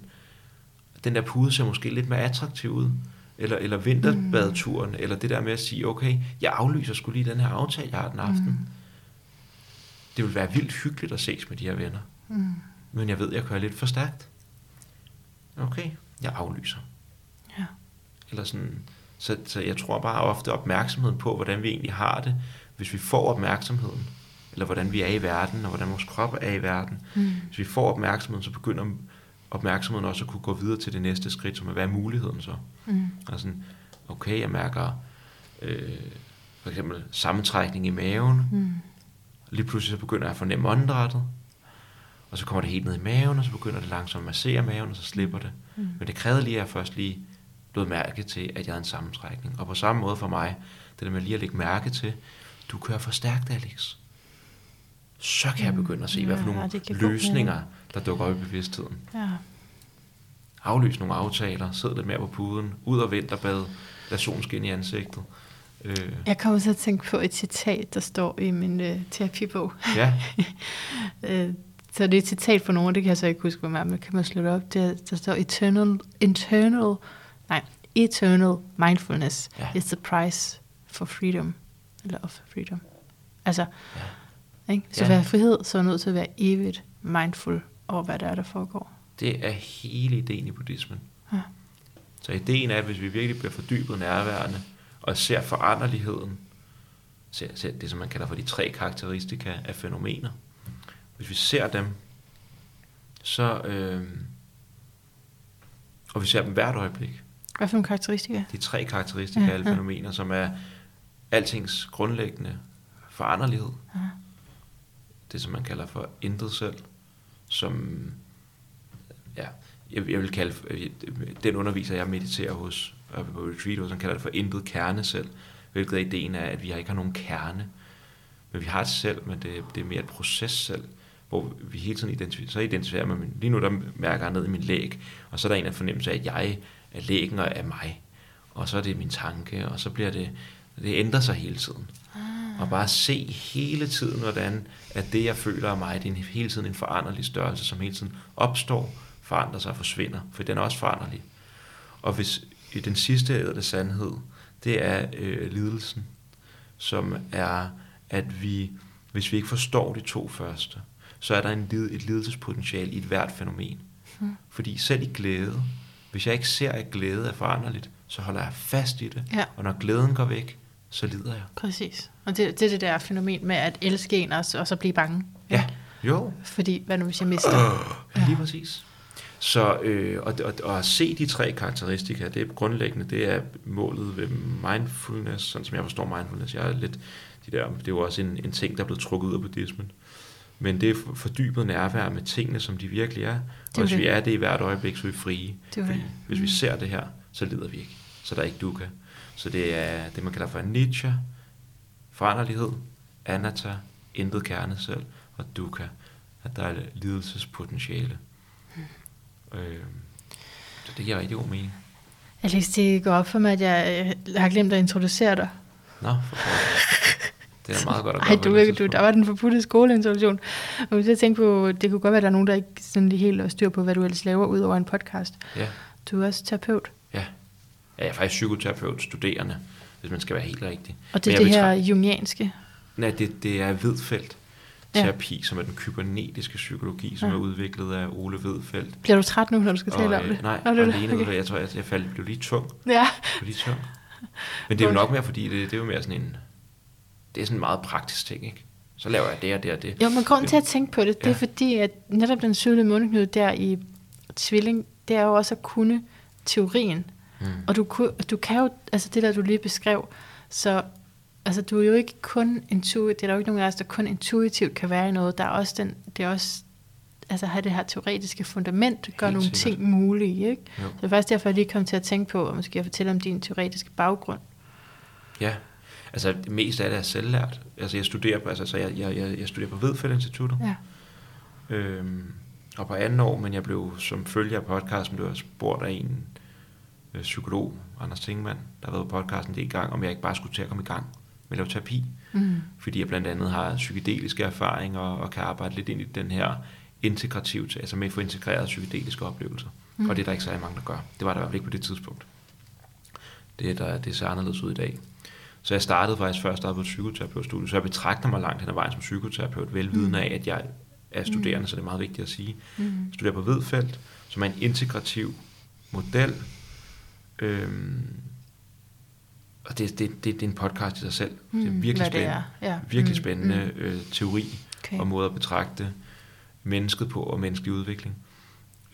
den der pude ser måske lidt mere attraktiv ud. Eller, eller vinterbadeturen, mm. eller det der med at sige, okay, jeg aflyser skulle lige den her aftale, jeg har den aften. Mm. Det vil være vildt hyggeligt at ses med de her venner. Mm. Men jeg ved, jeg kører lidt for stærkt. Okay, jeg aflyser. Ja. Eller sådan, så, så jeg tror bare ofte opmærksomheden på, hvordan vi egentlig har det, hvis vi får opmærksomheden, eller hvordan vi er i verden, og hvordan vores krop er i verden. Mm. Hvis vi får opmærksomheden, så begynder opmærksomheden også at kunne gå videre til det næste skridt, som er, hvad er muligheden så? Mm. Og sådan, okay, jeg mærker øh, for eksempel sammentrækning i maven, Mm. lige pludselig så begynder jeg at fornemme åndedrættet, og så kommer det helt ned i maven, og så begynder det langsomt at massere maven, og så slipper det. Mm. Men det krævede lige, at jeg først lige lod mærke til, at jeg havde en sammentrækning. Og på samme måde for mig, det der med lige at lægge mærke til, du kører for stærkt, Alex. Så kan jeg Mm. begynde at se, hvad for Ja, nogle løsninger, der dukker op i bevidstheden. Ja. Aflys nogle aftaler, sid lidt mere på puden, ud og vinterbad, lad solen skinne i ansigtet. Øh, Jeg kommer til at tænke på et citat, der står i min øh, terapibog. ja, Øh, så det er et citat fra nogen, det kan jeg så ikke huske, hvad man, men kan man slå det op. Der, der står eternal, internal, nej, eternal mindfulness Ja. is the price for freedom, eller of freedom. Altså, Ja. ikke? så ja. være frihed, så er nødt til at være evigt mindful over, hvad der er, der foregår. det er hele ideen i buddhismen. Ja. Så ideen er, at hvis vi virkelig bliver fordybet nærværende, og ser foranderligheden, ser, ser det, som man kalder for de tre karakteristika af fænomener, hvis vi ser dem, så, øh, og vi ser dem hvert øjeblik, Hvad for nogle karakteristika? de tre karakteristika Ja, af alle ja. fænomener, som er altings grundlæggende foranderlighed. Ja. Det, som man kalder for intet selv, som, ja, jeg, jeg vil kalde, den underviser, jeg mediterer hos, på retreat hos, han kalder det for intet kerne selv, hvilket er ideen af, at vi ikke har nogen kerne, men vi har et selv, men det, det er mere et proces selv, hvor vi hele tiden identificerer, så identificerer man, lige nu der mærker jeg ned i min læg, og så er der en af fornemmelse af, at jeg er lægen og er mig, og så er det min tanke, og så bliver det, det ændrer sig hele tiden. Og bare se hele tiden, hvordan at det, jeg føler af mig, det er en, hele tiden en foranderlig størrelse, som hele tiden opstår, forandrer sig og forsvinder, for den er også foranderlig. Og hvis i den sidste ædle sandhed, det er øh, lidelsen, som er, at vi, hvis vi ikke forstår de to første, så er der en, lid- et lidelsespotentiale i et hvert fænomen. Hmm. Fordi selv i glæde, hvis jeg ikke ser, at glæde er foranderligt, så holder jeg fast i det. Ja. Og når glæden går væk, så lider jeg. Præcis. Og det, det er det der fænomen med at elske en også, og så blive bange. Ja, jo. Fordi, hvad nu hvis jeg mister? Ja. Lige præcis. Så øh, og, og, og at se de tre karakteristika, det er grundlæggende, det er målet ved mindfulness, sådan som jeg forstår mindfulness. Jeg er lidt, de der, det er jo også en, en ting, der er blevet trukket ud af buddhismen. Men det er for- fordybet nærvær med tingene, som de virkelig er. Og hvis det. vi er det i hvert øjeblik, så er vi frie. Det Fordi det. hvis vi Mm. ser det her, så lider vi ikke. Så der er ikke dukkha. Så det er det, man kalder for anicca, foranderlighed, anatta, intet kerne selv, og dukkha, at der er lidelsespotentiale. Mm. Øh, så det giver rigtig god mening. Alex, det går op for mig, at jeg øh, har glemt at introducere dig. Nå, for. Det er meget godt at Ej, gøre på du, ikke, du, der var den forbudte skoleintroduktion. Og hvis jeg tænker på, det kunne godt være, at der er nogen, der ikke sådan lige helt styr på, hvad du ellers laver ud over en podcast. Ja, Du er også terapeut. ja. ja. Jeg er faktisk psykoterapeut, studerende, hvis man skal være helt rigtig. Og det er det her jungianske. Nej, det, det er Vedfeldt Ja. terapi, som er den kybernetiske psykologi, som Ja. er udviklet af Ole Vedfeldt. Bliver du træt nu, når du skal tale og, om øh, det? Nej, Nå, det alene, okay. jeg tror, jeg, jeg faldt, blev lige tung. Ja, Jeg blev lige tung. Men det er jo nok mere, fordi det, det er jo mere sådan en, det er sådan en meget praktisk ting, ikke? Så laver jeg det og det og det. jo, men grunden til at tænke på det, det er fordi, at netop den sydlige mundknude der i tvilling, det er jo også at kunne teorien. Mm. Og du, du kan jo, altså det der, du lige beskrev, så altså, du er jo ikke kun intuitivt, det er der jo ikke nogen af os, der kun intuitivt kan være i noget. Der er også den, det er også, altså have det her teoretiske fundament, gør Helt nogle sikkert. ting mulige, ikke? Jo. Så det er faktisk derfor, jeg lige kom til at tænke på, og måske at fortælle om din teoretiske baggrund. Ja, altså det meste af det er selvlært. Altså jeg studerer på, altså, så jeg, jeg, jeg, jeg studerer på Vedfeldt Instituttet. Ja. Øhm, og på anden år, men jeg blev som følger af podcasten, blev jeg spurgt af en øh, psykolog, Anders Tingmann, der har været på podcasten en gang, om jeg ikke bare skulle til at komme i gang med at lave terapi. Mm. Fordi jeg blandt andet har psykedeliske erfaringer og kan arbejde lidt ind i den her integrativt, altså med at få integreret psykedeliske oplevelser. Mm. Og det er der ikke særlig mange, der gør. Det var der i hvert fald ikke på det tidspunkt. Det, er der, det ser anderledes ud i dag. Så jeg startede faktisk først på et psykoterapeutstudie, så jeg betragter mig langt hen ad vejen som psykoterapeut, velvidende af, at jeg er studerende, så det er meget vigtigt at sige. Mm. Jeg studerer på Vedfeldt, som er en integrativ model. Øhm, og det, det, det, det er en podcast i sig selv. Mm, det er Mm, virkelig hvad det spændende, er. Ja. virkelig Mm, spændende øh, teori Okay. og måde at betragte mennesket på og menneskelig udvikling.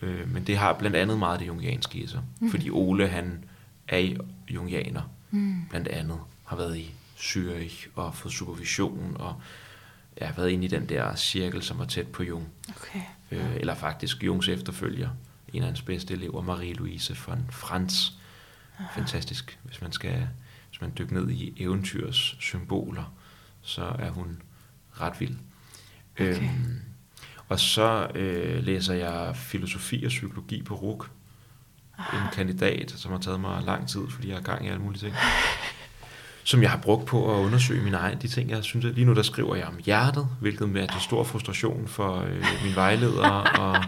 Øh, men det har blandt andet meget det jungianske i sig. Mm. Fordi Ole, han er jungianer, Mm. blandt andet. Har været i Zürich og fået supervision og ja, været inde i den der cirkel, som var tæt på Jung. Okay. Øh, eller faktisk Jungs efterfølger. En af hans bedste elever, Marie-Louise von Franz. Fantastisk. Hvis man skal hvis man dykker ned i eventyrs symboler, så er hun ret vild. Okay. Øhm, og så øh, læser jeg filosofi og psykologi på RUK. En kandidat, som har taget mig lang tid, fordi jeg har gang i alle mulige ting. Som jeg har brugt på at undersøge mine egne de ting, jeg synes. At lige nu der skriver jeg om hjertet, hvilket er til stor frustration for øh, min vejleder. Og,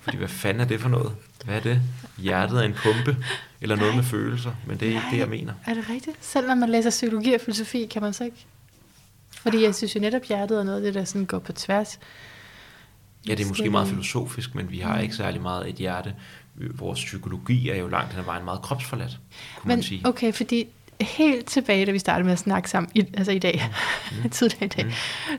fordi hvad fanden er det for noget? Hvad er det? Hjertet er en pumpe, eller noget med følelser, men det er ikke det, jeg mener. Er det rigtigt? Selv når man læser psykologi og filosofi, kan man så ikke? Fordi jeg synes jo netop, hjertet er noget af det, der sådan går på tværs. Ja, det er måske meget filosofisk, men vi har ikke særlig meget et hjerte. Vores psykologi er jo langt hen ad vejen meget kropsforladt, kunne Men man sige. okay, fordi helt tilbage, da vi startede med at snakke sammen, i, altså i dag, mm. tidligere i dag,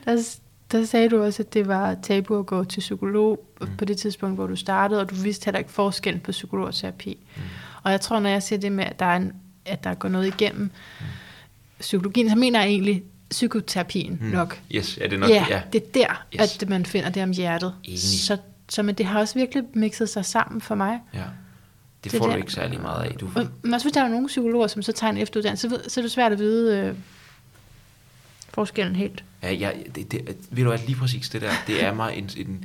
der, der sagde du også, at det var tabu at gå til psykolog mm. på det tidspunkt, hvor du startede, og du vidste heller ikke forskellen på psykolog og terapi. Mm. Og jeg tror, når jeg siger det med, at der, er en, at der går noget igennem mm. psykologien, så mener jeg egentlig psykoterapien Mm. nok. Yes, ja, det er nok, Ja, ja. det er der, Yes. at man finder det om hjertet. Enig. Så, så men det har også virkelig mixet sig sammen for mig. ja. Det Det får du der- ikke særlig meget af. Du, Men også hvis der er nogle psykologer, som så tager en efteruddannelse, så, så er det svært at vide øh, forskellen helt. Ja, ja det, det, ved du hvad, lige præcis det der, det er mig en, en...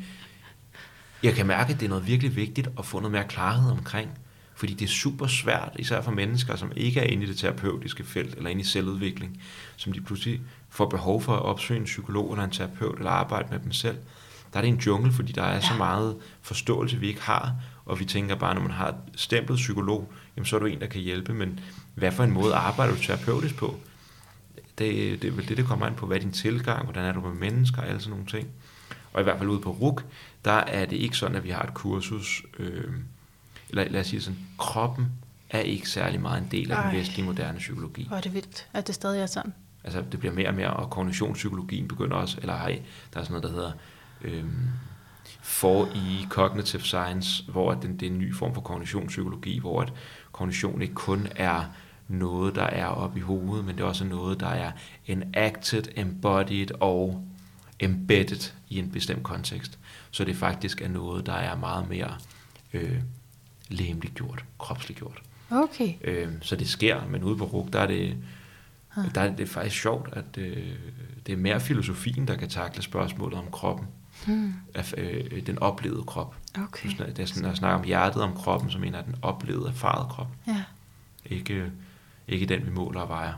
Jeg kan mærke, at det er noget virkelig vigtigt at få noget mere klarhed omkring. Fordi det er super svært, især for mennesker, som ikke er inde i det terapeutiske felt, eller inde i selvudvikling, som de pludselig får behov for at opsøge en psykolog eller en terapeut, eller arbejde med dem selv. Der er det en jungle, fordi der er så meget forståelse, vi ikke har, og vi tænker bare, når man har et stemplet psykolog, jamen så er du en, der kan hjælpe, men hvad for en måde arbejder du terapeutisk på? det, det er vel det, det kommer an på, hvad er din tilgang, hvordan er du med mennesker, og alle sådan nogle ting. Og i hvert fald ude på RUK, der er det ikke sådan, at vi har et kursus, øh, eller lad os sige sådan, kroppen er ikke særlig meget en del af den Ej. vestlige moderne psykologi. Hvor er det vildt, at det stadig er sådan. Altså, det bliver mere og mere, og kognitionspsykologien begynder også, eller hej, der er sådan noget, der hedder øhm, for i cognitive science, hvor den, det er en ny form for kognitionspsykologi, hvor at kognition ikke kun er noget, der er oppe i hovedet, men det er også noget, der er enacted, embodied og embedded i en bestemt kontekst. Så det faktisk er noget, der er meget mere øh, læmeligt gjort, kropsligt gjort. Okay. Øh, så det sker, men ude på RUG, der er det, der er det faktisk sjovt, at øh, det er mere filosofien, der kan takle spørgsmålet om kroppen. Hmm. Af, øh, den oplevede krop. Okay. Snak- Det er sådan, når jeg snakker om hjertet om kroppen, så mener jeg den oplevede, erfarede krop. Ja, Ikke, ikke den, vi måler og vejer.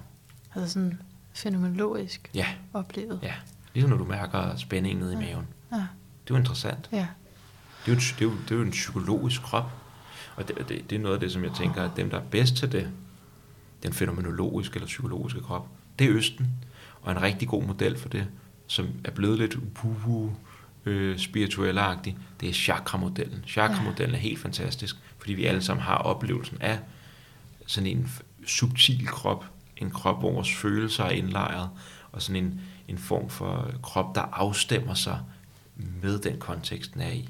altså sådan fænomenologisk Ja, oplevet. ja. Ligesom når du mærker spændingen nede i maven. Ja, Det er jo interessant. ja. Det er jo, en- det er jo, det er jo en psykologisk krop. Og det, det, det er noget af det, som jeg tænker, at dem, der er bedst til det, den fænomenologiske eller psykologiske krop, det er Østen. Og en rigtig god model for det, som er blevet lidt upuhu, øh, spirituelagtig, det er chakra-modellen. Chakra-modellen er helt fantastisk, fordi vi alle sammen har oplevelsen af sådan en subtil krop, en krop, hvor vores følelser er indlejret, og sådan en, en form for krop, der afstemmer sig med den kontekst, den er i,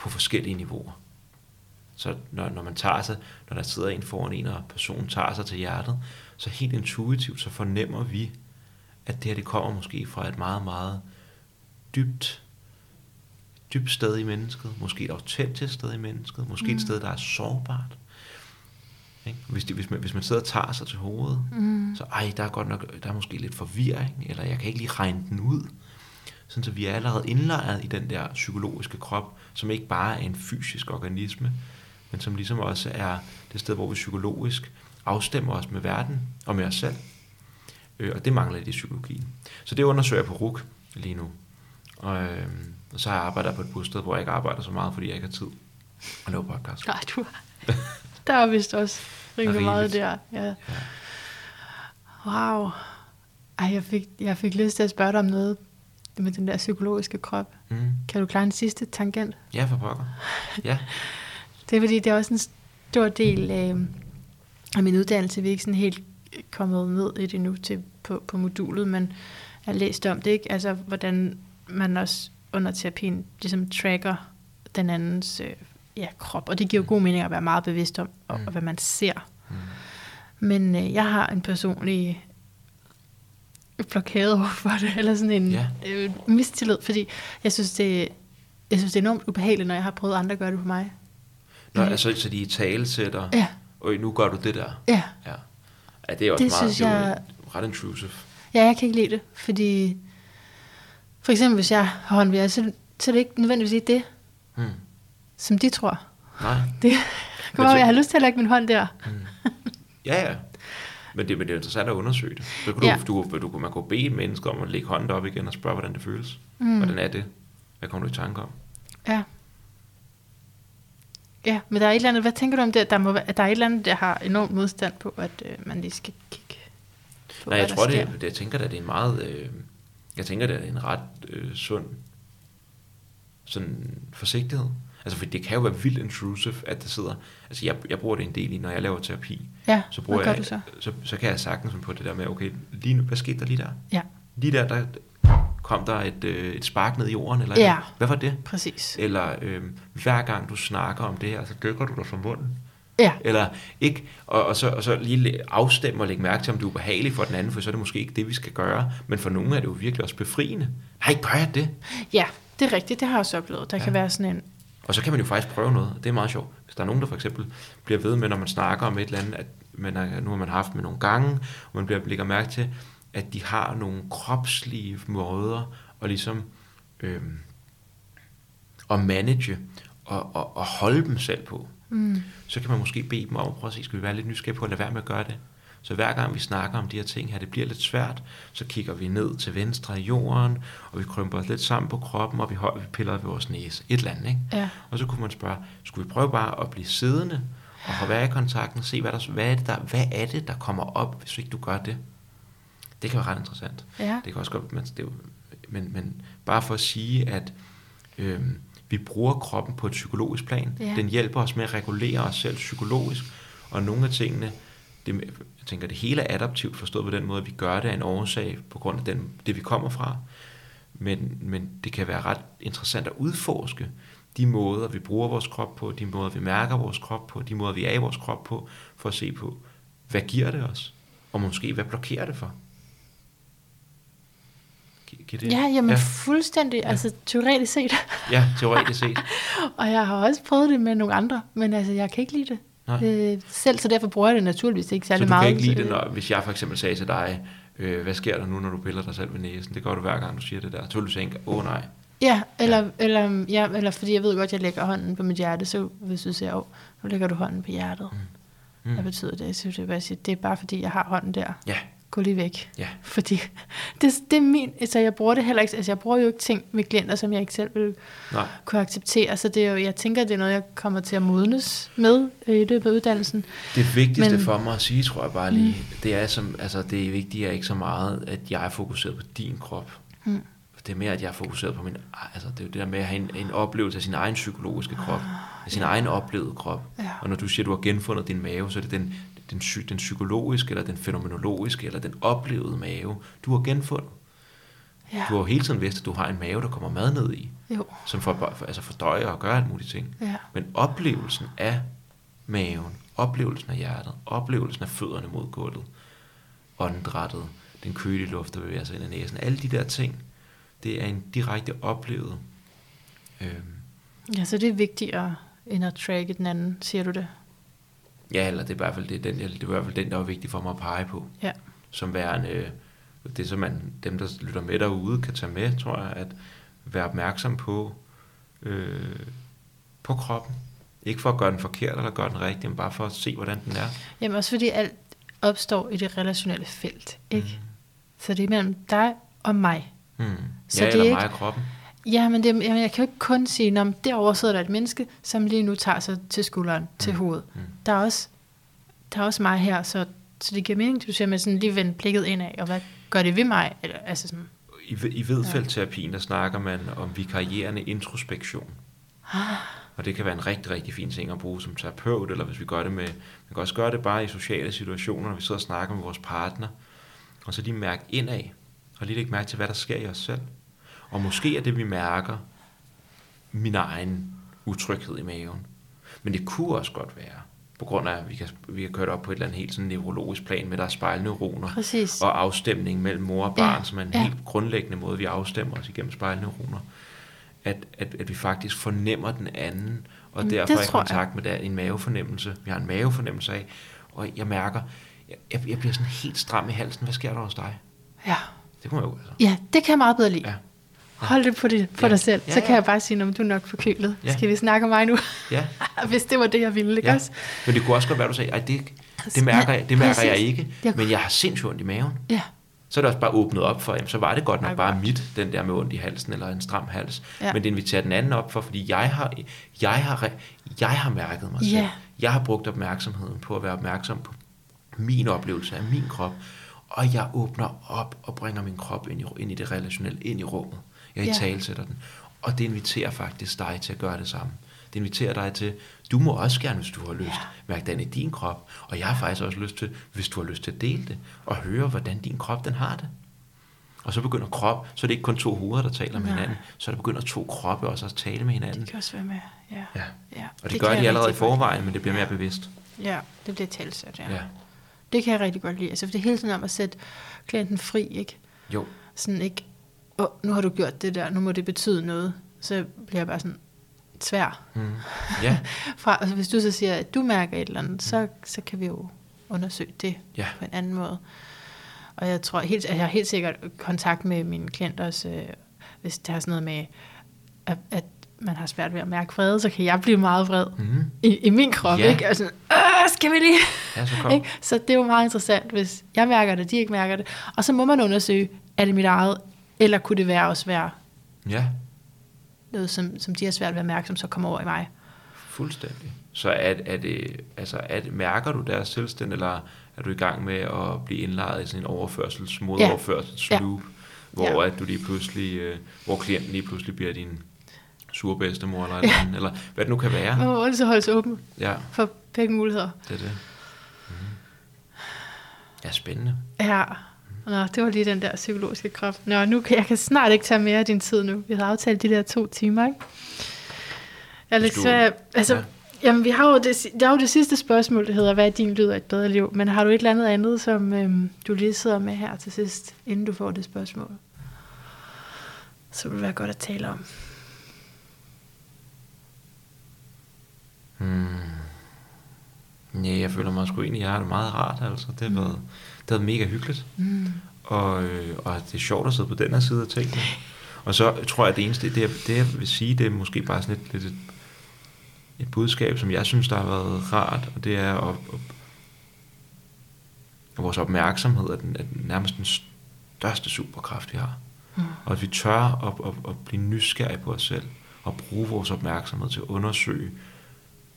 på forskellige niveauer. Så når, når man tager sig, når der sidder en foran en, og personen tager sig til hjertet, så helt intuitivt, så fornemmer vi, at det her, det kommer måske fra et meget, meget dybt, dybt sted i mennesket, måske et autentisk sted i mennesket, måske mm. et sted, der er sårbart. Ikke? Hvis, det, hvis, man, hvis man sidder og tager sig til hovedet, mm. så ej, der er godt nok, der er måske lidt forvirring, eller jeg kan ikke lige regne den ud. Sådan så vi er allerede indlejret i den der psykologiske krop, som ikke bare er en fysisk organisme, men som ligesom også er det sted, hvor vi psykologisk afstemmer os med verden og med os selv. Øh, og det mangler lidt i psykologien. Så det undersøger jeg på RUK lige nu. Og, øh, og så har jeg arbejdet på et bosted, hvor jeg ikke arbejder så meget, fordi jeg ikke har tid at lave podcast. Nej, du Der er vist også rimelig meget der. Ja. Wow. Ej, jeg fik, jeg fik lyst til at spørge dig om noget med den der psykologiske krop. Mm. Kan du klare en sidste tangent? Ja, for pokker. Ja. Det er fordi, det er også en stor del af, af min uddannelse. Vi er ikke sådan helt kommet ned i det nu til, på, på modulet, men jeg har læst om det, ikke? Altså, hvordan man også under terapien ligesom tracker den andens øh, ja, krop. Og det giver jo god mening at være meget bevidst om, og, Mm. og hvad man ser. Mm. Men øh, jeg har en personlig blokade over for det, eller sådan en Ja. øh, mistillid, fordi jeg synes, det, jeg synes, det er enormt ubehageligt, når jeg har prøvet andre at gøre det på mig. Nå, Øh. altså, så de tale sætter, Ja, og nu gør du det der. ja. Ja. ja det er også Det meget, synes det er jeg- ret intrusive. Ja, jeg kan ikke lide det, fordi for eksempel hvis jeg har håndvejr, så, så er det ikke nødvendigvis det, Hmm. som de tror. Nej. Det kan så- jeg har lyst til at lægge min hånd der. Ja, ja. Men det, men det er interessant at undersøge det. Så kan Ja. du, du, du, man kunne bede et menneske om at lægge hånden op igen og spørge, hvordan det føles. Mm. Hvordan er det? Hvad kommer du i tanke om? Ja. Ja, men der er et eller andet, hvad tænker du om det? Der, må, der er et eller andet, der har enormt modstand på, at øh, man lige skal kigge på, Nej, jeg tror, det, det, jeg tænker, at det er en meget... Øh, jeg tænker, det er en ret øh, sund sådan forsigtighed. Altså, for det kan jo være vildt intrusive, at der sidder... Altså, jeg, jeg bruger det en del i, når jeg laver terapi. Ja, Så, bruger jeg, så? så? Så kan jeg sagtens på det der med, okay, lige nu, hvad skete der lige der? Ja, Lige der, der kom der et, øh, et spark ned i jorden, eller Ja. hvad var det? præcis. Eller øh, hver gang du snakker om det her, så dykker du dig fra munden. Ja, Eller ikke, og, og, så, og så lige afstemme og lægge mærke til, om du er ubehagelig for den anden, for så er det måske ikke det, vi skal gøre. Men for nogle er det jo virkelig også befriende. Nej, gør jeg det? ja, det er rigtigt. Det har jeg også oplevet. Der ja. kan være sådan en... Og så kan man jo faktisk prøve noget. Det er meget sjovt. Hvis der er nogen, der for eksempel bliver ved med, når man snakker om et eller andet, at man er, nu har man haft med nogle gange, og man bliver, lægger mærke til, at de har nogle kropslige måder at ligesom øhm, at manage og, og, og holde dem selv på. Mm. Så kan man måske bede dem om at prøve at se, skal vi være lidt nysgerrige på at lade være med at gøre det? Så hver gang vi snakker om de her ting her, det bliver lidt svært, så kigger vi ned til venstre i jorden, og vi krymper os lidt sammen på kroppen, og vi, hold, vi piller ved vores næse. Et eller andet, ikke? Ja. Og så kunne man spørge, skulle vi prøve bare at blive siddende, og have være i kontakten, se, hvad, der, hvad, er det, der, hvad er det, der kommer op, hvis ikke du gør det? Det kan være ret interessant. Ja. Det kan også godt, men, det er jo, men, men bare for at sige, at øhm, vi bruger kroppen på et psykologisk plan. Ja. Den hjælper os med at regulere os selv psykologisk, og nogle af tingene, det, jeg tænker, det hele er adaptivt forstået på den måde, at vi gør det af en årsag på grund af den, det, vi kommer fra. Men, men det kan være ret interessant at udforske de måder, vi bruger vores krop på, de måder, vi mærker vores krop på, de måder, vi er i vores krop på, for at se på, hvad giver det os, og måske hvad blokerer det for. Gi- giver det? Ja, jamen ja. fuldstændig, Ja. altså teoretisk set. ja, teoretisk set. Og jeg har også prøvet det med nogle andre, men altså, jeg kan ikke lide det. Nej. Øh, selv, så derfor bruger jeg det naturligvis ikke Så særlig du meget. kan ikke lide det, når, hvis jeg for eksempel sagde til dig, øh, hvad sker der nu, når du piller dig selv ved næsen? Det gør du hver gang, du siger det der. Så vil du tænke, åh oh, nej. Ja, eller, ja. Eller, ja, eller fordi jeg ved godt, at jeg lægger hånden på mit hjerte, så hvis du siger, åh, nu lægger du hånden på hjertet. Mm. Mm. Hvad betyder det? Så vil jeg bare det er bare fordi, jeg har hånden der. Ja, Gå lige væk. ja. Fordi det, det er min, altså jeg bruger det heller ikke, altså jeg bruger jo ikke ting med klienter, som jeg ikke selv vil Nej. kunne acceptere, så det er jo, jeg tænker, det er noget, jeg kommer til at modnes med øh, i løbet af uddannelsen. Det vigtigste Men- for mig at sige, tror jeg bare lige, mm. det er som, altså det er ikke så meget, at jeg er fokuseret på din krop. Mm. Det er mere, at jeg er fokuseret på min, altså det er jo det der med at have en, en oplevelse af sin egen psykologiske krop, af sin egen oplevede krop. Ja. Og når du siger, at du har genfundet din mave, så er det den, den, den psykologiske, eller den fænomenologiske, eller den oplevede mave, du har genfundet. Ja. Du har jo hele tiden vidst, at du har en mave, der kommer mad ned i, Jo. som for, for, altså fordøjer og gør alt muligt ting. Ja. Men oplevelsen af maven, oplevelsen af hjertet, oplevelsen af fødderne mod gulvet, åndedrættet, den kølige luft, der bevæger sig ind i næsen, alle de der ting, det er en direkte oplevet. Øhm, ja, så det er vigtigere end at tracke den anden, siger du det? Ja, eller det er i hvert fald det, den, det er i hvert fald den, der var vigtig for mig at pege på. Ja. Som værende, øh, det som man, dem, der lytter med derude, kan tage med, tror jeg, at være opmærksom på, øh, på kroppen. Ikke for at gøre den forkert eller gøre den rigtig, men bare for at se, hvordan den er. Jamen også fordi alt opstår i det relationelle felt, ikke? Mm. Så det er mellem dig og mig. Hmm. Så ja, det er eller ikke- mig og kroppen. Ja, men det, jamen, jeg kan jo ikke kun sige, at derovre sidder der et menneske, som lige nu tager sig til skulderen, mm. til hovedet. Mm. Der, er også, der er også mig her, så, så det giver mening, du siger med sådan lige vende blikket indad, og hvad gør det ved mig? Eller, altså sådan, I, I vedfældterapien, der snakker man om vikarierende introspektion. Og det kan være en rigtig, rigtig fin ting at bruge som terapeut, eller hvis vi gør det med, man kan også gøre det bare i sociale situationer, når vi sidder og snakker med vores partner, og så lige mærke indad, og lige lægge mærke til, hvad der sker i os selv. Og måske er det, vi mærker, min egen utryghed i maven. Men det kunne også godt være, på grund af, at vi kan, vi kan køre det op på et eller andet helt sådan neurologisk plan med, der er spejlneuroner Præcis. og afstemning mellem mor og barn, Ja, som er en ja. helt grundlæggende måde, vi afstemmer os igennem spejlneuroner. At, at, at vi faktisk fornemmer den anden, og Mm, derfor er i jeg. kontakt med der, en mavefornemmelse. Vi har en mavefornemmelse af, og jeg mærker, jeg, jeg, bliver sådan helt stram i halsen. Hvad sker der hos dig? ja. Det må jeg jo altså. ja, det kan jeg meget bedre lide. Ja. Hold det på, det, på Ja. dig selv. Ja, så ja. kan jeg bare sige, om du er nok forkølet. Ja. Skal vi snakke om mig nu? Ja, Hvis det var det, jeg ville, ikke ja. også? Men det kunne også godt være, at du sagde, Ej, det, det mærker, jeg, det mærker jeg ikke, men jeg har sindssygt ondt i maven. Ja, Så er det også bare åbnet op for, jamen, så var det godt nok bare mit, den der med ondt i halsen, eller en stram hals. Ja. Men det inviterer den anden op for, fordi jeg har, jeg har, jeg har mærket mig selv. Ja. Jeg har brugt opmærksomheden på at være opmærksom på min oplevelse af min krop, og jeg åbner op og bringer min krop ind i, ind i det relationelle, ind i rummet. Jeg Ja. talsætter den. Og det inviterer faktisk dig til at gøre det samme. Det inviterer dig til, du må også gerne, hvis du har lyst, Ja. mærke den i din krop. Og jeg har faktisk også lyst til, hvis du har lyst til at dele det, og høre, hvordan din krop den har det. Og så begynder krop, så er det ikke kun to hoveder, der taler med Nej. hinanden, så er det begynder to kroppe også at tale med hinanden. Det kan også være med. Ja. Ja. ja. Og det, kan gør de allerede i godt forvejen, men det bliver mere bevidst. Ja, det bliver talsat, ja. Ja. ja. Det kan jeg rigtig godt lide. Altså, for det er hele tiden om at sætte klienten fri, ikke? Jo, Sådan ikke, åh, nu har du gjort det der, nu må det betyde noget. Så bliver jeg bare sådan svær. mm. ja, Fra, altså, hvis du så siger, at du mærker et eller andet, så, så kan vi jo undersøge det Ja. på en anden måde. Og jeg tror helt, at jeg har helt sikkert kontakt med mine klienter også, øh, hvis det har sådan noget med, at, at man har svært ved at mærke fred, så kan jeg blive meget vred mm. i, i min krop, ja. ikke? Og sådan, "Åh, skal vi lige? ja så kom. Så det er jo meget interessant, hvis jeg mærker det, de ikke mærker det. Og så må man undersøge, er det mit eget, eller kunne det være også være Ja, noget, som, som de har svært ved at mærke, som så kommer over i mig. fuldstændig. Så er, er det, altså, er det, mærker du deres tilstand, eller er du i gang med at blive indlejet i sådan en overførsels, modoverførselsloop, Ja. hvor at du lige pludselig, øh, hvor klienten lige pludselig bliver din sure bedstemor, eller, ja. eller, eller hvad det nu kan være. Man må altid holde sig åben Ja, for begge muligheder. det er det. Mm. Ja, spændende. Ja, Nå, det var lige den der psykologiske krop. Nå, nu kan jeg kan snart ikke tage mere af din tid nu. Vi har aftalt de der to timer, ikke? Hvis du- hvad, altså, ja. ja. jamen, vi har jo det, der er jo det sidste spørgsmål, der hedder, hvad er din lyd af et bedre liv? Men har du et eller andet andet, som øhm, du lige sidder med her til sidst, inden du får det spørgsmål? Så vil det være godt at tale om. Hmm. Ja, jeg føler mig sgu egentlig, jeg har det meget rart, altså. Det har været, det har været mega hyggeligt. Mm. Og, øh, og det er sjovt at sidde på den her side af tingene. Og så tror jeg, at det eneste, det, jeg- det jeg vil sige, det er måske bare sådan et, lidt et, et budskab, som jeg synes, der har været rart, og det er at, at, at vores opmærksomhed er, den, er nærmest den største superkraft, vi har. Mm. Og at vi tør at, at, at blive nysgerrige på os selv, og bruge vores opmærksomhed til at undersøge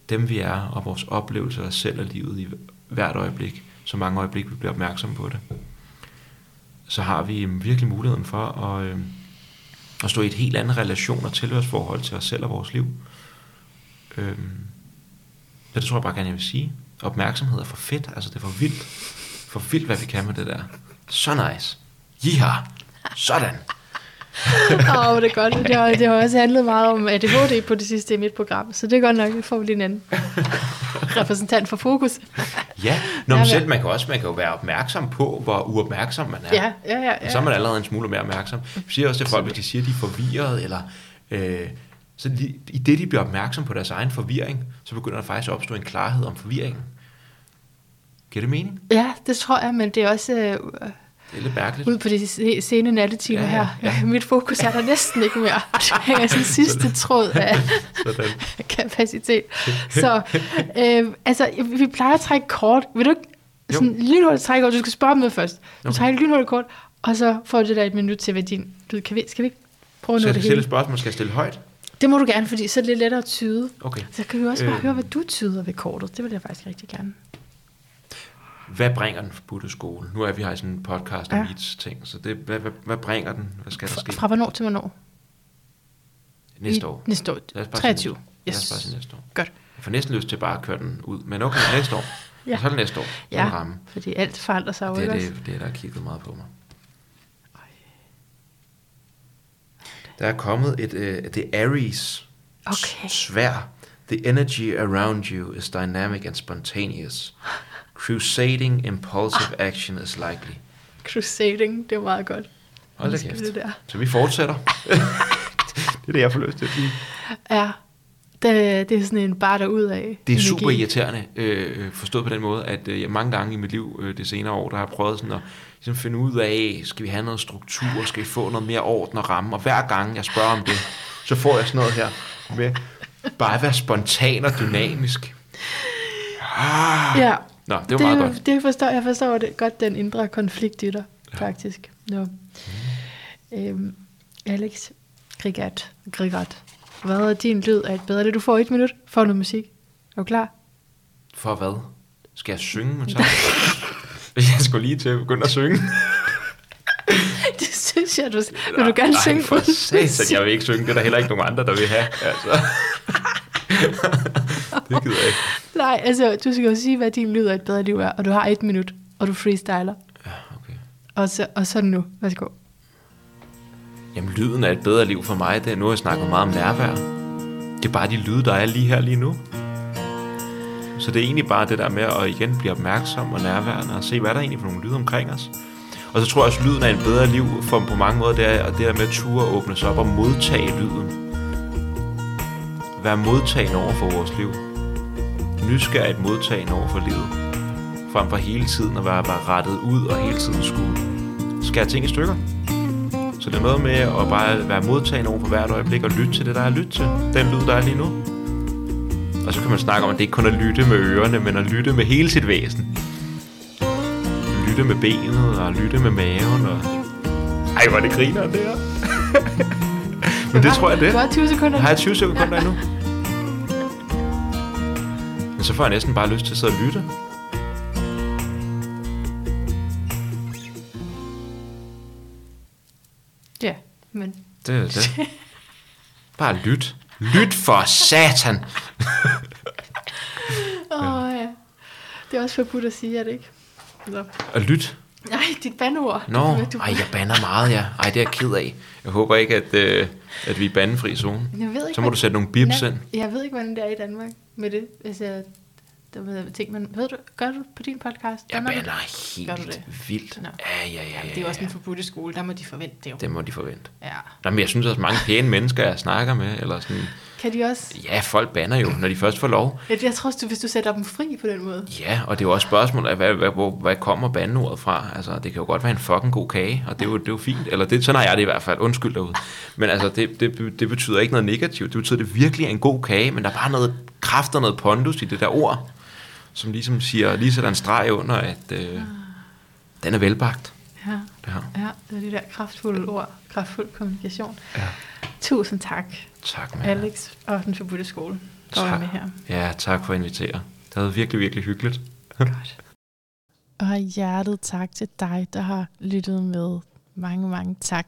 dem, vi er, og vores oplevelser af selv og livet i hvert øjeblik, så mange øjeblik, vi bliver opmærksomme på det så har vi øhm, virkelig muligheden for at, øh, at stå i et helt andet relation og tilhørsforhold til os selv og vores liv. Øh, så det tror jeg bare gerne, jeg vil sige. Opmærksomhed er for fedt, altså det er for vildt. For vildt, hvad vi kan med det der. Så nice. Jiha. Sådan. Åh, oh, det er godt. Det har, det har også handlet meget om ADHD på det sidste i mit program, så det er godt nok, at får vi lige en anden repræsentant for fokus. Ja, Nå, Ja, men ja. selv, man kan også man kan jo være opmærksom på, hvor uopmærksom man er. Ja, ja, ja. Og så er man allerede en smule mere opmærksom. Vi siger også til folk, hvis de siger, at de er forvirret, eller øh, så de, i det, de bliver opmærksom på deres egen forvirring, så begynder der faktisk at opstå en klarhed om forvirringen. Giver det mening? Ja, det tror jeg, men det er også øh, Det er lidt mærkeligt. ud på de se- sene nattetimer Ja, ja, ja, her. Mit fokus er der næsten ikke mere. Det hænger sådan sidste tråd af Sådan. kapacitet. Så øh, altså, vi plejer at trække kort. Vil du ikke sådan lynhurtigt trække kort? Du skal spørge om noget først. Du Okay. trækker lynhurtigt kort, og så får du der et minut til, hvad din lyd kan vi, Skal vi ikke prøve Så noget jeg det hele? et spørgsmål, skal jeg stille højt? Det må du gerne, fordi så er det lidt lettere at tyde. Okay. Så kan vi også bare Øh. høre, hvad du tyder ved kortet. Det vil jeg faktisk rigtig gerne. Hvad bringer den forbudte skole? Nu er vi her i sådan en podcast om Ja. ja. ting, så det, hvad, hvad, hvad bringer den? Hvad skal der ske? Fra, hvornår til hvornår? Næste I, år. Næste år. Lad os bare sige 23. næste- Lad os Yes. bare sige næste år. Godt. Jeg får næsten lyst til bare at køre den ud, men okay, næste år. Ja. Så er det næste år. Ja. Ramme. Fordi alt forandrer sig jo, Det det, det, er der har kigget meget på mig. Der er kommet et, uh, det Aries Okay. svær. The energy around you is dynamic and spontaneous. Crusading impulsive action is likely. Crusading, det er meget godt. Hold da kæft. Det der. Så vi fortsætter. det er det, jeg får lyst til at sige. Ja, det, det er sådan en bar derud af. Det er super irriterende, øh, forstået på den måde, at øh, jeg mange gange i mit liv øh, det senere år, der har jeg prøvet sådan at ligesom finde ud af, skal vi have noget struktur, skal vi få noget mere orden og ramme, og hver gang jeg spørger om det, så får jeg sådan noget her med bare at være spontan og dynamisk. Ja, Nå, det var meget godt. Det forstår, jeg forstår det godt, den indre konflikt i dig, ja. faktisk. Nå. Øhm, Alex, Grigat, Grigat. Hvad er din lyd af et bedre liv? Du får et minut. Får noget musik. Er du klar? For hvad? Skal jeg synge? Men så? jeg skulle lige til at begynde at synge. det synes jeg, du, vil du gerne Ej, synge for uden satan, jeg vil ikke synge. Det er der heller ikke nogen andre, der vil have. Altså. det gider jeg ikke. Nej, altså, du skal jo sige, hvad din lyd af et bedre liv er, og du har et minut, og du freestyler. Ja, okay. Og så, og så nu. Værsgo. Jamen, lyden af et bedre liv for mig, det er nu, jeg snakker meget om nærvær. Det er bare de lyde, der er lige her lige nu. Så det er egentlig bare det der med at igen blive opmærksom og nærværende og se, hvad der er egentlig for nogle lyde omkring os. Og så tror jeg også, at lyden af et bedre liv for på mange måder, det er og det der med at ture åbne sig op og modtage lyden. Være modtagen over for vores liv. Nysgerrigt modtagen over for livet. Frem for hele tiden at være bare rettet ud og hele tiden skulle skære ting i stykker. Så det er noget med at bare være modtagen over for hvert øjeblik og lytte til det, der er lytte til. Den lyd, der er lige nu. Og så kan man snakke om, at det ikke kun er at lytte med ørerne, men at lytte med hele sit væsen. Lytte med benet og lytte med maven. Og... Ej, hvor er det griner det her. men det tror jeg det. Du har 20 sekunder. Jeg har 20 sekunder endnu. Men så får jeg næsten bare lyst til at sidde og lytte. Ja, men Det er det. Bare lyt. Lyt for satan. Åh, ja. Det er også forbudt at sige, er det ikke? Nå. Og lyt. Nej, dit bandord. Nå, Du- ej, jeg banner meget, ja. Ej, det er jeg ked af. Jeg håber ikke, at, øh, at vi er bandefri zone. Jeg ved ikke, Så må du sætte nogle bips ind. Jeg ved ikke, hvordan det er i Danmark med det. Jeg, der ved ting, man, ved du, gør du på din podcast? Jeg du? banner Gør du helt det? vildt. Nå. Ja, ja, ja, ja, Det er også en forbudte skole, der må de forvente det jo. Det må de forvente. Ja. Nå, men jeg synes også, mange pæne mennesker, jeg snakker med, eller sådan, Kan de også? ja, folk banner jo, når de først får lov. Jeg, jeg tror også, hvis du sætter dem fri på den måde. Ja, og det er jo også spørgsmål af, hvad, hvad, hvor, hvad kommer bandeordet fra? Altså, det kan jo godt være en fucking god kage, og det er jo, det er jo fint. Eller det, sådan har jeg det i hvert fald. Undskyld derude. Men altså, det, det, det betyder ikke noget negativt. Det betyder, at det virkelig er en god kage, men der er bare noget kraft og noget pondus i det der ord, som ligesom siger, lige sætter en streg under, at øh, den er velbagt. Ja, Det her. ja det er de der kraftfulde ord, kraftfuld kommunikation. Ja. Tusind tak, Tak, man. Alex og den forbudte skole, for at være med her. Ja, tak for at invitere. Det har været virkelig, virkelig hyggeligt. Godt. Og hjertet tak til dig, der har lyttet med. Mange, mange tak.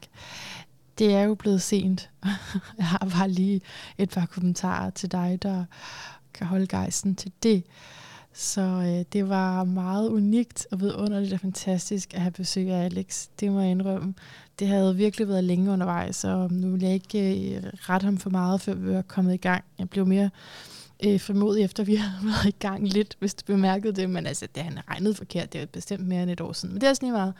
Det er jo blevet sent. Jeg har bare lige et par kommentarer til dig, der kan holde gejsten til det. Så øh, det var meget unikt og vidunderligt og fantastisk at have besøg af Alex. Det må jeg indrømme. Det havde virkelig været længe undervejs, og øhm, nu vil jeg ikke øh, rette ham for meget, før vi var kommet i gang. Jeg blev mere øh, formodig efter, vi havde været i gang lidt, hvis du bemærkede det. Men altså, det han regnede forkert, det er bestemt mere end et år siden. Men det er også lige meget.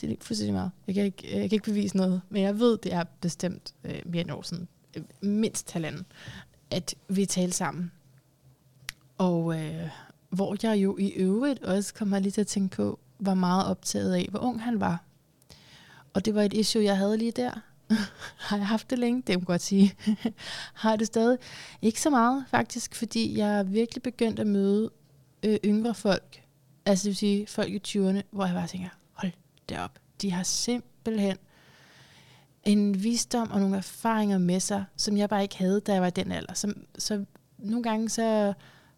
Det er fuldstændig meget. Jeg kan ikke, øh, jeg kan ikke bevise noget, men jeg ved, det er bestemt øh, mere end et år siden. Øh, mindst halvanden, at vi talte sammen. Og øh, hvor jeg jo i øvrigt også kommer lige til at tænke på, var meget optaget af, hvor ung han var. Og det var et issue, jeg havde lige der. har jeg haft det længe? Det kan jeg godt sige. har jeg det stadig? Ikke så meget, faktisk, fordi jeg er virkelig begyndt at møde øh, yngre folk. Altså det vil sige folk i 20'erne, hvor jeg bare tænker, hold det op. De har simpelthen en visdom og nogle erfaringer med sig, som jeg bare ikke havde, da jeg var i den alder. Så, så nogle gange så,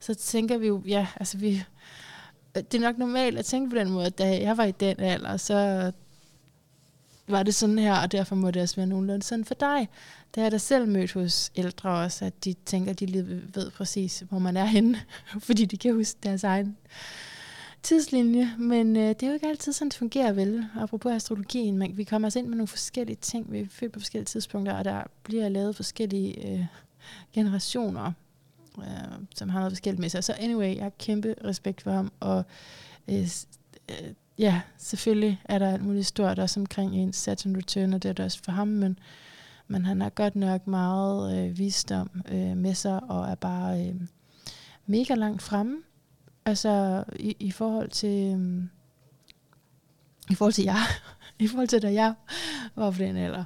så tænker vi jo, ja, altså vi, øh, det er nok normalt at tænke på den måde, at da jeg var i den alder, så var det sådan her, og derfor må det også være nogenlunde sådan for dig. Det har jeg da selv mødt hos ældre også, at de tænker, at de lige ved præcis, hvor man er henne, fordi de kan huske deres egen tidslinje, men øh, det er jo ikke altid sådan, det fungerer vel. Apropos astrologien, man, vi kommer altså ind med nogle forskellige ting, vi er født på forskellige tidspunkter, og der bliver lavet forskellige øh, generationer, øh, som har noget forskelligt med sig. Så anyway, jeg har kæmpe respekt for ham, og øh, øh, ja, selvfølgelig er der alt muligt stort også omkring en Saturn Return, og det er det også for ham, men, men han har godt nok meget øh, visdom øh, med sig, og er bare øh, mega langt fremme. Altså i, i forhold til Øh, i forhold til jeg, i forhold til da jeg var på den alder.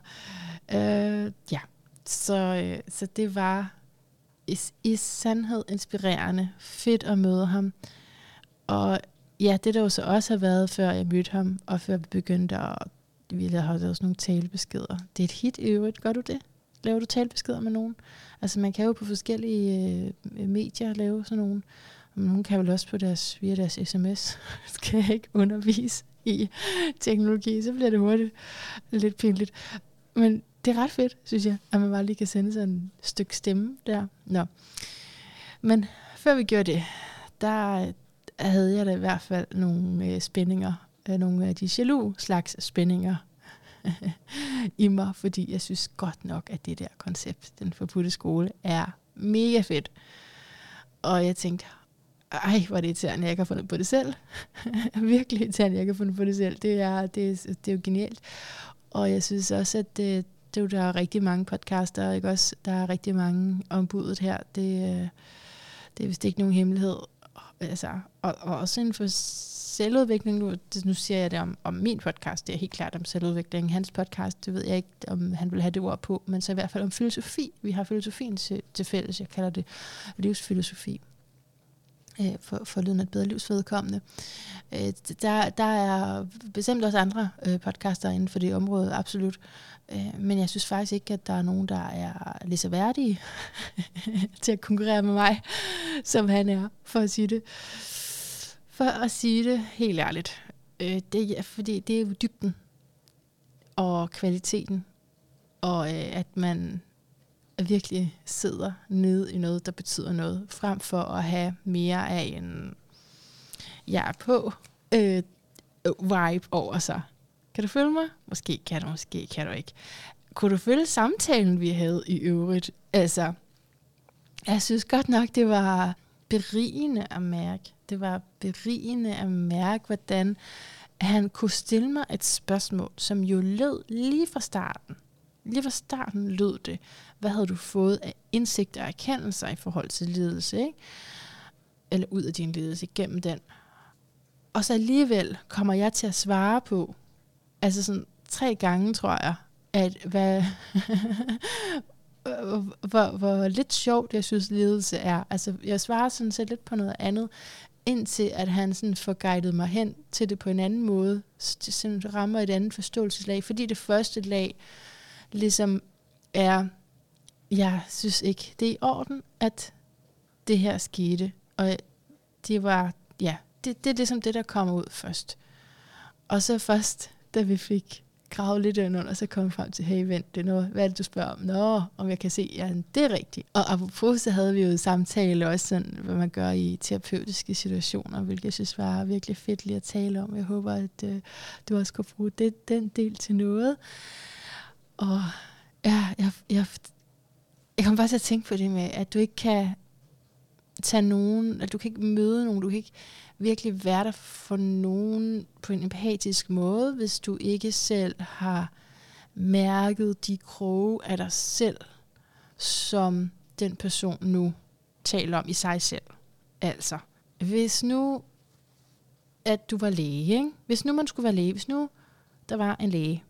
Øh, ja, så, øh, så det var i, i sandhed inspirerende, fedt at møde ham. Og ja, det der jo så også har været, før jeg mødte ham, og før vi begyndte at vi har lavet sådan nogle talebeskeder. Det er et hit i øvrigt. Gør du det? Laver du talebeskeder med nogen? Altså man kan jo på forskellige øh, medier lave sådan nogle nogen kan vel også på deres, via deres sms, skal jeg ikke undervise i teknologi, så bliver det hurtigt lidt pinligt. Men det er ret fedt, synes jeg, at man bare lige kan sende sådan et stykke stemme der. Nå. Men før vi gjorde det, der øh, havde jeg da i hvert fald nogle øh, spændinger, øh, nogle af de jaloux slags spændinger i mig, fordi jeg synes godt nok, at det der koncept, den forbudte skole, er mega fedt. Og jeg tænkte, ej, hvor er det irriterende, jeg ikke har fundet på det selv. Virkelig irriterende, jeg ikke har fundet på det selv. Det er, det, er, det er jo genialt. Og jeg synes også, at det, det er jo, der er rigtig mange podcaster, ikke også? Der er rigtig mange ombudet her. Det, øh, det er vist ikke nogen hemmelighed. Altså, og, og også inden for selvudvikling, nu, det, nu siger jeg det om, om min podcast, det er helt klart om selvudvikling. Hans podcast, det ved jeg ikke, om han vil have det ord på, men så i hvert fald om filosofi. Vi har filosofien til, til fælles, jeg kalder det livsfilosofi øh, for, for lyden af et bedre livsvedkommende. Øh, der, der er bestemt også andre øh, podcaster inden for det område, absolut. Øh, men jeg synes faktisk ikke, at der er nogen, der er lige så værdige til at konkurrere med mig, som han er, for at sige det. For at sige det helt ærligt. Øh, det er, fordi det er jo dybden og kvaliteten, og øh, at man virkelig sidder nede i noget, der betyder noget, frem for at have mere af en jeg er på øh, vibe over sig. Kan du følge mig? Måske kan du, måske kan du ikke. Kunne du følge samtalen, vi havde i øvrigt? Altså, jeg synes godt nok, det var berigende at mærke. Det var berigende at mærke, hvordan han kunne stille mig et spørgsmål, som jo lød lige fra starten. Lige fra starten lød det, hvad havde du fået af indsigt og erkendelser i forhold til lidelse, ikke? Eller ud af din lidelse, gennem den. Og så alligevel kommer jeg til at svare på, altså sådan tre gange, tror jeg, at hvad, hvor, hvor lidt sjovt, jeg synes, ledelse er. Altså, jeg svarer sådan set lidt på noget andet, indtil at han sådan får guidet mig hen til det på en anden måde. Det rammer et andet forståelseslag. Fordi det første lag ligesom er, jeg synes ikke, det er i orden, at det her skete. Og det var, ja, det, det er ligesom det, der kommer ud først. Og så først, da vi fik gravet lidt under, så kom frem til, hey vent, det er noget, hvad er det, du spørger om? Nå, om jeg kan se, ja, det er rigtigt. Og apropos, så havde vi jo samtale også sådan, hvad man gør i terapeutiske situationer, hvilket jeg synes var virkelig fedt lige at tale om. Jeg håber, at øh, du også kunne bruge det, den del til noget. Og ja, jeg, jeg, jeg kom bare til at tænke på det med, at du ikke kan tage nogen, at du kan ikke møde nogen, du kan ikke virkelig være der for nogen på en empatisk måde, hvis du ikke selv har mærket de kroge af dig selv, som den person nu taler om i sig selv. Altså, hvis nu, at du var læge, ikke? hvis nu man skulle være læge, hvis nu der var en læge,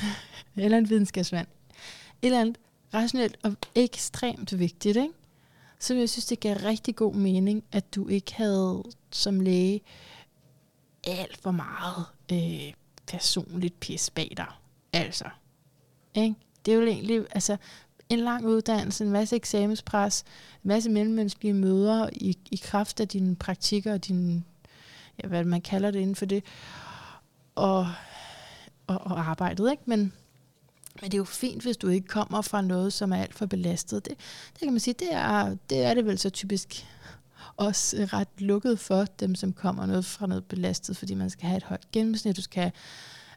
eller en videnskabsmand, eller andet rationelt og ekstremt vigtigt, ikke? så jeg synes, det gav rigtig god mening, at du ikke havde som læge alt for meget øh, personligt pis bag dig. Altså, ikke? Det er jo egentlig, altså, en lang uddannelse, en masse eksamenspres, en masse mellemmenneskelige møder i, i kraft af dine praktikker og dine, ja, hvad man kalder det inden for det, og, og, og arbejdet, ikke? Men men det er jo fint, hvis du ikke kommer fra noget, som er alt for belastet. Det, det kan man sige, det er, det er det vel så typisk også øh, ret lukket for dem, som kommer noget fra noget belastet, fordi man skal have et højt gennemsnit, du skal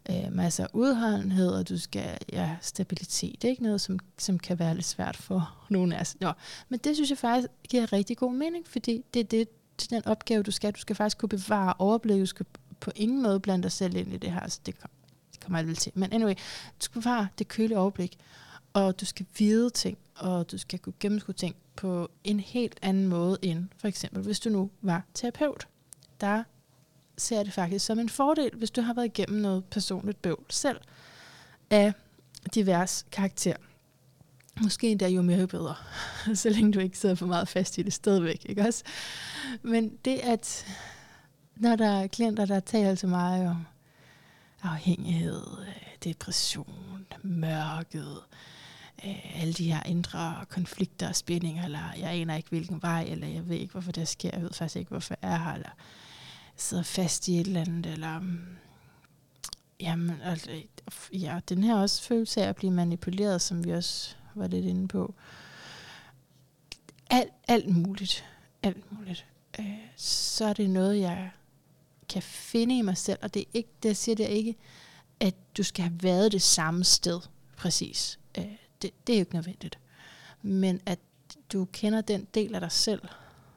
have øh, masser af udholdenhed, og du skal ja, stabilitet, ikke noget, som, som kan være lidt svært for nogen af os. Nå, men det synes jeg faktisk giver rigtig god mening, fordi det er det, til den opgave, du skal. Du skal faktisk kunne bevare overblik, du skal på ingen måde blande dig selv ind i det her. Altså, det kommer jeg vel til. Men anyway, du skal bevare det kølige overblik, og du skal vide ting, og du skal kunne gennemskue ting på en helt anden måde end for eksempel, hvis du nu var terapeut. Der ser jeg det faktisk som en fordel, hvis du har været igennem noget personligt bøvl selv af divers karakter. Måske endda jo mere bedre, så længe du ikke sidder for meget fast i det stadigvæk, ikke også? Men det at, når der er klienter, der taler til mig om afhængighed, øh, depression, mørket, øh, Øh, alle de her indre konflikter og spændinger, eller jeg aner ikke hvilken vej, eller jeg ved ikke, hvorfor det sker, jeg ved faktisk ikke, hvorfor jeg er her, eller sidder fast i et eller andet, eller mm, jamen, altså, øh, ja, den her også følelse af at blive manipuleret, som vi også var lidt inde på. Alt, alt muligt. Alt muligt. Øh, så er det noget, jeg kan finde i mig selv, og det er ikke, det siger det ikke, at du skal have været det samme sted, præcis. Øh, det, det er jo ikke nødvendigt. Men at du kender den del af dig selv,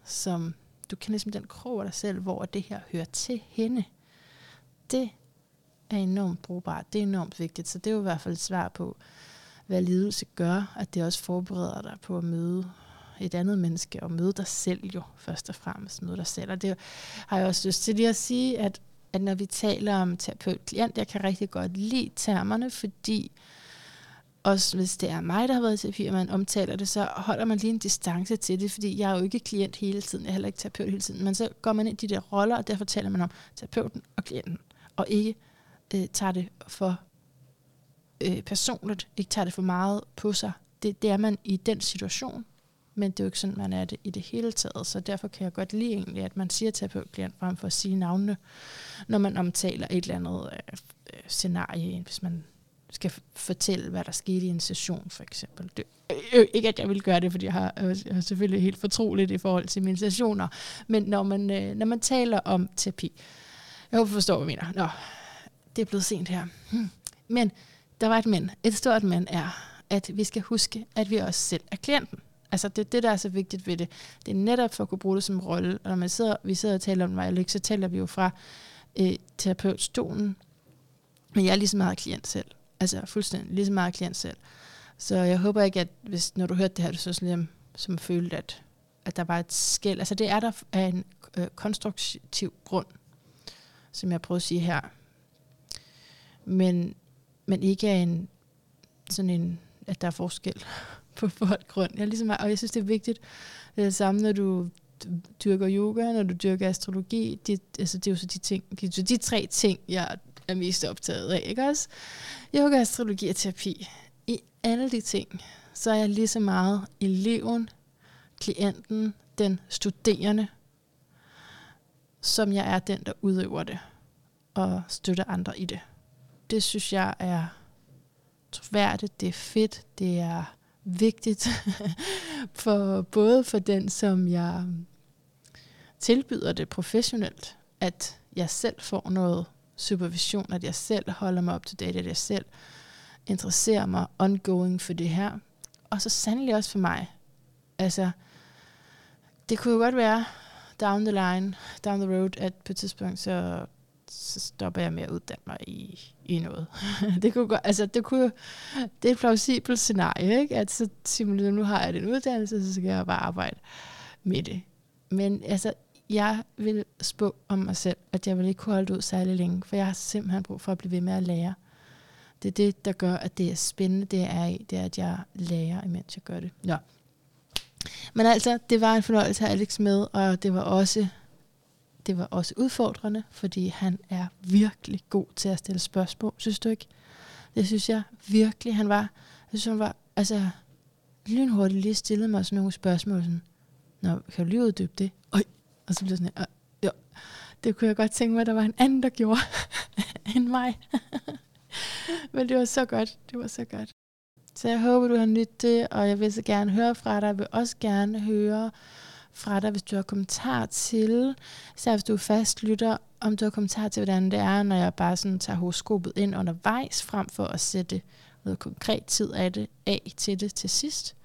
som du kender ligesom den krog af dig selv, hvor det her hører til hende. Det er enormt brugbart. Det er enormt vigtigt. Så det er jo i hvert fald et svar på, hvad lidelse gør, at det også forbereder dig på at møde et andet menneske, og møde dig selv jo, først og fremmest møde dig selv. Og det har jeg også lyst til lige at sige, at, at når vi taler om terapeut-klient, jeg kan rigtig godt lide termerne, fordi også hvis det er mig, der har været i terapi, og man omtaler det, så holder man lige en distance til det, fordi jeg er jo ikke klient hele tiden, jeg er heller ikke terapeut hele tiden, men så går man ind i de der roller, og derfor taler man om terapeuten og klienten, og ikke øh, tager det for øh, personligt, ikke tager det for meget på sig. Det, det er man i den situation, men det er jo ikke sådan, man er det i det hele taget. Så derfor kan jeg godt lide egentlig, at man siger terapeut-klient frem for at sige navnene, når man omtaler et eller andet øh, øh scenarie, hvis man skal fortælle, hvad der skete i en session, for eksempel. Det, øh, ikke at jeg vil gøre det, fordi jeg har, øh, jeg har selvfølgelig helt fortroligt i forhold til mine sessioner, men når man, øh, når man taler om terapi, jeg håber, du forstår, hvad jeg mener. Nå, det er blevet sent her. Hmm. Men der var et men. Et stort men er, at vi skal huske, at vi også selv er klienten. Altså det er det, der er så vigtigt ved det. Det er netop for at kunne bruge det som rolle. Og når man sidder, vi sidder og taler om mig, så taler vi jo fra øh, terapeutstolen. Men jeg er lige så meget klient selv. Altså fuldstændig lige så meget klient selv. Så jeg håber ikke, at hvis, når du hørte det her, du så sådan som følte, at, at der var et skæld. Altså det er der af en øh, konstruktiv grund, som jeg prøver at sige her. Men, men ikke af en sådan en, at der er forskel på folk grund. Jeg ligesom, og jeg synes, det er vigtigt. Det er det samme, når du dyrker yoga, når du dyrker astrologi. Det, altså, det er jo så de, ting, de, de tre ting, jeg er mest optaget af. Ikke også? Yoga, astrologi og terapi. I alle de ting, så er jeg lige så meget eleven, klienten, den studerende, som jeg er den, der udøver det og støtter andre i det. Det synes jeg er troværdigt, det er fedt, det er vigtigt for både for den, som jeg tilbyder det professionelt, at jeg selv får noget supervision, at jeg selv holder mig op til date, at jeg selv interesserer mig ongoing for det her. Og så sandelig også for mig. Altså, det kunne jo godt være down the line, down the road, at på et tidspunkt, så så stopper jeg med at uddanne mig i, i noget. det kunne godt, altså det kunne det er et plausibelt scenarie, ikke? At så simpelthen, nu har jeg den uddannelse, så skal jeg bare arbejde med det. Men altså, jeg vil spå om mig selv, at jeg vil ikke kunne holde ud særlig længe, for jeg har simpelthen brug for at blive ved med at lære. Det er det, der gør, at det er spændende, det er i, det er, at jeg lærer, imens jeg gør det. Ja. Men altså, det var en fornøjelse at have Alex med, og det var også det var også udfordrende, fordi han er virkelig god til at stille spørgsmål, synes du ikke? Det synes jeg virkelig, han var. Jeg synes, han var, altså, lynhurtigt lige stillede mig sådan nogle spørgsmål, sådan, Nå, kan du lige uddybe det? Øj. Og så blev sådan, jo, ja, det kunne jeg godt tænke mig, at der var en anden, der gjorde, end mig. Men det var så godt, det var så godt. Så jeg håber, du har nyttet det, og jeg vil så gerne høre fra dig. Jeg vil også gerne høre, fra dig, hvis du har kommentar til, især hvis du er fast lytter, om du har kommentar til, hvordan det er, når jeg bare sådan tager horoskopet ind undervejs, frem for at sætte noget konkret tid af det af til det til sidst,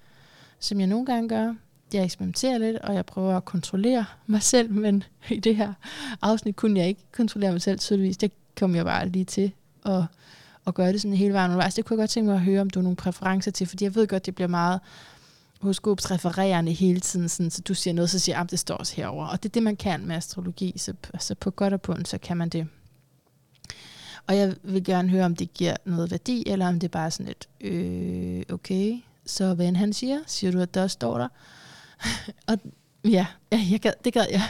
som jeg nogle gange gør. Jeg eksperimenterer lidt, og jeg prøver at kontrollere mig selv, men i det her afsnit kunne jeg ikke kontrollere mig selv tydeligvis. Det kom jeg bare lige til at, at gøre det sådan hele vejen undervejs. Det kunne jeg godt tænke mig at høre, om du har nogle præferencer til, fordi jeg ved godt, det bliver meget horoskops refererende hele tiden, sådan, så du siger noget, så siger jeg, at det står også herover. Og det er det, man kan med astrologi, så altså på godt og på ondt, så kan man det. Og jeg vil gerne høre, om det giver noget værdi, eller om det bare er sådan et, øh, okay, så hvad han siger, siger du, at der står der. og ja, ja jeg gad, det gad jeg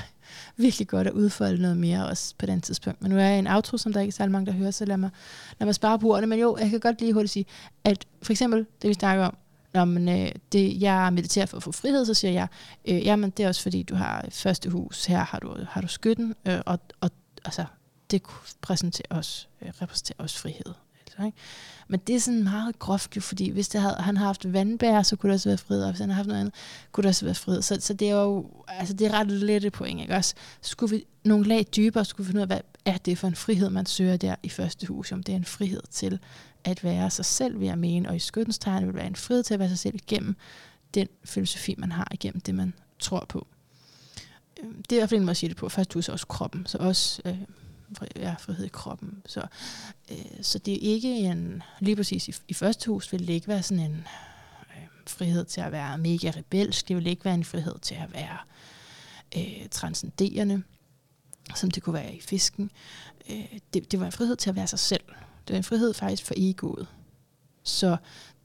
virkelig godt at udfolde noget mere også på den tidspunkt. Men nu er jeg en outro, som der ikke er særlig mange, der hører, så lad mig, lad mig spare på ordene. Men jo, jeg kan godt lige hurtigt sige, at for eksempel det, vi snakker om, når man, øh, det, jeg mediterer for at få frihed, så siger jeg, øh, jamen det er også fordi, du har første hus, her har du, har du skytten, øh, og, og altså, det præsenterer også, øh, repræsenterer også frihed. Altså, ikke? Men det er sådan meget groft jo, fordi hvis det havde, han har haft vandbær, så kunne det også være frihed, og hvis han har haft noget andet, kunne det også være frihed. Så, så det er jo altså det er ret lette point, ikke også? Skulle vi nogle lag dybere, skulle vi finde ud af, hvad er det for en frihed, man søger der i første hus, om det er en frihed til at være sig selv, vil jeg mene, og i skyttens tegn vil være en frihed til at være sig selv igennem den filosofi, man har igennem det, man tror på. Øhm, det er i hvert fald en måde at sige det på. Først hus er også kroppen, så også øh, ja, frihed i kroppen. Så, øh, så det er ikke en, lige præcis i, i første hus vil det ikke være sådan en øh, frihed til at være mega rebelsk, det vil ikke være en frihed til at være øh, transcenderende, som det kunne være i fisken. Øh, det, det var en frihed til at være sig selv. Det var en frihed faktisk for egoet. Så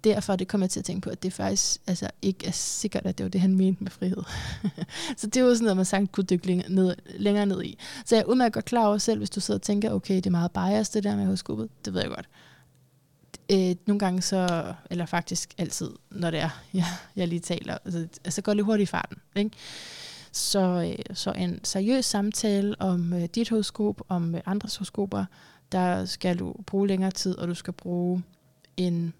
derfor det kommer jeg til at tænke på, at det faktisk altså, ikke er sikkert, at det var det, han mente med frihed. så det er jo sådan noget, man sagt kunne dykke længere ned, længere ned i. Så jeg er udmærket godt klar over selv, hvis du sidder og tænker, okay, det er meget bias, det der med horoskopet. Det ved jeg godt. Øh, nogle gange så, eller faktisk altid, når det er, jeg, jeg lige taler, altså, altså går lidt hurtigt i farten. Ikke? Så, øh, så en seriøs samtale om øh, dit horoskop, om øh, andres horoskoper, der skal du bruge længere tid, og du skal bruge en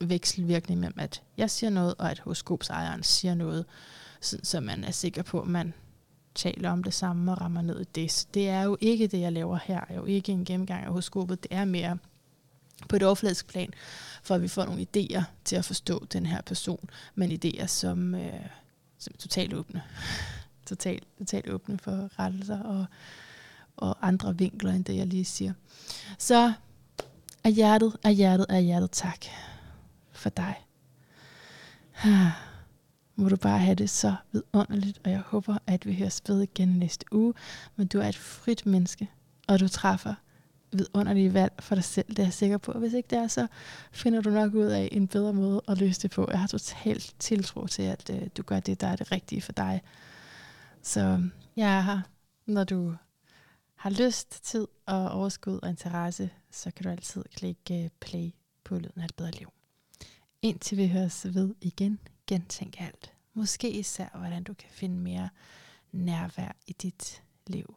vekselvirkning mellem, at jeg siger noget, og at horoskopsejeren siger noget, så, så man er sikker på, at man taler om det samme og rammer ned i det. Så det er jo ikke det, jeg laver her. Det er jo ikke en gennemgang af horoskopet. Det er mere på et overfladisk plan, for at vi får nogle idéer til at forstå den her person, men idéer, som, øh, som er totalt åbne. totalt, totalt åbne for rettelser og, og andre vinkler, end det jeg lige siger. Så af hjertet, af hjertet, af hjertet tak for dig. Må du bare have det så vidunderligt, og jeg håber, at vi hører ved igen næste uge. Men du er et frit menneske, og du træffer vidunderlige valg for dig selv, det er jeg sikker på. Og hvis ikke det er, så finder du nok ud af en bedre måde at løse det på. Jeg har totalt tiltro til, at øh, du gør det, der er det rigtige for dig. Så jeg er her, når du har lyst, tid og overskud og interesse, så kan du altid klikke øh, play på Lyden af et bedre liv. Indtil vi høres ved igen, gentænk alt. Måske især, hvordan du kan finde mere nærvær i dit liv.